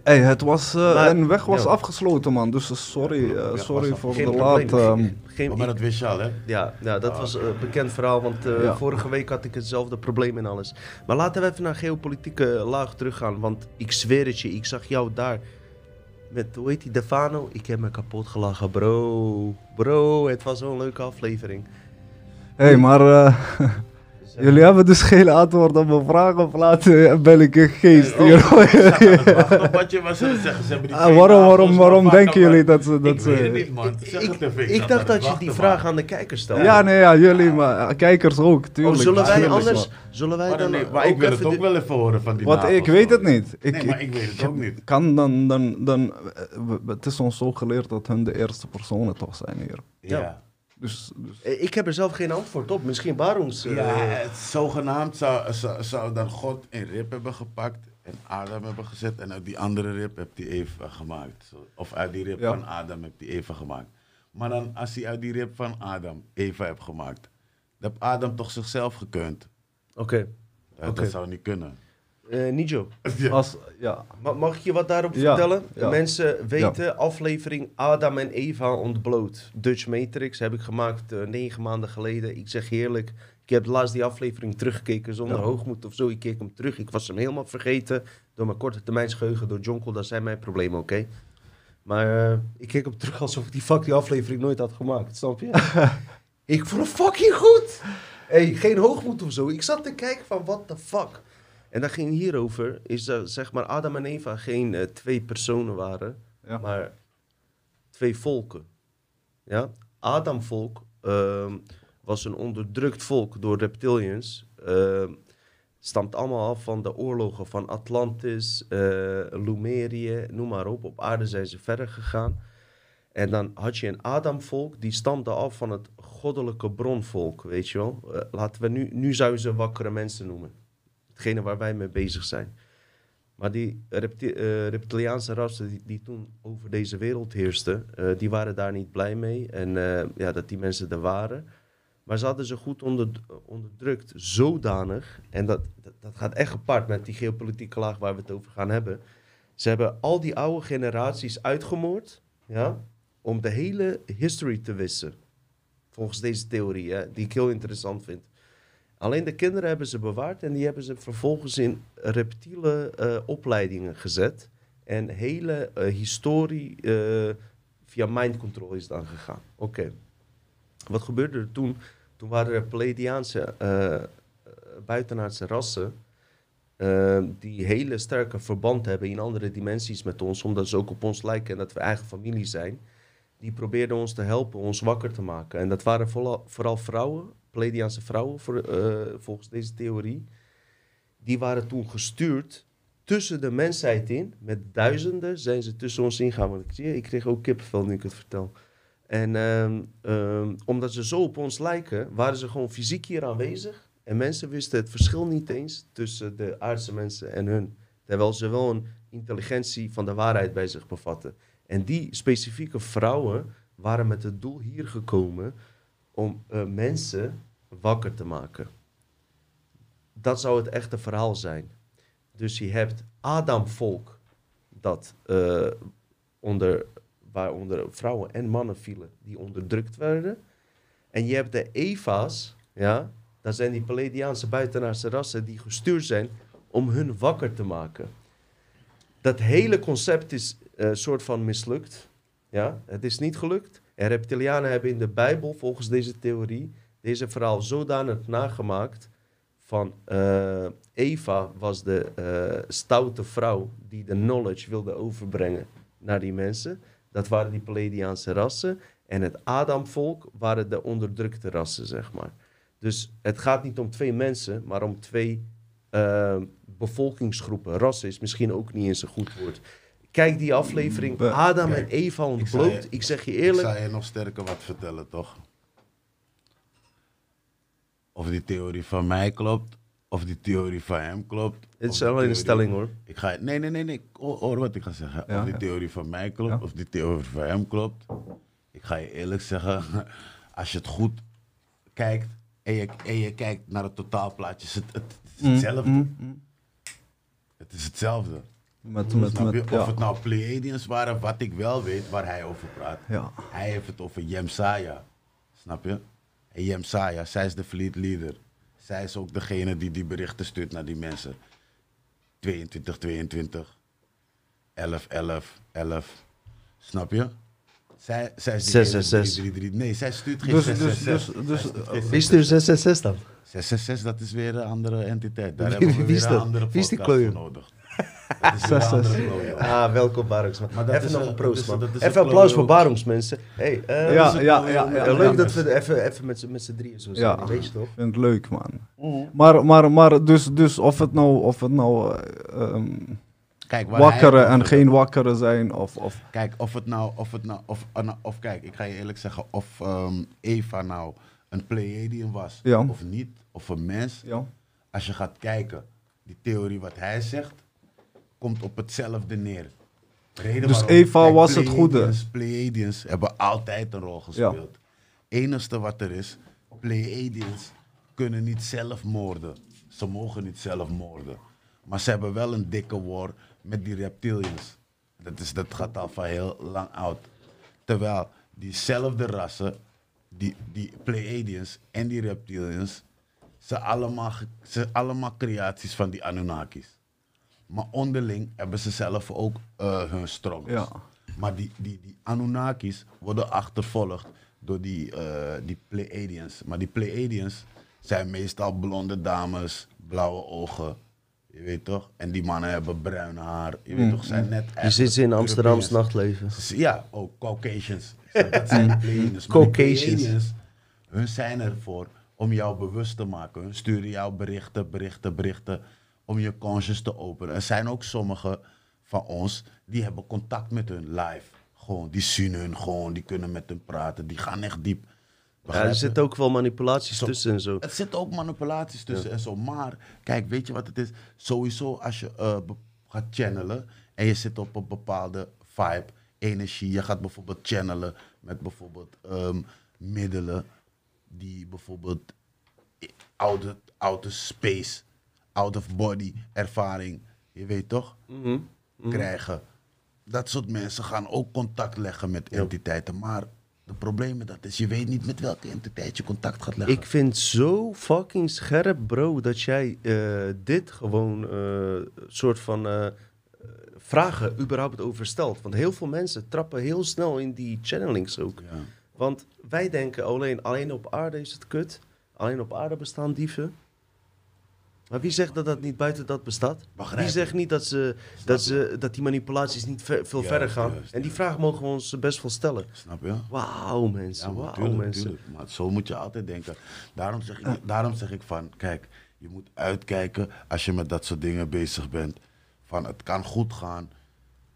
D: Hey, het was, eh,
A: Maar-
D: een weg was
A: ja.
D: afgesloten man, dus sorry, eh,
E: Ja,
D: sorry voor
A: Geen
D: de laat. ehm,
A: Geen,
E: maar dat wist je al, hè?
A: Ja, ja dat was een bekend verhaal, want eh,
D: Ja.
A: vorige week had ik hetzelfde probleem en alles. Maar laten we even naar geopolitieke laag teruggaan, want ik zweer het je, ik zag jou daar met, hoe heet die, Defano? Ik heb me kapot gelachen, bro. Bro, het was zo'n leuke aflevering.
D: hey, maar eh, [laughs] Jullie hebben dus geen antwoord op mijn vraag of laten ben ik een geest
E: Oh, [laughs] wachten op wat je was zeggen. Ze hebben die
D: Ah, waarom, waarom, waarom denken jullie dat ze... Dat
E: Ik weet het niet, man. Zeg
A: Ik,
E: het even.
A: ik dacht dat je die vraag aan de kijkers stelde.
D: ja, nee, ja, jullie, maar kijkers ook,
A: Oh,
D: tuurlijk.
A: zullen wij anders... Zullen wij
E: Maar,
A: dan
E: nee, maar ik wil het ook wel even horen van die
D: Wat, ik weet het niet. Ik,
E: Nee, maar ik weet het ook niet.
D: kan dan, dan, dan, eh, het is ons zo geleerd dat hun de eerste personen toch zijn hier.
E: Ja.
D: Dus, dus
A: Eh, Ik heb er zelf geen antwoord op. Misschien Barons. eh,
E: Ja, het zogenaamd zou, zou, zou dan God een rib hebben gepakt en Adam hebben gezet en uit die andere rib heeft hij Eva gemaakt. Of uit die rib
D: Ja.
E: van Adam heeft hij Eva gemaakt. Maar dan als hij uit die rib van Adam Eva heeft gemaakt, dan heeft Adam toch zichzelf gekund.
A: Oké.
E: Dat,
A: Oké.
E: dat zou niet kunnen.
A: Eh, Nijo,
E: Ja.
D: als, ja,
A: ma- mag ik je wat daarop
D: Ja,
A: vertellen?
D: ja.
A: Mensen weten, aflevering Adam en Eva ontbloot. Dutch Matrix heb ik gemaakt eh, negen maanden geleden. Ik zeg je eerlijk, ik heb laatst die aflevering teruggekeken zonder
D: Ja.
A: hoogmoed of zo. Ik keek hem terug, ik was hem helemaal vergeten. Door mijn korte termijn geheugen, door Jonkel, dat zijn mijn problemen, oké? Maar eh, ik keek hem terug alsof ik die fuck die aflevering nooit had gemaakt, snap je? [laughs] ik vond het fucking goed! hey, geen hoogmoed of zo. Ik zat te kijken van, what the fuck? En dat ging hierover, is dat zeg maar Adam en Eva geen eh, twee personen waren,
D: ja.
A: maar twee volken. Ja? Adamvolk ehm, was een onderdrukt volk door reptilians. ehm, stamt allemaal af van de oorlogen van Atlantis, eh Lumerië, noem maar op. Op aarde zijn ze verder gegaan. En dan had je een Adamvolk, die stamde af van het goddelijke bronvolk, weet je wel. Eh, laten we nu, nu zouden ze wakkere mensen noemen. Hetgene waar wij mee bezig zijn. Maar die repti- eh, reptiliaanse rassen die, die toen over deze wereld heersten, eh, die waren daar niet blij mee. En eh, ja, dat die mensen er waren. Maar ze hadden ze goed onder, onderdrukt, zodanig. En dat, dat, gaat echt gepaard met die geopolitieke laag waar we het over gaan hebben. Ze hebben al die oude generaties uitgemoord, ja, om de hele history te wissen. Volgens deze theorie, die ik heel interessant vind. Alleen de kinderen hebben ze bewaard en die hebben ze vervolgens in reptiele eh, opleidingen gezet. En hele eh, historie eh, via mind control is dan gegaan. Oké. Wat gebeurde er toen? Toen waren er Pleiadiaanse buitenaardse rassen. die hele sterke verband hebben in andere dimensies met ons, omdat ze ook op ons lijken en dat we eigen familie zijn. Die probeerden ons te helpen, ons wakker te maken. En dat waren vooral, vooral vrouwen, Pleiadiaanse vrouwen, voor, eh, volgens deze theorie. Die waren toen gestuurd tussen de mensheid in. Met duizenden zijn ze tussen ons ingegaan. Ik, zie, ik kreeg ook kippenvel nu ik het vertel. En ehm, ehm, omdat ze zo op ons lijken, waren ze gewoon fysiek hier aanwezig. En mensen wisten het verschil niet eens tussen de aardse mensen en hun. Terwijl ze wel een intelligentie van de waarheid bij zich bevatten. En die specifieke vrouwen waren met het doel hier gekomen om eh, mensen wakker te maken. Dat zou het echte verhaal zijn. Dus je hebt Adamvolk, dat eh, onder, waaronder vrouwen en mannen vielen, die onderdrukt werden. En je hebt de Eva's, ja, dat zijn die Palladiaanse buitenaardse rassen die gestuurd zijn om hun wakker te maken. Dat hele concept is een soort van mislukt. Ja, het is niet gelukt. En reptilianen hebben in de Bijbel, volgens deze theorie, deze verhaal zodanig nagemaakt van eh, Eva was de eh, stoute vrouw die de knowledge wilde overbrengen naar die mensen. Dat waren die Palladiaanse rassen. En het Adamvolk waren de onderdrukte rassen, zeg maar. Dus het gaat niet om twee mensen, maar om twee eh, bevolkingsgroepen. Rassen is misschien ook niet eens een goed woord. Kijk die aflevering
D: We-
A: Adam
E: Kijk,
A: en Eva ontbloot.
E: je-
A: Ik zeg je
E: Ik
A: eerlijk,
E: zou je nog sterker wat vertellen, toch? Of die theorie van mij klopt, of die theorie van hem klopt.
A: het is alleen een stelling hoor.
E: Ik ga, nee, nee, nee, nee. Hoor, wat ik ga zeggen.
D: Ja,
E: of die
D: ja.
E: theorie van mij klopt,
D: Ja.
E: of die theorie van hem klopt. Ik ga je eerlijk zeggen, [laughs] als je het goed kijkt en je, en je kijkt naar het totaalplaatje, het, het is hetzelfde.
D: Mm, mm.
E: Het is hetzelfde.
D: Met, met,
E: Snap je?
D: met,
E: Of
D: ja.
E: het nou Pleiadians waren, wat ik wel weet waar hij over praat.
D: Ja.
E: Hij heeft het over Jemsaya. Snap je? En Jemsaya, zij is de fleet leader. Zij is ook degene die die berichten stuurt naar die mensen. 22, 22, 11, 11, 11. Snap je? Zij, zij is die
A: 666.
E: 333. Nee, zij stuurt geen
D: Dus, dus,
E: 666.
D: dus, dus,
E: stuurt geen
A: Wie is de 666 dan?
E: 666, dat is weer een andere entiteit. Daar
A: Wie-
E: hebben we weer een andere podcast voor nodig. Dat is weer een andere
D: 666.
E: klooier.
A: Ah, welkom Barungs. man.
E: Maar dat
A: Even
E: is
A: nog
E: een-
A: proost, man.
E: dat is een
A: Even applaus voor. Barungs, mensen. Hey, eh,
D: ja, ja, ja,
A: leuk dat we even, even met, z'n- drieën zo zijn,
D: Ja.
A: weet je toch?
D: Ik vind het leuk, man. Maar, maar, maar dus, dus of het nou, of het nou eh, ehm,
E: Kijk, waar hij
D: wakkere
E: het
D: en geen wakkere zijn, of, of
E: Kijk, of het nou, of het nou, of, of, of kijk, ik ga je eerlijk zeggen, of ehm, Eva nou een Pleiadian was
D: Ja.
E: of niet, of een mens.
D: ja.
E: Als je gaat kijken, die theorie wat hij zegt, komt op hetzelfde neer. Reden
D: Dus
E: waarom-
D: Eva
E: kijk,
D: was het goede.
E: Pleiadians- Pleiadians hebben altijd een rol gespeeld. Enigste wat er is, Pleiadians kunnen niet zelf moorden. Ze mogen niet zelf moorden. Maar ze hebben wel een dikke war met die reptilians. Dat, is, dat gaat al van heel lang oud. Terwijl diezelfde rassen, die, die Pleiadians en die reptilians, ze allemaal, ze allemaal creaties van die Anunnakis. Maar onderling hebben ze zelf ook eh, hun struggles.
D: Ja.
E: Maar die, die, die Anunnakis worden achtervolgd door die, eh, die Pleiadians. Maar die Pleiadians zijn meestal blonde dames, blauwe ogen. Je weet toch? En die mannen hebben bruin haar. Je weet toch? Zijn net
A: Je zit ze in Amsterdams
E: Europeans.
A: nachtleven.
E: Ja, ook Caucasians. Dat zijn de Pleiadians.
A: Caucasians.
E: Pleiadians, hun zijn ervoor om jou bewust te maken. Hun sturen jou berichten, berichten, berichten. Om je conscious te openen. Er zijn ook sommigen van ons die hebben contact met hun live. Gewoon, die zien hun gewoon, die kunnen met hun praten. Die gaan echt diep.
A: Ja, er zitten ook wel manipulaties
E: Zo.
A: tussen en zo.
E: Het zit ook manipulaties tussen en zo. Maar kijk, weet je wat het is? Sowieso als je eh, gaat channelen en je zit op een bepaalde vibe, energie. Je gaat bijvoorbeeld channelen met bijvoorbeeld ehm, middelen die bijvoorbeeld oude, oude space, out of body ervaring, je weet toch,
A: Mhm.
E: krijgen. Dat soort mensen gaan ook contact leggen met entiteiten. Maar het probleem met dat is, je weet niet met welke entiteit je contact gaat leggen.
A: Ik vind zo fucking scherp, bro, dat jij eh, dit gewoon eh soort van eh, vragen überhaupt overstelt. Want heel veel mensen trappen heel snel in die channelings ook.
E: Ja.
A: Want wij denken alleen, alleen op aarde is het kut. Alleen op aarde bestaan dieven. Maar wie zegt dat dat niet buiten dat bestaat? Wie zegt niet dat, ze, dat, ze, dat die manipulaties niet ve- veel verder gaan?
E: juist,
A: en die vraag mogen we ons best wel stellen.
E: Snap je?
A: Wauw mensen,
E: Ja, maar
A: wauw
E: tuurlijk,
A: mensen.
E: tuurlijk. Maar zo moet je altijd denken. Daarom zeg, ik, daarom zeg ik van, kijk, je moet uitkijken als je met dat soort dingen bezig bent. Van, het kan goed gaan.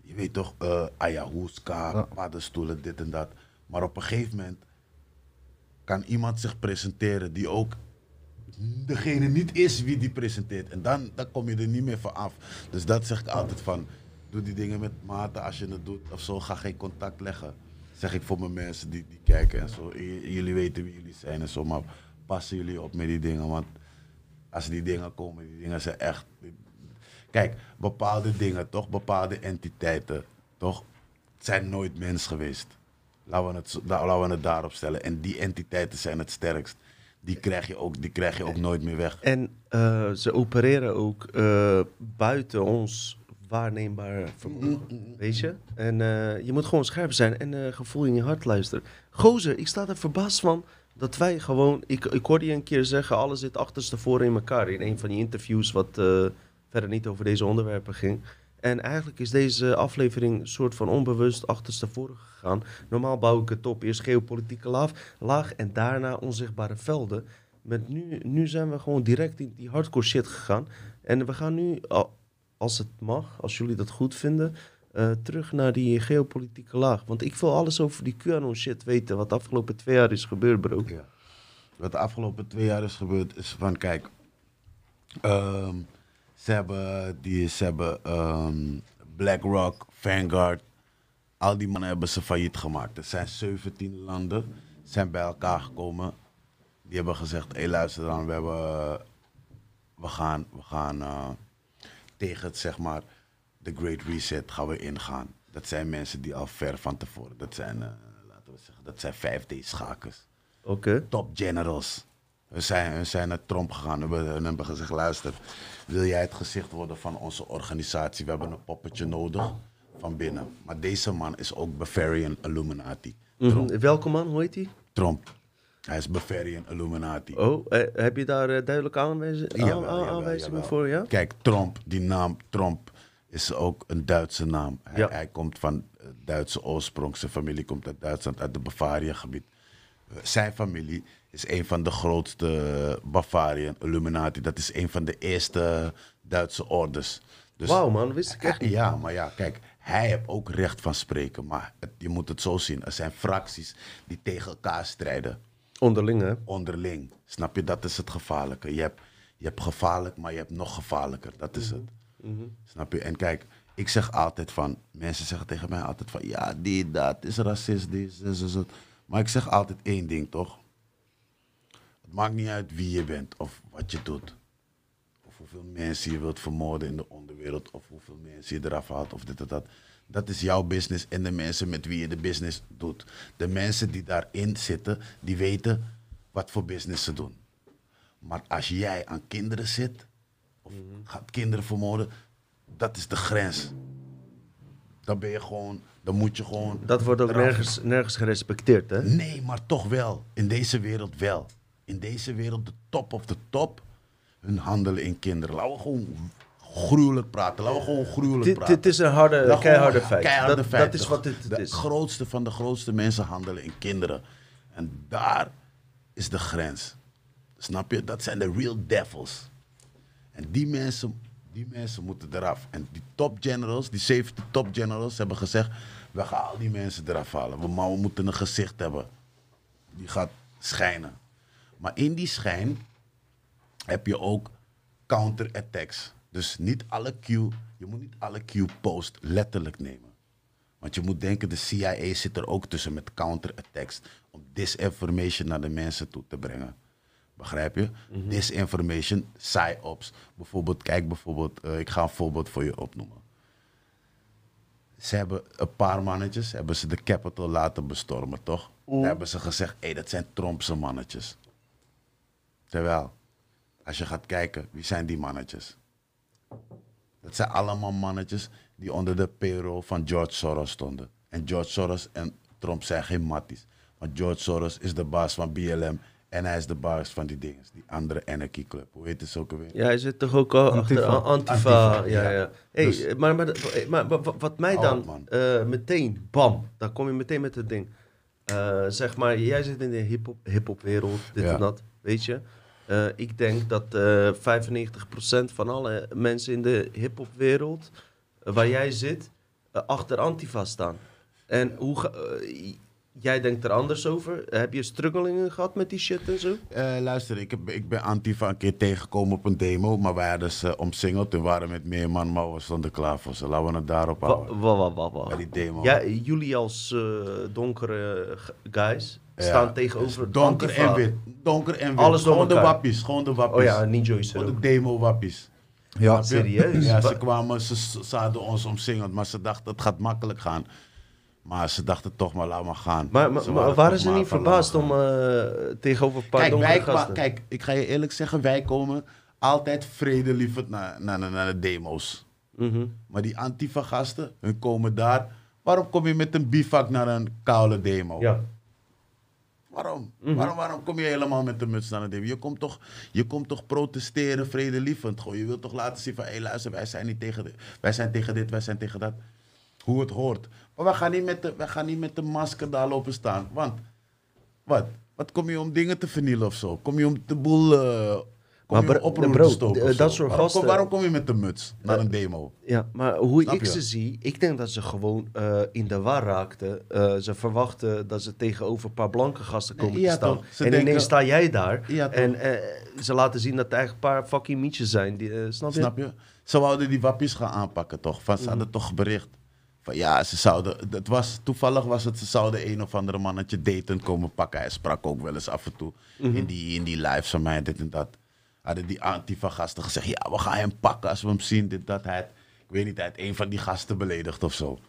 E: Je weet toch, eh ayahuasca,
D: Ja.
E: paddenstoelen, dit en dat. Maar op een gegeven moment kan iemand zich presenteren die ook degene niet is wie die presenteert. En dan, dan kom je er niet meer van af. Dus dat zeg ik altijd van, doe die dingen met mate als je het doet of zo. Ga geen contact leggen. Zeg ik voor mijn mensen die, die kijken en zo. Jullie weten wie jullie zijn en zo, maar passen jullie op met die dingen. Want als die dingen komen, die dingen zijn echt... Kijk, bepaalde dingen, toch? Bepaalde entiteiten, toch? Zijn nooit mens geweest. Laten we, het, laten we het daarop stellen. En die entiteiten zijn het sterkst. Die krijg je ook, die krijg je ook nooit meer weg.
A: En eh, ze opereren ook eh, buiten ons waarneembaar vermogen. Weet je? En eh, je moet gewoon scherp zijn en gevoel in je hart luisteren. Gozer, ik sta er verbaasd van dat wij gewoon... Ik, ik hoorde je een keer zeggen, alles zit achterstevoren in elkaar. In een van die interviews wat verder niet over deze onderwerpen ging. En eigenlijk is deze aflevering een soort van onbewust achterstevoren gegaan. Normaal bouw ik het op. Eerst geopolitieke laag, laag en daarna onzichtbare velden. Met nu, nu zijn we gewoon direct in die hardcore shit gegaan. En we gaan nu, al- als het mag, als jullie dat goed vinden, eh, terug naar die geopolitieke laag. Want ik wil alles over die QAnon shit weten, wat de afgelopen twee jaar is gebeurd, bro.
E: Wat de afgelopen twee jaar is gebeurd, is van kijk. ehm, ze hebben, die, ze hebben ehm, BlackRock, Vanguard, al die mannen hebben ze failliet gemaakt. Er zijn 17 landen zijn bij elkaar gekomen. Die hebben gezegd, hé luister dan, we, hebben, we gaan, we gaan eh, tegen het, zeg maar, de Great Reset gaan we ingaan. Dat zijn mensen die al ver van tevoren, dat zijn, eh, laten we zeggen, dat zijn 5D-schakers
A: Oké.
E: top generals. We zijn, we zijn naar Trump gegaan we hebben, en hebben gezegd, luister, wil jij het gezicht worden van onze organisatie? We hebben een poppetje nodig. Van binnen. Maar deze man is ook Bavarian Illuminati.
A: Mhm. Welke man, hoe heet hij?
E: Trump. Hij is Bavarian Illuminati.
A: Oh, eh, heb je daar eh, duidelijke aanwijzingen aan-
E: jawel,
A: aanwijzingen
E: jawel.
A: voor? Ja?
E: Kijk, Trump, die naam Trump is ook een Duitse naam. Hij,
A: Ja.
E: hij komt van eh, Duitse oorsprong. Zijn familie komt uit Duitsland, uit het Bavaria-gebied. Zijn familie is een van de grootste Bavarian Illuminati. Dat is een van de eerste Duitse orders. Dus,
A: Wauw man, wist ik echt niet.
E: Ja, maar ja, kijk, hij heeft ook recht van spreken. Maar het- je moet het zo zien. Er zijn fracties die tegen elkaar strijden
A: Onderling hè?
E: onderling. Snap je? Dat is het gevaarlijke. Je hebt, je hebt gevaarlijk, maar je hebt nog gevaarlijker. Dat is het. Snap je? En kijk, ik zeg altijd van... Mensen zeggen tegen mij altijd van... Ja, die, dat is racist, die is. Maar ik zeg altijd één ding, toch? Het maakt niet uit wie je bent of wat je doet. Of hoeveel mensen je wilt vermoorden in de onderwereld. Of hoeveel mensen je eraf haalt of dit en dat. Dat is jouw business en de mensen met wie je de business doet. De mensen die daarin zitten, die weten wat voor business ze doen. Maar als jij aan kinderen zit, of gaat kinderen vermoorden, dat is de grens. Dan ben je gewoon, dan moet je gewoon.
A: Dat wordt ook
E: eraf.
A: nergens, nergens gerespecteerd hè?
E: Nee, maar toch wel. In deze wereld wel. In deze wereld, de top of de top, hun handelen in kinderen. Laten we gewoon gruwelijk praten. Laten we gewoon gruwelijk
A: Dit,
E: praten.
A: dit is een harde, keiharde feit.
E: keiharde
A: dat,
E: feit.
A: dat is
E: De-
A: wat dit
E: de
A: is.
E: grootste van de grootste mensen handelen in kinderen. En daar is de grens. Snap je? Dat zijn de real devils. En die mensen, die mensen moeten eraf. En die top generals, die 70 top generals, hebben gezegd: we gaan al die mensen eraf halen. We, maar we moeten een gezicht hebben. Die gaat schijnen. Maar in die schijn heb je ook counterattacks. Dus niet alle Q, je moet niet alle Q-post letterlijk nemen. Want je moet denken, de CIA zit er ook tussen met counterattacks. Om disinformation naar de mensen toe te brengen. Begrijp je? Disinformation, psyops. Bijvoorbeeld, kijk bijvoorbeeld, eh, ik ga een voorbeeld voor je opnoemen. Ze hebben een paar mannetjes, hebben ze de Capitol laten bestormen, toch? Hebben ze gezegd, hé, dat zijn Trumpse mannetjes. Terwijl, als je gaat kijken, wie zijn die mannetjes? Dat zijn allemaal mannetjes die onder de payroll van George Soros stonden. En George Soros en Trump zijn geen matties. Want George Soros is de baas van BLM en hij is de baas van die dingen, die andere Anarchy Club. Hoe heet het ook alweer?
A: Ja, hij zit toch ook al achter
D: Antifa.
A: Antifa.
E: Antifa,
A: ja,
E: ja.
A: ja. Hey,
E: Dus-
A: maar, maar, wat- mij dan eh, meteen, bam, dan kom je meteen met het ding. Eh, zeg maar, jij zit in de hip-hop hip wereld, dit
E: Ja.
A: en dat, weet je. Eh, ik denk dat eh 95% van alle mensen in de hip-hop wereld eh, waar jij zit, eh, achter Antifa staan. En hoe ga- eh, jij denkt er anders over? Heb je struggelingen gehad met die shit en zo?
E: Eh, luister, ik, heb, ik ben Antifa een keer tegengekomen op een demo, maar wij hadden ze omsingeld en waren met meer man, maar we stonden klaar voor ze. Laten we het daarop houden.
A: wa- wa- wa- wa.
E: Bij die demo.
A: Ja, jullie als eh, donkere guys staan tegenover
E: dus donker
A: Antifa.
E: en wit. Donker en wit.
A: Alles door
E: gewoon de wappies, gewoon de wappies.
A: Oh ja, niet Joyce
E: Gewoon
A: ook.
E: de demo wappies.
D: Ja,
A: serieus?
E: Ja, ze kwamen, ze, hadden ons omsingeld, maar ze dachten het gaat makkelijk gaan. Maar ze dachten toch maar, laat maar gaan.
A: Maar, maar,
E: Ze
A: maar waren ze
E: maar
A: niet verbaasd om eh, tegenover een paar
E: Kijk, wij
A: gasten?
E: kijk, ik ga je eerlijk zeggen, wij komen altijd vredelievend naar, naar, naar, naar de demo's.
A: Mhm.
E: Maar die Antifa-gasten, hun komen daar. Waarom kom je met een bivak naar een koude demo?
A: Ja.
E: Waarom?
A: Mhm.
E: waarom? Waarom kom je helemaal met de muts naar een demo? Je komt toch, je komt toch protesteren, vredelievend. Gewoon. Je wilt toch laten zien van, hé luister, wij zijn niet tegen dit, wij zijn tegen dit, wij zijn tegen dat. Hoe het hoort. Maar wij gaan niet met de, wij gaan niet met de masker daar lopen staan. Want, wat? Wat kom je om dingen te vernielen of zo? Kom je om de boel, kom
A: Maar
E: om
A: bro-
E: stoken
A: dat soort
E: waarom,
A: gasten-
E: Kom, waarom kom je met de muts naar een demo?
A: Ja, maar hoe
E: Snap
A: ik
E: je?
A: ze zie, ik denk dat ze gewoon eh, in de war raakten. Eh, ze verwachten dat ze tegenover een paar blanke gasten komen
E: Ja,
A: te staan. en
E: denken-
A: ineens sta jij daar.
E: Ja,
A: en eh, ze laten zien dat het eigenlijk een paar fucking mietjes zijn. Die, snap je?
E: Snap je? Ze wouden die wappies gaan aanpakken, toch? Van, ze hadden toch bericht. Van ja, ze zouden. Het was, toevallig was het, ze zouden een of andere mannetje daten komen pakken. Hij sprak ook wel eens af en toe in, die, in die lives van mij, dit en dat. Hadden die Antifa-gasten gezegd: ja, we gaan hem pakken als we hem zien, dit, dat. Hij, had- ik weet niet, hij had een van die gasten beledigd of zo.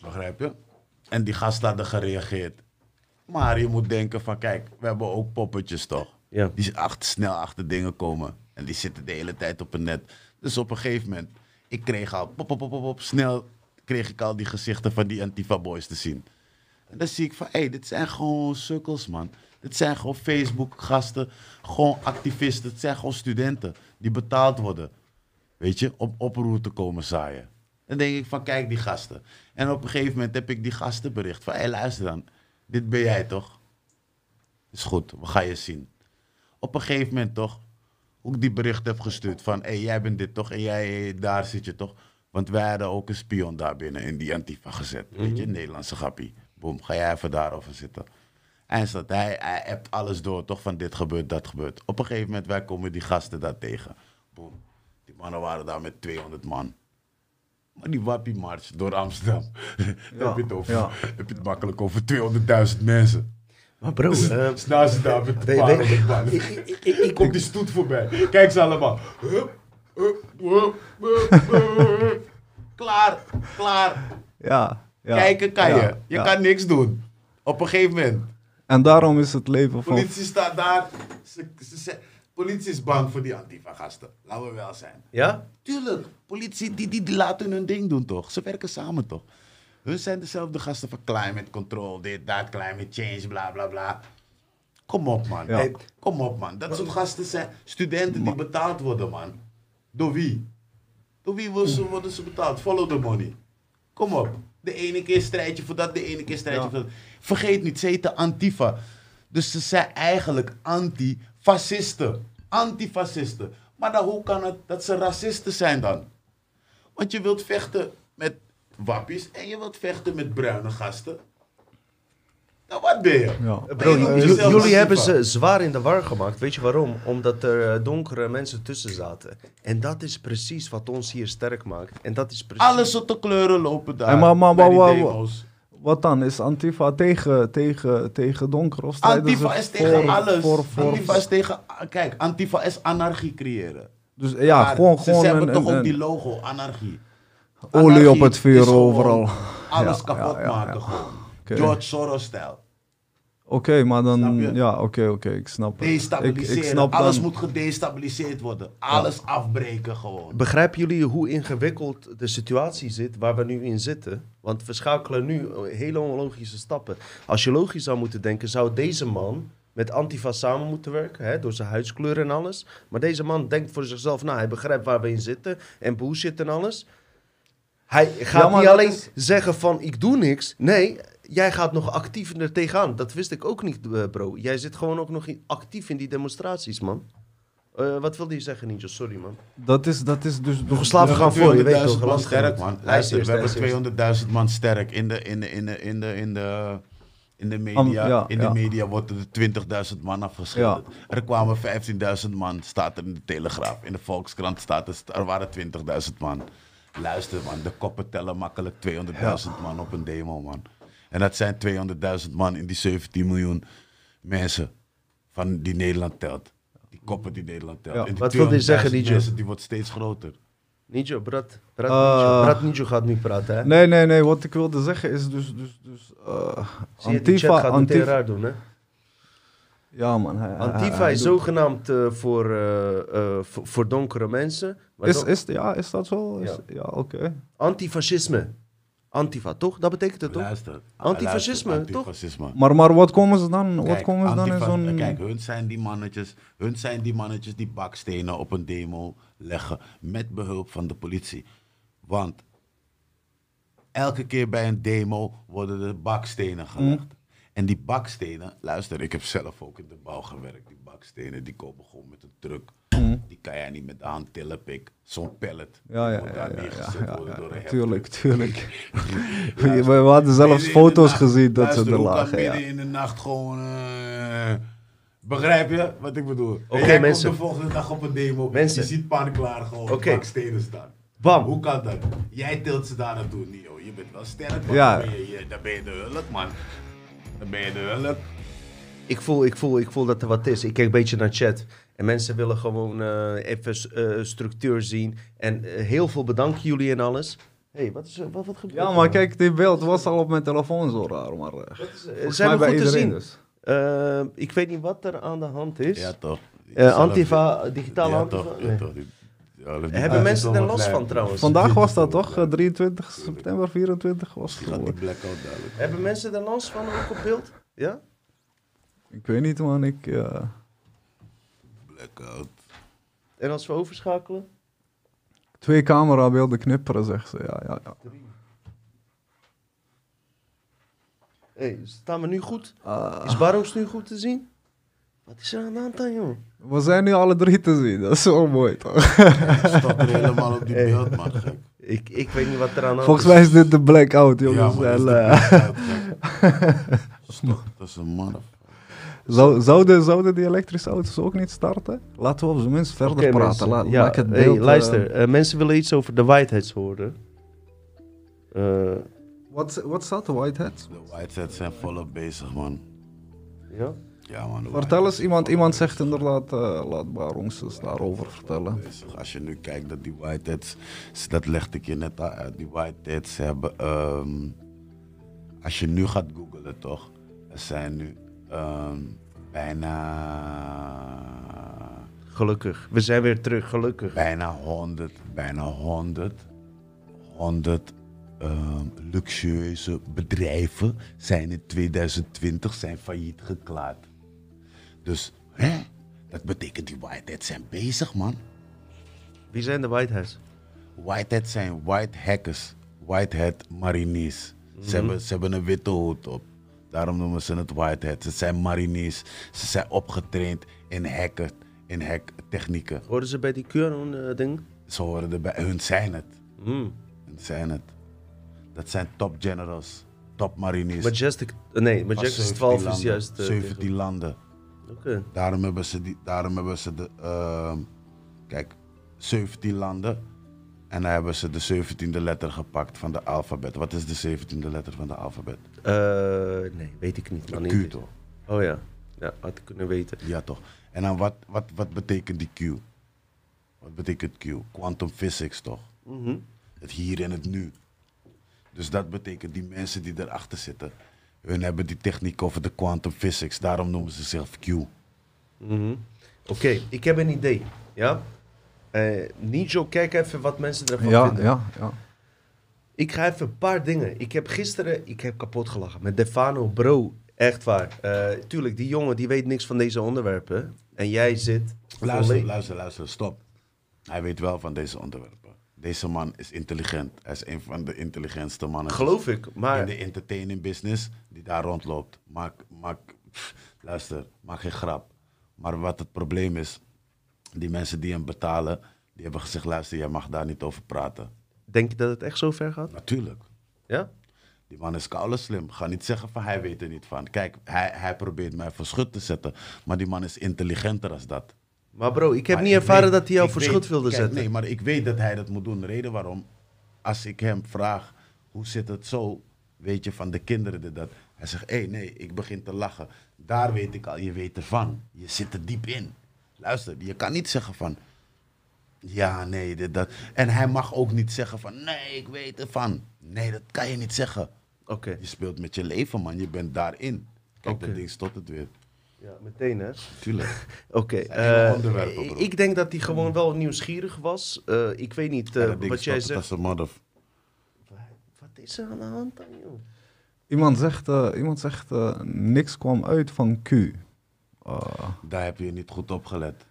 E: Begrijp je? En die gasten hadden gereageerd. Maar je moet denken: van kijk, we hebben ook poppetjes toch?
A: Ja.
E: Die achter, snel achter dingen komen. En die zitten de hele tijd op het net. Dus op een gegeven moment, ik kreeg al pop, pop, pop, pop, snel kreeg ik al die gezichten van die Antifa boys te zien. En dan zie ik van, hé, hey, dit zijn gewoon sukkels, man. Dit zijn gewoon Facebook-gasten, gewoon activisten. Het zijn gewoon studenten die betaald worden, weet je, om oproer te komen zaaien. Dan denk ik van, kijk die gasten. En op een gegeven moment heb ik die gasten bericht van, hé, hey, luister dan. Dit ben jij toch? Is goed, we gaan je zien. Op een gegeven moment toch, hoe ik die bericht heb gestuurd van, hé, hey, jij bent dit toch en jij, daar zit je toch? Want wij hadden ook een spion daar binnen in die Antifa gezet. Weet je, een Nederlandse grappie. Boom, ga jij even daarover zitten. En dat hij, hij hebt alles door, toch van dit gebeurt, dat gebeurt. Op een gegeven moment, wij komen die gasten daar tegen. Boom. Die mannen waren daar met 200 man. Maar die Wappie Mars door Amsterdam. [laughs] Dan heb, je het over,
D: ja.
E: heb je het makkelijk over 200.000 mensen.
A: Maar bro, eh,
E: Staan ze daar met een paar
A: ik- ik- ik- ik-
E: Komt die stoet voorbij. Kijk ze allemaal. Hup, hup, hup, hup, hup. Klaar, klaar.
D: Ja.
E: Kijken kan je.
D: Ja,
E: Je
D: ja.
E: kan niks doen. Op een gegeven moment.
D: En daarom is het leven van...
E: Politie staat daar. Ze, ze, ze- politie is bang voor die Antifa-gasten. Laten we wel zijn.
A: ja?
E: Tuurlijk, politie die, die, die laten hun ding doen toch? Ze werken samen toch? Hun zijn dezelfde gasten van climate control, dit, dat, climate change, bla bla bla. Kom op man.
D: Ja.
E: Hey, kom op man. Dat soort gasten zijn studenten die betaald worden man. Door wie? Door wie worden ze, worden ze betaald? Follow the money. Kom op. De ene keer strijdje voor dat, de ene keer strijdje
D: Ja.
E: voor dat. Vergeet niet, ze heten Antifa. Dus ze zijn eigenlijk antifascisten. Antifascisten. Maar dan, hoe kan het dat ze racisten zijn dan? Want je wilt vechten met wappies en je wilt vechten met bruine gasten. Nou, wat ben je?
D: Ja.
E: Je
A: jullie hebben ze zwaar in de war gemaakt. Weet je waarom? Omdat er eh, donkere mensen tussen zaten. En dat is precies wat ons hier sterk maakt. En dat is precies...
E: Alle soorten kleuren lopen daar.
D: En maar-. Wat dan? Is Antifa tegen, tegen, tegen donker of
E: Antifa
D: ze
E: is tegen
D: voor-
E: alles.
D: Voor, voor,
E: Antifa is tegen... Kijk, Antifa is anarchie creëren.
D: dus ja,
E: Maar
D: gewoon,
E: ze
D: gewoon
E: hebben
D: een,
E: toch
D: een-
E: ook die logo, anarchie.
D: olie op het vuur overal.
E: Alles
D: Ja,
E: kapot
D: ja,
E: maken gewoon. George Soros-stijl.
D: Oké, maar dan... Ja, oké, oké, ik snap het. Ik,
E: Destabiliseren.
D: ik snap
E: Alles
D: dan...
E: moet gedestabiliseerd worden. Alles afbreken gewoon.
A: Begrijpen jullie hoe ingewikkeld de situatie zit waar we nu in zitten? Want we schakelen nu hele onlogische stappen. Als je logisch zou moeten denken, zou deze man met Antifa samen moeten werken, hè, door zijn huidskleur en alles. Maar deze man denkt voor zichzelf, nou, hij begrijpt waar we in zitten en bullshit en alles. Hij gaat
D: Ja,
A: niet alleen
D: is-
A: zeggen van, ik doe niks. Nee, jij gaat nog actief er tegenaan. Dat wist ik ook niet, eh, bro. Jij zit gewoon ook nog actief in die demonstraties, man. Eh, wat wilde je zeggen, Ninja? Sorry, man.
D: Dat is, dat is dus...
A: Nog geslapen gaan voor, je weet toch.
E: 200.000 man sterk, man.
A: Luister
E: we hebben
A: luister eerst.
E: 200.000 man sterk. In de, in de, in de, in de, in de, in de media,
D: ja,
E: in de
D: ja.
E: media wordt er 20.000 man afgeschilderd. Er kwamen 15.000 man, staat er in de Telegraaf. In de Volkskrant staat er, er waren 20.000 man. Luister, man, de koppen tellen makkelijk 200.000 man op een demo, man. En dat zijn 200.000 man in die 17 miljoen mensen van die Nederland telt. Die koppen die Nederland telt.
D: Ja.
E: En die
A: Wat wilde je zeggen,
E: 200.000
A: DJ?
E: mensen, Die wordt steeds groter.
A: Nijo, Brad. Brad,
D: Eh,
A: Nijo. Brad Nijo gaat nu praten, hè?
D: Nee, nee, nee. Wat ik wilde zeggen is dus... dus, dus uh,
A: Zie je, die chat
D: Antifa...
A: gaat
D: Antifa
A: raar doen, hè?
D: ja, man. hij-
A: Antifa
D: hij
A: is zogenaamd eh, voor, eh, eh, voor, voor donkere mensen. Maar
D: Is,
A: dan-
D: is, ja, is dat zo? Is,
A: Ja.
D: ja, oké.
A: Antifascisme. Antifa, toch? Dat betekent het, toch?
E: Luister.
A: Antifascisme,
E: Luister,
A: toch?
E: Antifascisme.
D: Maar, maar wat komen ze dan, wat komen ze dan in zo'n...
E: Kijk, hun zijn die mannetjes, hun zijn die mannetjes die bakstenen op een demo leggen met behulp van de politie. Want elke keer bij een demo worden er bakstenen gelegd. En die bakstenen, luister, ik heb zelf ook in de bouw gewerkt. Die bakstenen die komen gewoon met een truck. Die kan jij niet met de hand tillen, pik. Zo'n pallet.
D: Ja, ja,
E: moet
D: ja,
E: daar neergezet worden door een
D: tuurlijk, tuurlijk. [laughs] we, hadden zelfs foto's
E: nacht-
D: gezien dat ze er lagen, ja.
E: midden in de nacht gewoon... eh, begrijp je wat ik bedoel?
A: Oké, mensen.
E: komt de volgende dag op een demo.
A: Mensen.
E: Je ziet panklaar gewoon
A: Oké.
E: bakstenen staan.
A: Bam.
E: Hoe kan dat? Jij tilt ze daar naartoe, Nio. Je bent wel sterk, man.
D: Ja.
E: Dan, ben je, dan ben je de hulk, man. Dan ben je de hulk.
A: Ik voel, ik, voel, ik voel dat er wat is. Ik kijk een beetje naar chat. En mensen willen gewoon eh, even eh, structuur zien. En eh, heel veel bedanken jullie en alles. Hé, hey, wat, is, er- wat, wat gebeurt
D: Ja, maar
A: nou?
D: kijk, die beeld was al op mijn telefoon zo raar, maar... eh, volgens
A: zijn we
D: bij
A: goed te zien?
D: dus.
A: Ik weet niet wat er aan de hand is.
E: Ja, toch.
A: Eh, antifa, digitale
E: ja,
A: antifa?
E: toch. Ja, toch. Die- Ja,
A: Hebben mensen er last van trouwens?
D: Vandaag was dat toch? Eh, 23 september, 24 was het.
E: die blackout.
A: Hebben mensen er last van ook op beeld? Ja?
D: Ik weet niet man, ik... eh,
E: Blackout.
A: En als we overschakelen?
D: twee camerabeelden knipperen, zegt ze. Ja, ja, ja.
A: Hey, staan we nu goed?
D: Ah,
A: Is Barongs nu goed te zien? Wat is er aan de hand dan, joh?
D: we zijn nu alle drie te zien, dat is wel mooi toch?
E: Stop er helemaal op die
A: Hey.
E: beeld, man. Gek.
A: Ik, ik weet niet wat er aan de hand
D: Volgens
A: is.
D: mij is dit de blackout, jongens.
E: Ja, [laughs] dat is de blackout, gek. Stop, dat is een man.
D: Zou, zouden, zouden die elektrische auto's ook niet starten? Laten we op zijn minst verder praten.
A: mensen. Ja,
D: maak het beeld, eh,
A: luister, eh, mensen willen iets over de Whiteheads horen. Eh,
D: Wat, wat staat de Whitehead?
E: De Whitesets zijn volop bezig, man.
A: ja?
E: Ja, man.
D: Vertel eens,
E: Whiteheads
D: iemand, iemand zegt inderdaad, eh, laat Barongs eens daarover vertellen.
E: bezig. Als je nu kijkt dat die Whiteheads, dat legde ik je net uit, die Whiteheads hebben, ehm, als je nu gaat googlen toch, er zijn nu ehm, bijna,
A: Gelukkig. We zijn weer terug, gelukkig.
E: bijna 100, bijna 100, 100 ehm, luxueuze bedrijven zijn in 2020 zijn failliet geklaard. Dus, hè? Dat betekent die Whiteheads zijn bezig, man.
A: Wie zijn de Whiteheads?
E: Whitehead zijn white hackers. Whitehead mariniers. Ze, hebben, ze hebben een witte hoed op. Daarom noemen ze het whitehead. Ze zijn mariniers. Ze zijn opgetraind in hacken, in hacktechnieken.
A: Hoorden ze bij die QAnon-ding?
E: Ze horen erbij. Hun zijn het.
A: Hmm.
E: Hun zijn het. Dat zijn top generals. Top mariniers.
A: Majestic... eh, nee, Majestic
E: 17
A: 12 is juist... eh,
E: 17 landen.
A: Oké.
E: Daarom hebben ze, die, daarom hebben ze de. ehm, kijk, 17 landen. En dan hebben ze de 17e letter gepakt van de alfabet. Wat is de 17e letter van de alfabet?
A: Eh, nee, weet ik niet. man.
E: Q toch?
A: Oh ja. Ja, had ik kunnen weten.
E: Ja toch. En dan wat, wat, wat betekent die Q? Wat betekent Q? Quantum physics toch?
A: Mhm.
E: Het hier en het nu. Dus dat betekent die mensen die erachter zitten. Hun hebben die techniek over de quantum physics. Daarom noemen ze zichzelf Q.
A: Mhm. Oké, ik heb een idee. Ja? Eh Nijo, kijk even wat mensen ervan
D: Ja,
A: vinden.
D: ja, ja.
A: Ik ga even een paar dingen. Ik heb gisteren, ik heb kapot gelachen met Defano, bro. Echt waar. Eh, tuurlijk, die jongen die weet niks van deze onderwerpen. En jij zit...
E: Luister, luister, luister, stop. Hij weet wel van deze onderwerpen. Deze man is intelligent. Hij is een van de intelligentste mannen
A: Geloof ik,
E: in
A: maar...
E: de entertaining business die daar rondloopt. Maak, maak, pff, luister, maak geen grap. Maar wat het probleem is, die mensen die hem betalen, die hebben gezegd, luister, jij mag daar niet over praten.
A: Denk je dat het echt zo ver gaat?
E: Natuurlijk.
A: Ja?
E: Die man is koude slim. Ga niet zeggen van hij weet er niet van. Kijk, hij, hij probeert mij voor schut te zetten. Maar die man is intelligenter als dat.
A: Maar bro, ik heb
E: Maar
A: niet
E: ik
A: ervaren
E: weet-
A: dat hij jou voor
E: weet-
A: schut wilde
E: kijk,
A: zetten.
E: Nee, maar ik weet dat hij dat moet doen. De reden waarom, als ik hem vraag, hoe zit het zo, weet je, van de kinderen dit, dat. Hij zegt, hé, hey, nee, ik begin te lachen. Daar weet ik al, je weet ervan. Je zit er diep in. Luister, je kan niet zeggen van, ja, nee, dit, dat. En hij mag ook niet zeggen van, nee, ik weet ervan. Nee, dat kan je niet zeggen.
A: Oké,
E: Je speelt met je leven, man. Je bent daarin. Kijk,
A: Oké.
E: dat ding stopt het weer.
A: ja, meteen hè.
E: Tuurlijk. [laughs]
A: Oké, eh, ik denk dat hij gewoon wel nieuwsgierig was. Eh, ik weet niet eh,
E: Ja, ding
A: wat jij zegt.
E: als een mother.
A: Wat is er aan de hand dan, joh?
D: Iemand zegt, eh, iemand zegt niks kwam uit van Q.
E: Daar heb je niet goed op gelet.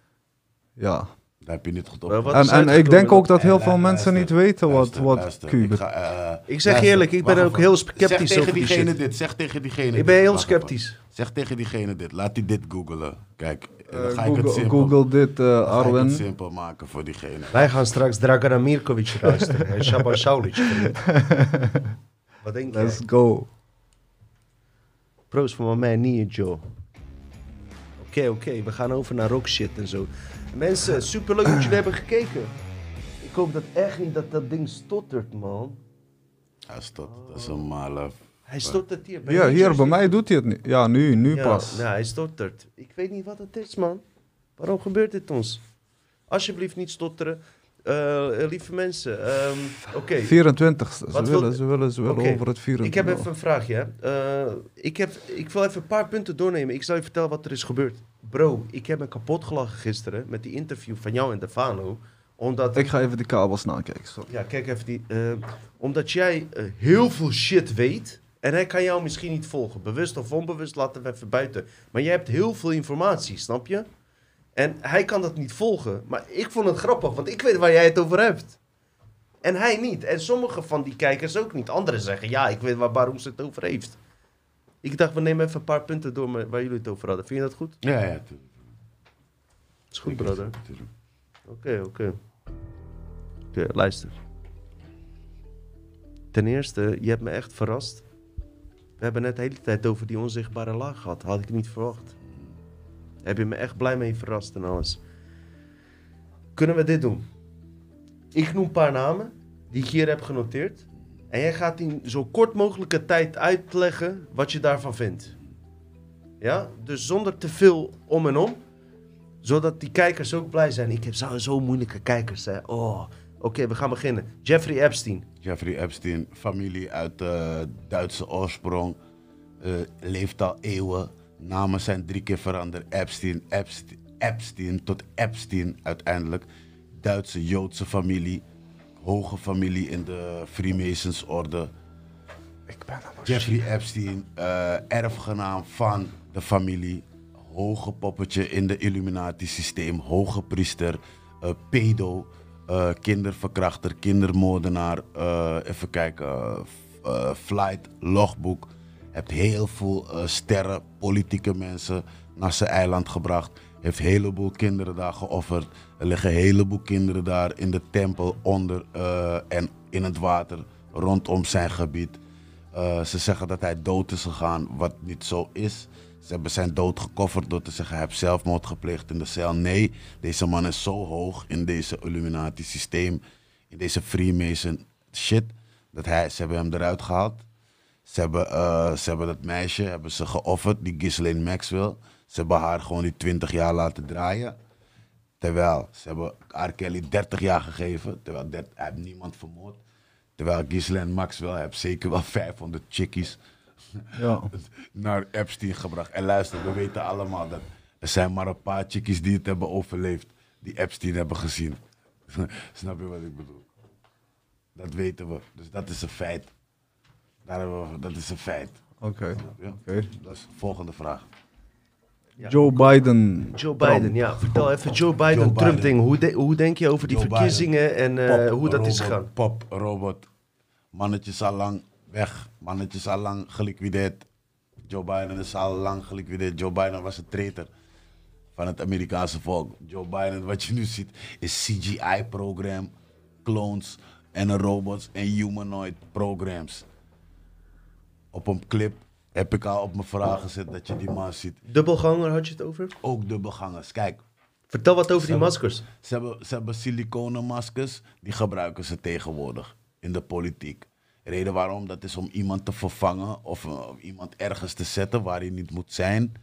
D: ja.
E: Daar heb je niet goed op
D: En, ik denk ook dat heel
E: Eh,
D: veel mensen niet weten wat,
E: luister,
D: wat
E: Ik, ga, eh,
A: Ik zeg je eerlijk, ik ben
E: wacht
A: ook
E: even.
A: heel sceptisch
E: Zeg tegen
A: over die
E: diegene
A: shit.
E: dit, zeg tegen diegene
A: Ik ben heel
E: Wacht even.
A: sceptisch.
E: Zeg tegen diegene dit, laat hij dit googelen. Kijk, en dan
D: Eh,
E: ga ik het
D: Google,
E: simpel,
D: Google dit, eh,
E: dan ga ik het
D: Arwen.
E: simpel maken voor diegene.
A: Wij gaan straks Dragana Mirkovic luisteren. en Shaban Saulic. [laughs] Wat denk
D: Let's
A: je?
D: go.
A: Proost voor mij niet, Joe. Oké, oké. We gaan over naar rock shit en zo. Mensen, superleuk dat jullie hebben gekeken. Ik hoop dat echt niet dat dat ding stottert, man.
E: Ja, stop. Dat is een male...
A: Hij stottert hier.
D: Ja,
A: New
D: hier, bij mij doet hij het niet. Ja, nu, nu
A: ja,
D: pas.
A: Ja, hij stottert. Ik weet niet wat het is, man. Waarom gebeurt dit ons? Alsjeblieft niet stotteren. Eh, lieve mensen, ehm, oké.
D: 24 Ze
A: Wat
D: willen,
A: wil-
D: ze willen, ze willen over het 24
A: Ik heb even een vraagje. Hè. Eh, ik, heb, ik wil even een paar punten doornemen. Ik zal je vertellen wat er is gebeurd. Bro, ik heb me kapot gelachen gisteren met die interview van jou en Defano Omdat,
D: Ik ga even de kabels nakijken. Sorry.
A: ja, kijk even die. eh, omdat jij heel veel shit weet. En hij kan jou misschien niet volgen. Bewust of onbewust, laten we even buiten. Maar jij hebt heel veel informatie, snap je? En hij kan dat niet volgen. Maar ik vond het grappig, want ik weet waar jij het over hebt. En hij niet. En sommige van die kijkers ook niet. Anderen zeggen, ja, ik weet waar Baroes het over heeft. Ik dacht, we nemen even een paar punten door waar jullie het over hadden. Vind je dat goed?
E: Ja, ja, tuurlijk.
A: is goed, brother. Oké, oké. Oké, luister. Ten eerste, je hebt me echt verrast. We hebben net de hele tijd over die onzichtbare laag gehad. Had ik niet verwacht. Heb je me echt blij mee verrast en alles. Kunnen we dit doen? Ik noem een paar namen die ik hier heb genoteerd. En jij gaat in zo kort mogelijke tijd uitleggen wat je daarvan vindt. Ja? Dus zonder te veel om en om zodat die kijkers ook blij zijn. Ik heb zo, zo moeilijke kijkers. Hè. Oh, oké, we gaan beginnen. Jeffrey Epstein.
E: Jeffrey Epstein, familie uit eh, Duitse oorsprong, eh, leeft al eeuwen. Namen zijn drie keer veranderd. Epstein, Epstein, Epstein tot Epstein uiteindelijk. Duitse Joodse familie, hoge familie in de Freemasons-orde.
D: Ik ben
E: Jeffrey Epstein, eh, erfgenaam van de familie. Hoge poppetje in de Illuminati-systeem. Hoge priester, eh, pedo, eh, kinderverkrachter, kindermoordenaar. even kijken, flight, logboek. Hebt heel veel eh, sterren, politieke mensen naar zijn eiland gebracht. Heeft een heleboel kinderen daar geofferd. Er liggen een heleboel kinderen daar in de tempel onder eh, en in het water rondom zijn gebied. Eh, ze zeggen dat hij dood is gegaan, wat niet zo is. Ze hebben zijn dood gecoverd door te zeggen hij heeft zelfmoord gepleegd in de cel. Nee, deze man is zo hoog in deze Illuminati-systeem, in deze Freemason shit, dat hij, ze hebben hem eruit gehaald. Ze hebben, eh, ze hebben dat meisje hebben ze geofferd, die Ghislaine Maxwell. Ze hebben haar gewoon die 20 jaar laten draaien. Terwijl ze hebben R. Kelly 30 jaar gegeven, terwijl dat, hij heeft niemand vermoord. Terwijl Ghislaine Maxwell heeft zeker wel 500 chickies
D: Ja. [laughs]
E: naar Epstein gebracht. En luister, we weten allemaal dat er zijn maar een paar chickies die het hebben overleefd, die Epstein hebben gezien. [laughs] Snap je wat ik bedoel? Dat weten we. Dus dat is een feit. Daar hebben we, dat is een feit.
D: Oké.
E: Dat is de volgende vraag.
D: Joe Biden.
A: Joe
D: Trump.
A: Biden, ja. Vertel even Joe Biden,
E: Joe
A: Trump
E: Biden.
A: ding. Hoe, de- hoe denk je over die
E: Joe
A: verkiezingen en eh, hoe dat is gegaan?
E: Pop, robot. Mannetje is al lang weg. Mannetje is al lang geliquideerd. Joe Biden is al lang geliquideerd. Joe Biden was een traitor van het Amerikaanse volk. Joe Biden, wat je nu ziet, is CGI-program, clones en robots en humanoid programs. Op een clip heb ik al op mijn vraag gezet dat je die man ziet.
A: Dubbelganger had je het over?
E: Ook dubbelgangers. Kijk,
A: Vertel wat over die maskers.
E: ze hebben, ze hebben siliconen maskers, die gebruiken ze tegenwoordig in de politiek. Reden waarom, dat is om iemand te vervangen of eh, om iemand ergens te zetten waar hij niet moet zijn.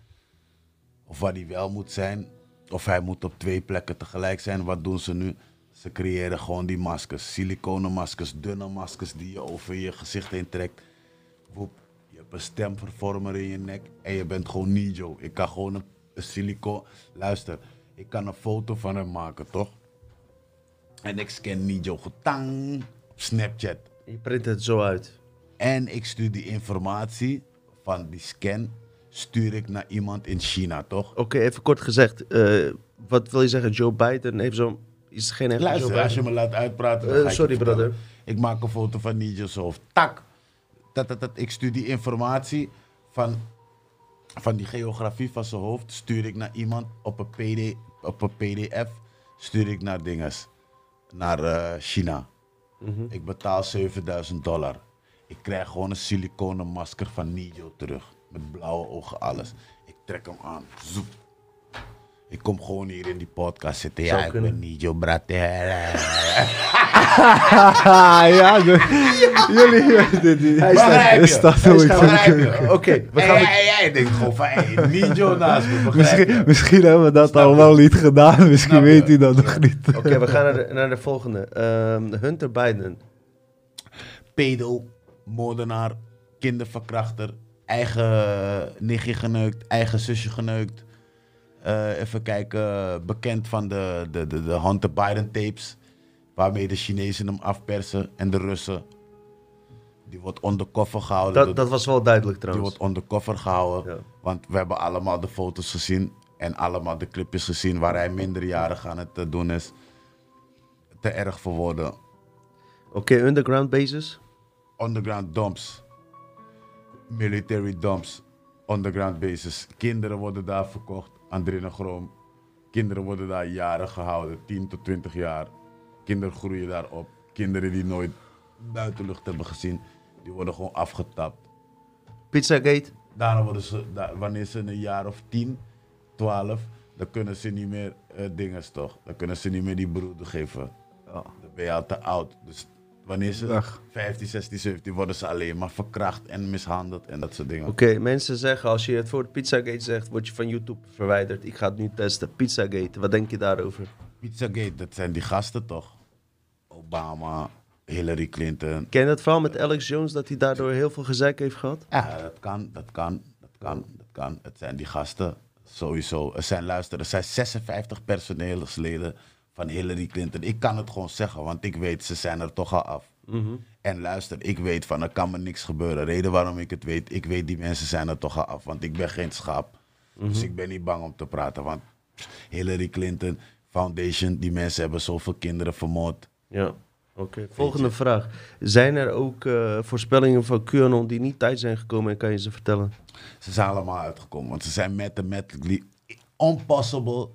E: Of waar hij wel moet zijn. Of hij moet op twee plekken tegelijk zijn. Wat doen ze nu? Ze creëren gewoon die maskers. Siliconen maskers, dunne maskers die je over je gezicht heen trekt. Woep, je hebt een stemvervormer in je nek en je bent gewoon Nijo. Ik kan gewoon een, een silico... Luister, ik kan een foto van hem maken, toch? En ik scan Nijo getang op Snapchat.
A: Je print het zo uit.
E: En ik stuur die informatie van die scan, stuur ik naar iemand in China, toch?
A: Oké, even kort gezegd. eh, wat wil je zeggen? Joe Biden heeft zo'n... Is geen
E: Luister, als je me laat uitpraten,
A: Eh, sorry, brother.
E: Ik maak een foto van Nijo's hoofd. Tak! Dat, dat, dat. Ik stuur die informatie van, van die geografie van zijn hoofd, stuur ik naar iemand op een, PD, op een pdf, stuur ik naar dinges, naar eh, China.
A: Mhm.
E: Ik betaal 7000 dollar. Ik krijg gewoon een siliconen masker van Nijo terug. Met blauwe ogen, alles. Ik trek hem aan. Zoep. Ik kom gewoon hier in die podcast zitten. Ja, ik ben Nijo, brat. [laughs]
D: ja, jullie. [laughs]
A: Hij
E: je?
A: Oké, we gaan...
E: jij, denkt gewoon van, hey, Nijo naast me,
D: Misschien, hebben we dat al wel niet gedaan. Misschien weet hij dat nog niet.
A: Oké, we gaan naar de, naar de volgende. Ehm, Hunter Biden.
E: pedo, moordenaar, kinderverkrachter, eigen nichtje geneukt, eigen zusje geneukt. Eh, even kijken, bekend van de, de, de, de Hunter Biden tapes. waarmee de Chinezen hem afpersen en de Russen. Die wordt undercover gehouden.
A: Dat, dat was wel duidelijk
E: Die
A: trouwens.
E: wordt undercover gehouden.
A: Ja.
E: Want we hebben allemaal de foto's gezien en allemaal de clipjes gezien waar hij minderjarig aan het eh, doen is. Te erg voor woorden.
A: Oké, underground bases.
E: Underground dumps. Military dumps. Underground bases. Kinderen worden daar verkocht adrenochroom. Kinderen worden daar jaren gehouden, 10 tot 20 jaar. Kinderen groeien daar op. Kinderen die nooit buitenlucht hebben gezien, die worden gewoon afgetapt.
A: Pizzagate.
E: Daarna worden ze, wanneer ze een jaar of 10, 12, dan kunnen ze niet meer eh dingen toch? Dan kunnen ze niet meer die broeder geven.
D: Ja.
E: Dan ben je al te oud. Dus wanneer ze
D: Weg.
E: 15, 16, 17 worden ze alleen maar verkracht en mishandeld en dat soort dingen.
A: Oké, mensen zeggen als je het voor Pizzagate zegt, word je van YouTube verwijderd. Ik ga het nu testen. Pizzagate, wat denk je daarover?
E: Pizzagate, dat zijn die gasten toch? Obama, Hillary Clinton.
A: Ken je dat verhaal met Alex Jones, dat hij daardoor heel veel gezeik heeft gehad?
E: Ja, dat kan, dat kan, dat kan, dat kan. Het zijn die gasten, sowieso. Er zijn, luister, er zijn 56 personeelsleden van Hillary Clinton. Ik kan het gewoon zeggen, want ik weet, ze zijn er toch al af. En luister, ik weet van, er kan me niks gebeuren. Reden waarom ik het weet, ik weet die mensen zijn er toch al af. Want ik ben geen schaap. Dus ik ben niet bang om te praten. Want Hillary Clinton Foundation, die mensen hebben zoveel kinderen vermoord.
A: Ja. Oké, volgende vraag. Zijn er ook eh, voorspellingen van QAnon die niet tijd zijn gekomen en kan je ze vertellen?
E: Ze zijn allemaal uitgekomen. Want ze zijn mathematically impossible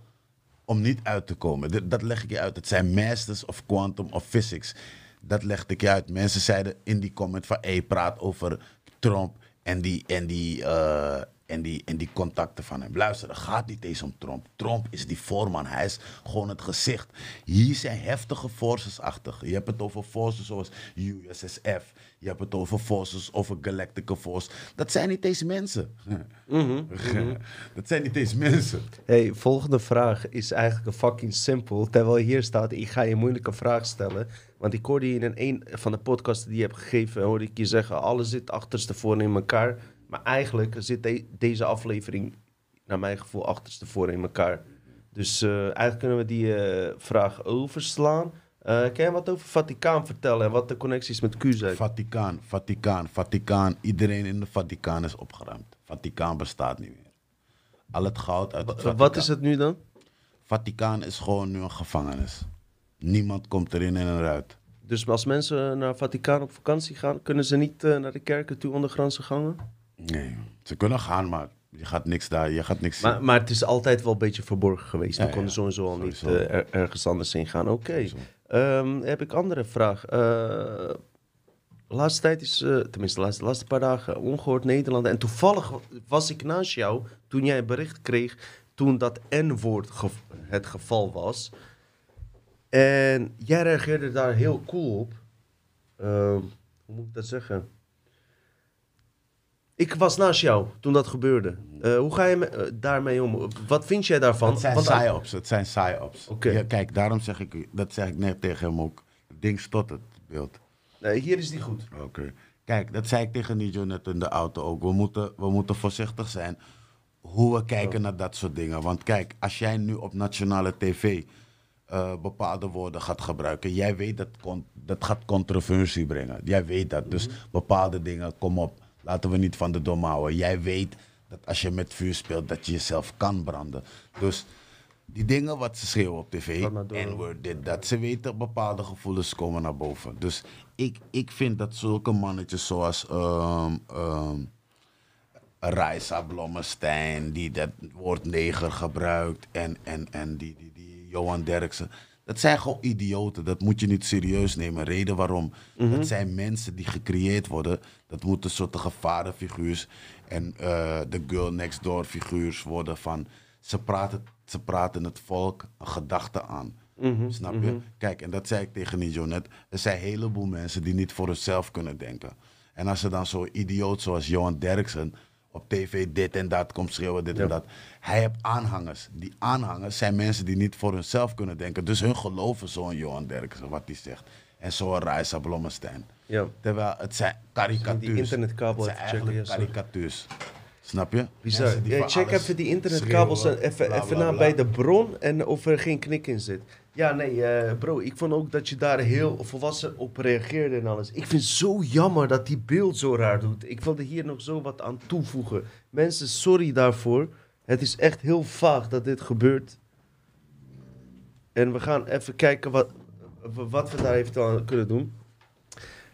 E: om niet uit te komen. Dat leg ik je uit. Het zijn masters of quantum of physics. Dat legde ik je uit. Mensen zeiden in die comment van... Hey, praat over Trump en die, en die, eh, en die, en die contacten van hem. Luister, het gaat niet eens om Trump. Trump is die voorman. Hij is gewoon het gezicht. Hier zijn heftige forces achter. Je hebt het over forces zoals USSF. Je hebt het over forces, over Galactica Force. Dat zijn niet eens mensen. [laughs] Dat zijn niet eens mensen.
A: Hey, volgende vraag is eigenlijk een fucking simpel. Terwijl hier staat, ik ga je een moeilijke vraag stellen. Want ik hoorde je in een, een van de podcasts die je hebt gegeven, hoorde ik je zeggen, alles zit achterstevoren in elkaar. Maar eigenlijk zit de- deze aflevering, naar mijn gevoel, achterstevoren in elkaar. Dus eh, eigenlijk kunnen we die eh, vraag overslaan. Eh, kan je wat over Vaticaan vertellen en wat de connecties met Q zijn?
E: Vaticaan, Vaticaan, Vaticaan. Iedereen in de Vaticaan is opgeruimd. Vaticaan bestaat niet meer. Al het goud uit het Vaticaan.
A: Wat is het nu dan?
E: Vaticaan is gewoon nu een gevangenis. Niemand komt erin en eruit.
A: Dus als mensen naar Vaticaan op vakantie gaan, kunnen ze niet naar de kerken toe ondergrondse gangen?
E: Nee, ze kunnen gaan, maar je gaat niks daar, je gaat niks zien.
A: Maar, maar het is altijd wel een beetje verborgen geweest.
E: Ja,
A: We konden
E: ja.
A: sowieso al niet eh, er- ergens anders heen gaan. Oké. Ehm, heb ik andere vraag. Eh, laatste tijd is, eh, tenminste de laatste, paar dagen, ongehoord Nederland. En toevallig was ik naast jou toen jij een bericht kreeg toen dat N-woord ge- het geval was. En jij reageerde daar heel cool op. Ehm, hoe moet ik dat zeggen? Ik was naast jou toen dat gebeurde. Eh, hoe ga je me- eh, daarmee om? Wat vind jij daarvan?
E: het zijn psyops, het zijn psyops. Ja, kijk, daarom zeg ik, u- dat zeg ik net tegen hem ook. Ding tot het beeld.
A: Nee, hier is die goed.
E: Oké. Kijk, dat zei ik tegen Nijo net in de auto ook. We moeten, we moeten voorzichtig zijn hoe we kijken naar dat soort dingen. Want kijk, als jij nu op nationale tv eh, bepaalde woorden gaat gebruiken, jij weet dat dat gaat controversie brengen. Jij weet dat. Dus bepaalde dingen, kom op, laten we niet van de dom houden. Jij weet dat als je met vuur speelt, dat je jezelf kan branden. Dus die dingen wat ze schreeuwen op tv. N-word, dit, dat. Ze weten bepaalde gevoelens komen naar boven. Dus ik, ik vind dat zulke mannetjes zoals ehm ehm Raisa Blommestein, die dat woord neger gebruikt, en, en, en die, die, die Johan Derksen. Dat zijn gewoon idioten. Dat moet je niet serieus nemen. Reden waarom? Dat zijn mensen die gecreëerd worden. Dat moeten soorten vaderfiguurs en eh, de girl next door figuurs worden van... Ze praten, ze praten het volk een gedachte aan. Snap je? Kijk, en dat zei ik tegen Nijo net. Er zijn een heleboel mensen die niet voor zichzelf kunnen denken. En als er dan zo'n idioot zoals Johan Derksen op tv dit en dat komt schreeuwen, dit en dat. Hij heeft aanhangers. Die aanhangers zijn mensen die niet voor hunzelf kunnen denken. Dus hun geloven zo'n Johan Derksen, wat hij zegt. En zo'n Raisa Blommestein.
A: Ja.
E: Terwijl het zijn karikatuurs.
A: Die internetkabel
E: Het zijn
A: checken,
E: eigenlijk
A: ja, sorry.
E: karikatuurs. Snap je?
A: Bizar. Ja, check even die internetkabels
E: schreeuwen,
A: even,
E: bla,
A: even
E: bla,
A: na bij de bron en of er geen knik in zit. Ja, nee, eh, bro, ik vond ook dat je daar heel volwassen op reageerde en alles. Ik vind het zo jammer dat die beeld zo raar doet. Ik wilde hier nog zo wat aan toevoegen. Mensen, sorry daarvoor. Het is echt heel vaag dat dit gebeurt. En we gaan even kijken wat, wat we daar eventueel kunnen doen.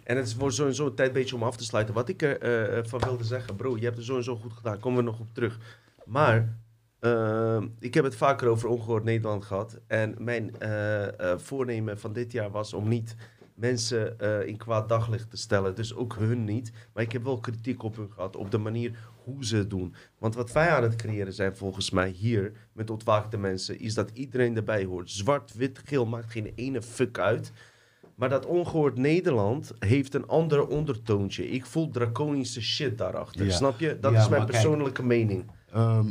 A: En het is voor sowieso een tijd beetje om af te sluiten. Wat ik ervan eh, van wilde zeggen, bro, je hebt het sowieso goed gedaan. Komen we nog op terug. Maar eh, ik heb het vaker over ongehoord Nederland gehad. En mijn eh, eh, voornemen van dit jaar was om niet mensen eh, in kwaad daglicht te stellen. Dus ook hun niet. Maar ik heb wel kritiek op hun gehad. Op de manier hoe ze het doen. Want wat wij aan het creëren zijn volgens mij hier met ontwaakte mensen. Is dat iedereen erbij hoort. Zwart, wit, geel maakt geen ene fuck uit. Maar dat ongehoord Nederland heeft een ander ondertoontje. Ik voel draconische shit daarachter.
E: Ja.
A: Snap je? Dat
E: Ja,
A: is mijn
E: kijk.
A: persoonlijke mening.
E: Ehm,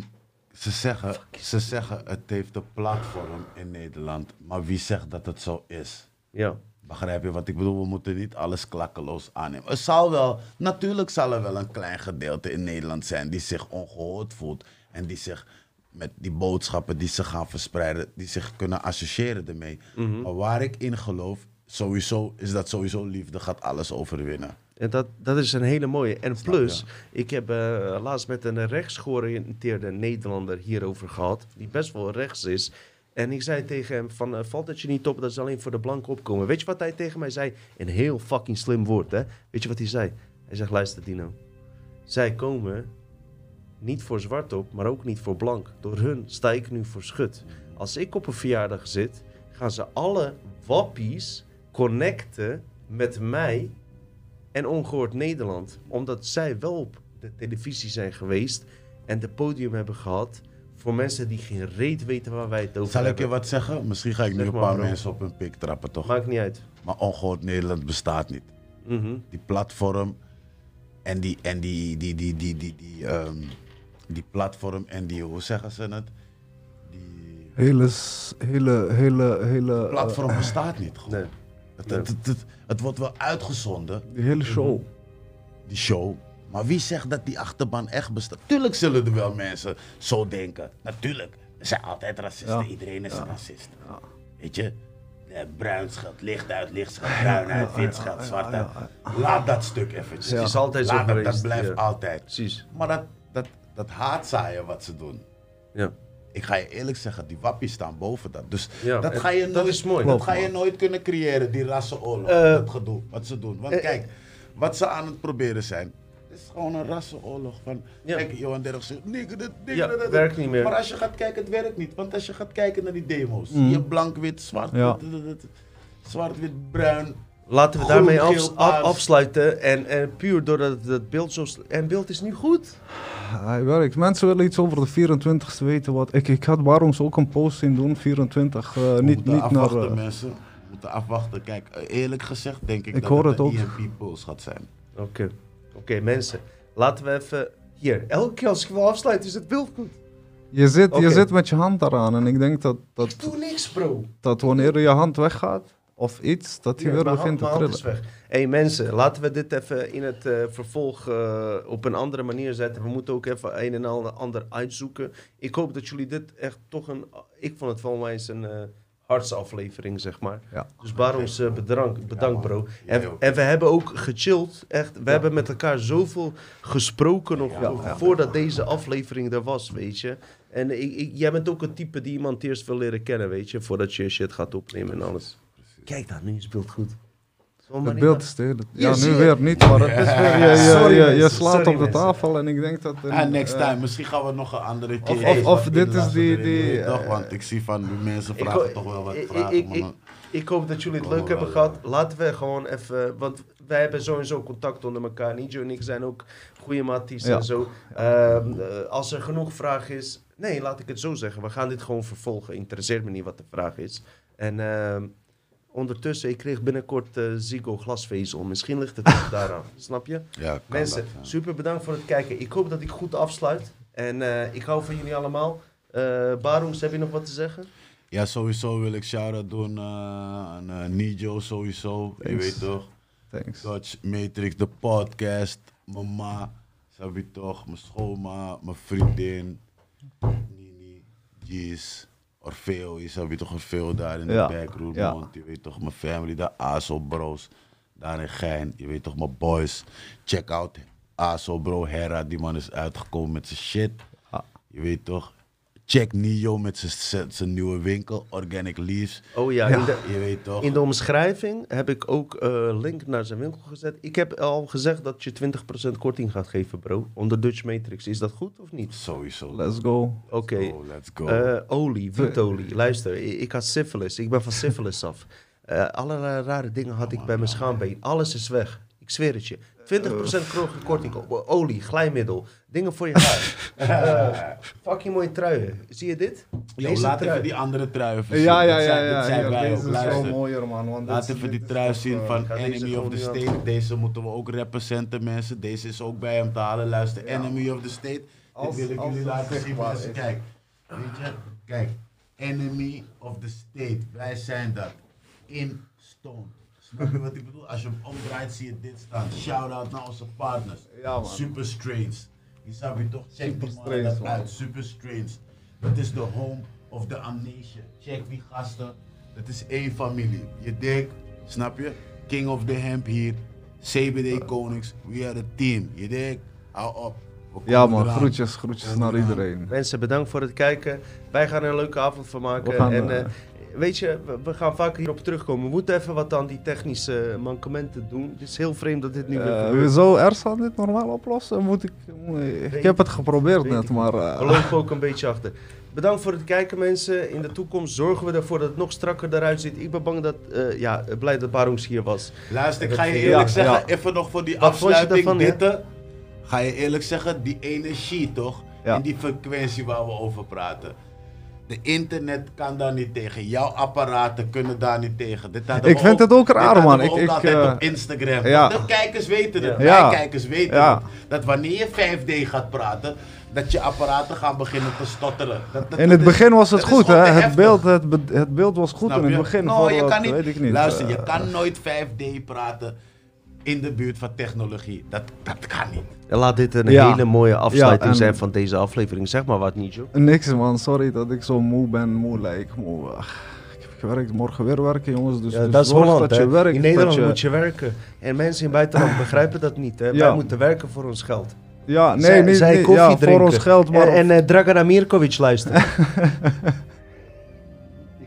E: ze, zeggen, ze zeggen het heeft een platform in Nederland. Maar wie zegt dat het zo is?
A: Ja.
E: Begrijp je wat ik bedoel? We moeten niet alles klakkeloos aannemen. Er zal wel, natuurlijk zal er wel een klein gedeelte in Nederland zijn die zich ongehoord voelt. En die zich met die boodschappen die ze gaan verspreiden, die zich kunnen associëren ermee. Maar waar ik in geloof, sowieso, is dat sowieso liefde gaat alles overwinnen.
A: En dat, dat is een hele mooie. En
E: Snap
A: plus, ik heb eh, laatst met een rechtsgeoriënteerde Nederlander hierover gehad, die best wel rechts is. En ik zei tegen hem van, eh, valt het je niet op dat ze alleen voor de blanken opkomen? Weet je wat hij tegen mij zei? Een heel fucking slim woord, hè? Weet je wat hij zei? Hij zegt, luister Dino. Zij komen niet voor zwart op, maar ook niet voor blank. Door hun sta ik nu voor schut. Als ik op een verjaardag zit, gaan ze alle wappies connecten met mij en Ongehoord Nederland. Omdat zij wel op de televisie zijn geweest en de podium hebben gehad voor mensen die geen reet weten waar wij het over
E: Zal ik
A: hebben.
E: je wat zeggen? Misschien ga ik nu een paar
A: bro.
E: mensen op hun pik trappen, toch?
A: Maakt niet uit.
E: Maar ongehoord Nederland bestaat niet.
A: Mhm.
E: die platform en die, en die, die, die, die, die, die, ehm, die platform en die, hoe zeggen ze het? Die
D: Hele, hele, hele, hele... eh,
E: platform bestaat niet. Gewoon.
A: Nee.
E: Het, het, het, het, het wordt wel uitgezonden,
D: die hele show.
E: die show. Maar wie zegt dat die achterban echt bestaat? Tuurlijk zullen er wel mensen zo denken. Natuurlijk. Er zijn altijd racisten.
D: Ja.
E: Iedereen is een racist. Weet je? Eh, Bruin schat, licht uit, licht schat, bruin uit, wit schat, zwart uit. Laat dat stuk eventjes.
A: Het is altijd zo
E: Laat dat blijft altijd.
A: Precies.
E: Maar dat, dat, dat haatzaaien wat ze doen.
A: Ja.
E: Ik ga je eerlijk zeggen, die wappies staan boven dat. Dus
A: Ja,
E: dat ga je
A: dat
E: nooit,
A: is mooi.
E: Dat ga je nooit kunnen creëren, die rassenoorlog.
A: Eh,
E: dat gedoe, wat ze doen. Want
A: eh,
E: kijk, wat ze aan het proberen zijn, is gewoon een rassenoorlog. Van,
A: Ja.
E: Kijk, Johan Derk zegt, nigger dit, nigger
A: Ja,
E: dat, dat.
A: werkt niet meer.
E: Maar als je gaat kijken, het werkt niet. Want als je gaat kijken naar die demo's,
D: Mm.
E: je hebt blank, wit, zwart,
D: Ja.
E: zwart, wit, bruin.
A: Laten we
E: Groen,
A: daarmee af- afsluiten. En, en puur doordat het beeld zo... En beeld is nu goed.
D: Hij werkt. Mensen willen iets over de 24ste weten. Wat. Ik, ik had Barons ook een post zien doen, 24. eh,
E: We
D: niet
E: moeten
D: niet naar...
E: afwachten,
D: eh,
E: mensen. We moeten afwachten. Kijk, eerlijk gezegd denk ik,
D: Ik
E: dat
D: hoor
E: het
D: het
E: een
D: ook.
E: EMP Pulse gaat zijn.
A: Oké. Oké, mensen. Laten we even... Hier, elke keer als ik wil afsluiten is het beeld goed.
D: je, zit, je zit met je hand daaraan. En ik denk dat,
A: Ik
D: dat,
A: doe niks, bro.
D: dat wanneer je hand weggaat, of iets, dat
A: Ja,
D: weer begint te trillen.
A: Hé hey, mensen, laten we dit even in het eh, vervolg eh, op een andere manier zetten. We moeten ook even een en ander- ander uitzoeken. Ik hoop dat jullie dit echt toch een... Ik vond het wel eens een eh hartsaflevering, zeg maar.
D: Ja.
A: Dus Barons, eh, bedankt, bro. En, en we hebben ook gechilled, echt. We hebben met elkaar zoveel gesproken nog
D: Ja,
A: vo-
D: ja.
A: voordat deze aflevering er was, weet je. En ik, ik- jij bent ook een type die iemand eerst wil leren kennen, weet je. Voordat je shit gaat opnemen en alles. Kijk dan, nu is het beeld goed.
D: Het beeld is de.
A: Ja,
D: nu weer niet, maar het is weer... Je, je,
A: Sorry,
D: je, slaat
A: Sorry,
D: op de
A: mensen.
D: tafel en ik denk dat... een,
E: Ah, next
D: eh,
E: time. Misschien gaan we nog een andere keer.
D: of- of dit is die- die,
E: toch?
D: eh,
E: Want ik zie van die mensen vragen toch wel wat
A: ik-
E: vragen.
A: ik- ik- Ik hoop dat jullie het leuk hebben gehad. Laten we gewoon even... Want wij hebben sowieso contact onder elkaar. Nijo en ik zijn ook goede matties
D: Ja.
A: en zo. Ehm, eh, als er genoeg vraag is... Nee, laat ik het zo zeggen. We gaan dit gewoon vervolgen. Interesseert me niet wat de vraag is. En ehm, ondertussen, ik kreeg binnenkort eh Ziggo glasvezel. Misschien ligt het [laughs] daaraan. Snap je?
E: Ja, kan
A: Mensen,
E: dat, ja.
A: super bedankt voor het kijken. Ik hoop dat ik goed afsluit. En eh, ik hou van jullie allemaal. Eh Barons, heb je nog wat te zeggen?
E: Ja, sowieso wil ik shout-out doen eh, aan eh, Nijo sowieso. Je
D: Thanks.
E: weet toch?
D: Thanks.
E: Dutch Matrix, de podcast. Mijn ma, Sabi toch? Mijn schoonma, mijn vriendin. Nini, Gis, Orfeo, je zou je toch Orfeo daar in de
D: Ja,
E: backroom.
D: ja.
E: Je weet toch, mijn family daar, ASO bros. Daar in Gein, je weet toch, mijn boys. Check out ASO bro, Hera, die man is uitgekomen met zijn shit. Je weet toch. Check Nio met zijn- nieuwe winkel, Organic Leaves.
A: Oh ja, In, de,
E: Je weet toch.
A: in de omschrijving heb ik ook eh link naar zijn winkel gezet. Ik heb al gezegd dat je 20% korting gaat geven, bro. Onder Dutch Matrix. Is dat goed of niet?
E: Sowieso.
D: Let's go.
A: Oké.
E: Go, let's go.
A: Eh, olie, wietolie. Luister, ik, ik had syphilis. Ik ben van [laughs] syphilis af. Eh, allerlei rare dingen had ik bij mijn schaambeen. Alles is weg. Ik zweer het je. 20% kro- korting op olie, glijmiddel, dingen voor je haar. [laughs] Eh, fucking mooie truien. Zie je dit?
E: Yo,
A: Deze
E: laat
A: trui.
E: even die andere truien zien.
D: Ja, ja,
E: Dat
D: ja,
E: zijn-
D: ja. Hier,
E: wij
D: deze
E: ook.
D: is wel
E: Luister.
D: mooier, man. Want
E: Laat even die trui zien
D: toch,
E: van Enemy of the State.
A: aan.
E: Deze moeten we ook representen, mensen. Deze is ook bij hem te halen. Luister, Enemy of the State.
D: Als-
E: Dit wil ik jullie laten zien, mensen. Kijk, weet je? Kijk, Enemy of the State. Wij zijn dat. In stone. Snap je wat ik bedoel? Als je hem omdraait, zie je dit staan. Shout-out naar onze partners.
D: Ja, man.
E: Super Strains. Die snap je toch? Check
D: Super
E: die mannen dat uit. Super Strains. Dat is de home of the amnesia. Check die gasten. Het is één familie. Je denkt, snap je? King of the Hemp hier. CBD Konings. We are a team. Je denkt, hou op.
D: Ja man,
E: eraan.
D: groetjes, groetjes naar iedereen.
A: Mensen, bedankt voor het kijken. Wij gaan er een leuke avond van maken.
D: We gaan,
A: en
D: eh,
A: weet je, we, we gaan vaker hierop terugkomen. We moeten even wat aan die technische mankementen doen. Het is heel vreemd dat dit nu weer
D: Eh,
A: gebeurt.
D: Zo Ersan dit normaal oplossen? Moet ik, ik heb het geprobeerd net,
A: ik
D: maar...
A: We
D: eh,
A: lopen ook een beetje achter. Bedankt voor het kijken mensen. In de toekomst zorgen we ervoor dat het nog strakker eruit ziet. Ik ben bang dat, eh, ja, blij dat Barons hier was.
E: Luister, ik ga je eerlijk
D: ja.
E: zeggen, even nog voor die
A: Wat
E: afsluiting.
A: daarvan, ja?
E: Dit, ga je eerlijk zeggen, die energie toch?
D: Ja.
E: En die frequentie waar we over praten. De internet kan daar niet tegen. Jouw apparaten kunnen daar niet tegen. Dit
D: Ik
E: we
D: vind het ook raar, man. Ik-
E: ook
D: ik,
E: altijd
D: eh,
E: op Instagram.
D: ja.
E: De kijkers weten het.
D: Ja.
E: Wij kijkers weten
D: Ja.
E: het. Dat wanneer je 5D gaat praten, dat je apparaten gaan beginnen te stotteren. Dat- dat-
D: in het
E: is-
D: begin was het goed, hè? Het beeld, het, be- het beeld was goed
E: Snap
D: in het begin.
E: Nou, je kan niet,
D: weet ik niet.
E: Luister,
D: eh,
E: je kan nooit 5D praten in de buurt van technologie. Dat, dat kan niet.
A: En laat dit een
D: Ja.
A: hele mooie afsluiting
D: Ja,
A: zijn van deze aflevering. Zeg maar wat, Nijo.
D: Niks man, sorry dat ik zo moe ben, moe lijk. Moe. Ach, ik heb gewerkt, morgen weer werken jongens. Dus,
A: Ja,
D: dus
A: dat is Holland,
D: dat
A: hè.
D: je werkt.
A: In Nederland
D: dat je-
A: moet je werken. En mensen in het buitenland [clears throat] begrijpen dat niet. Hè. Wij moeten werken voor ons geld.
D: Ja, nee,
A: Zij-
D: nee,
A: zij
D: nee
A: koffie
D: ja, voor
A: drinken.
D: ons geld, maar...
A: En, en eh, Dragan Amirkovic luisteren. [laughs]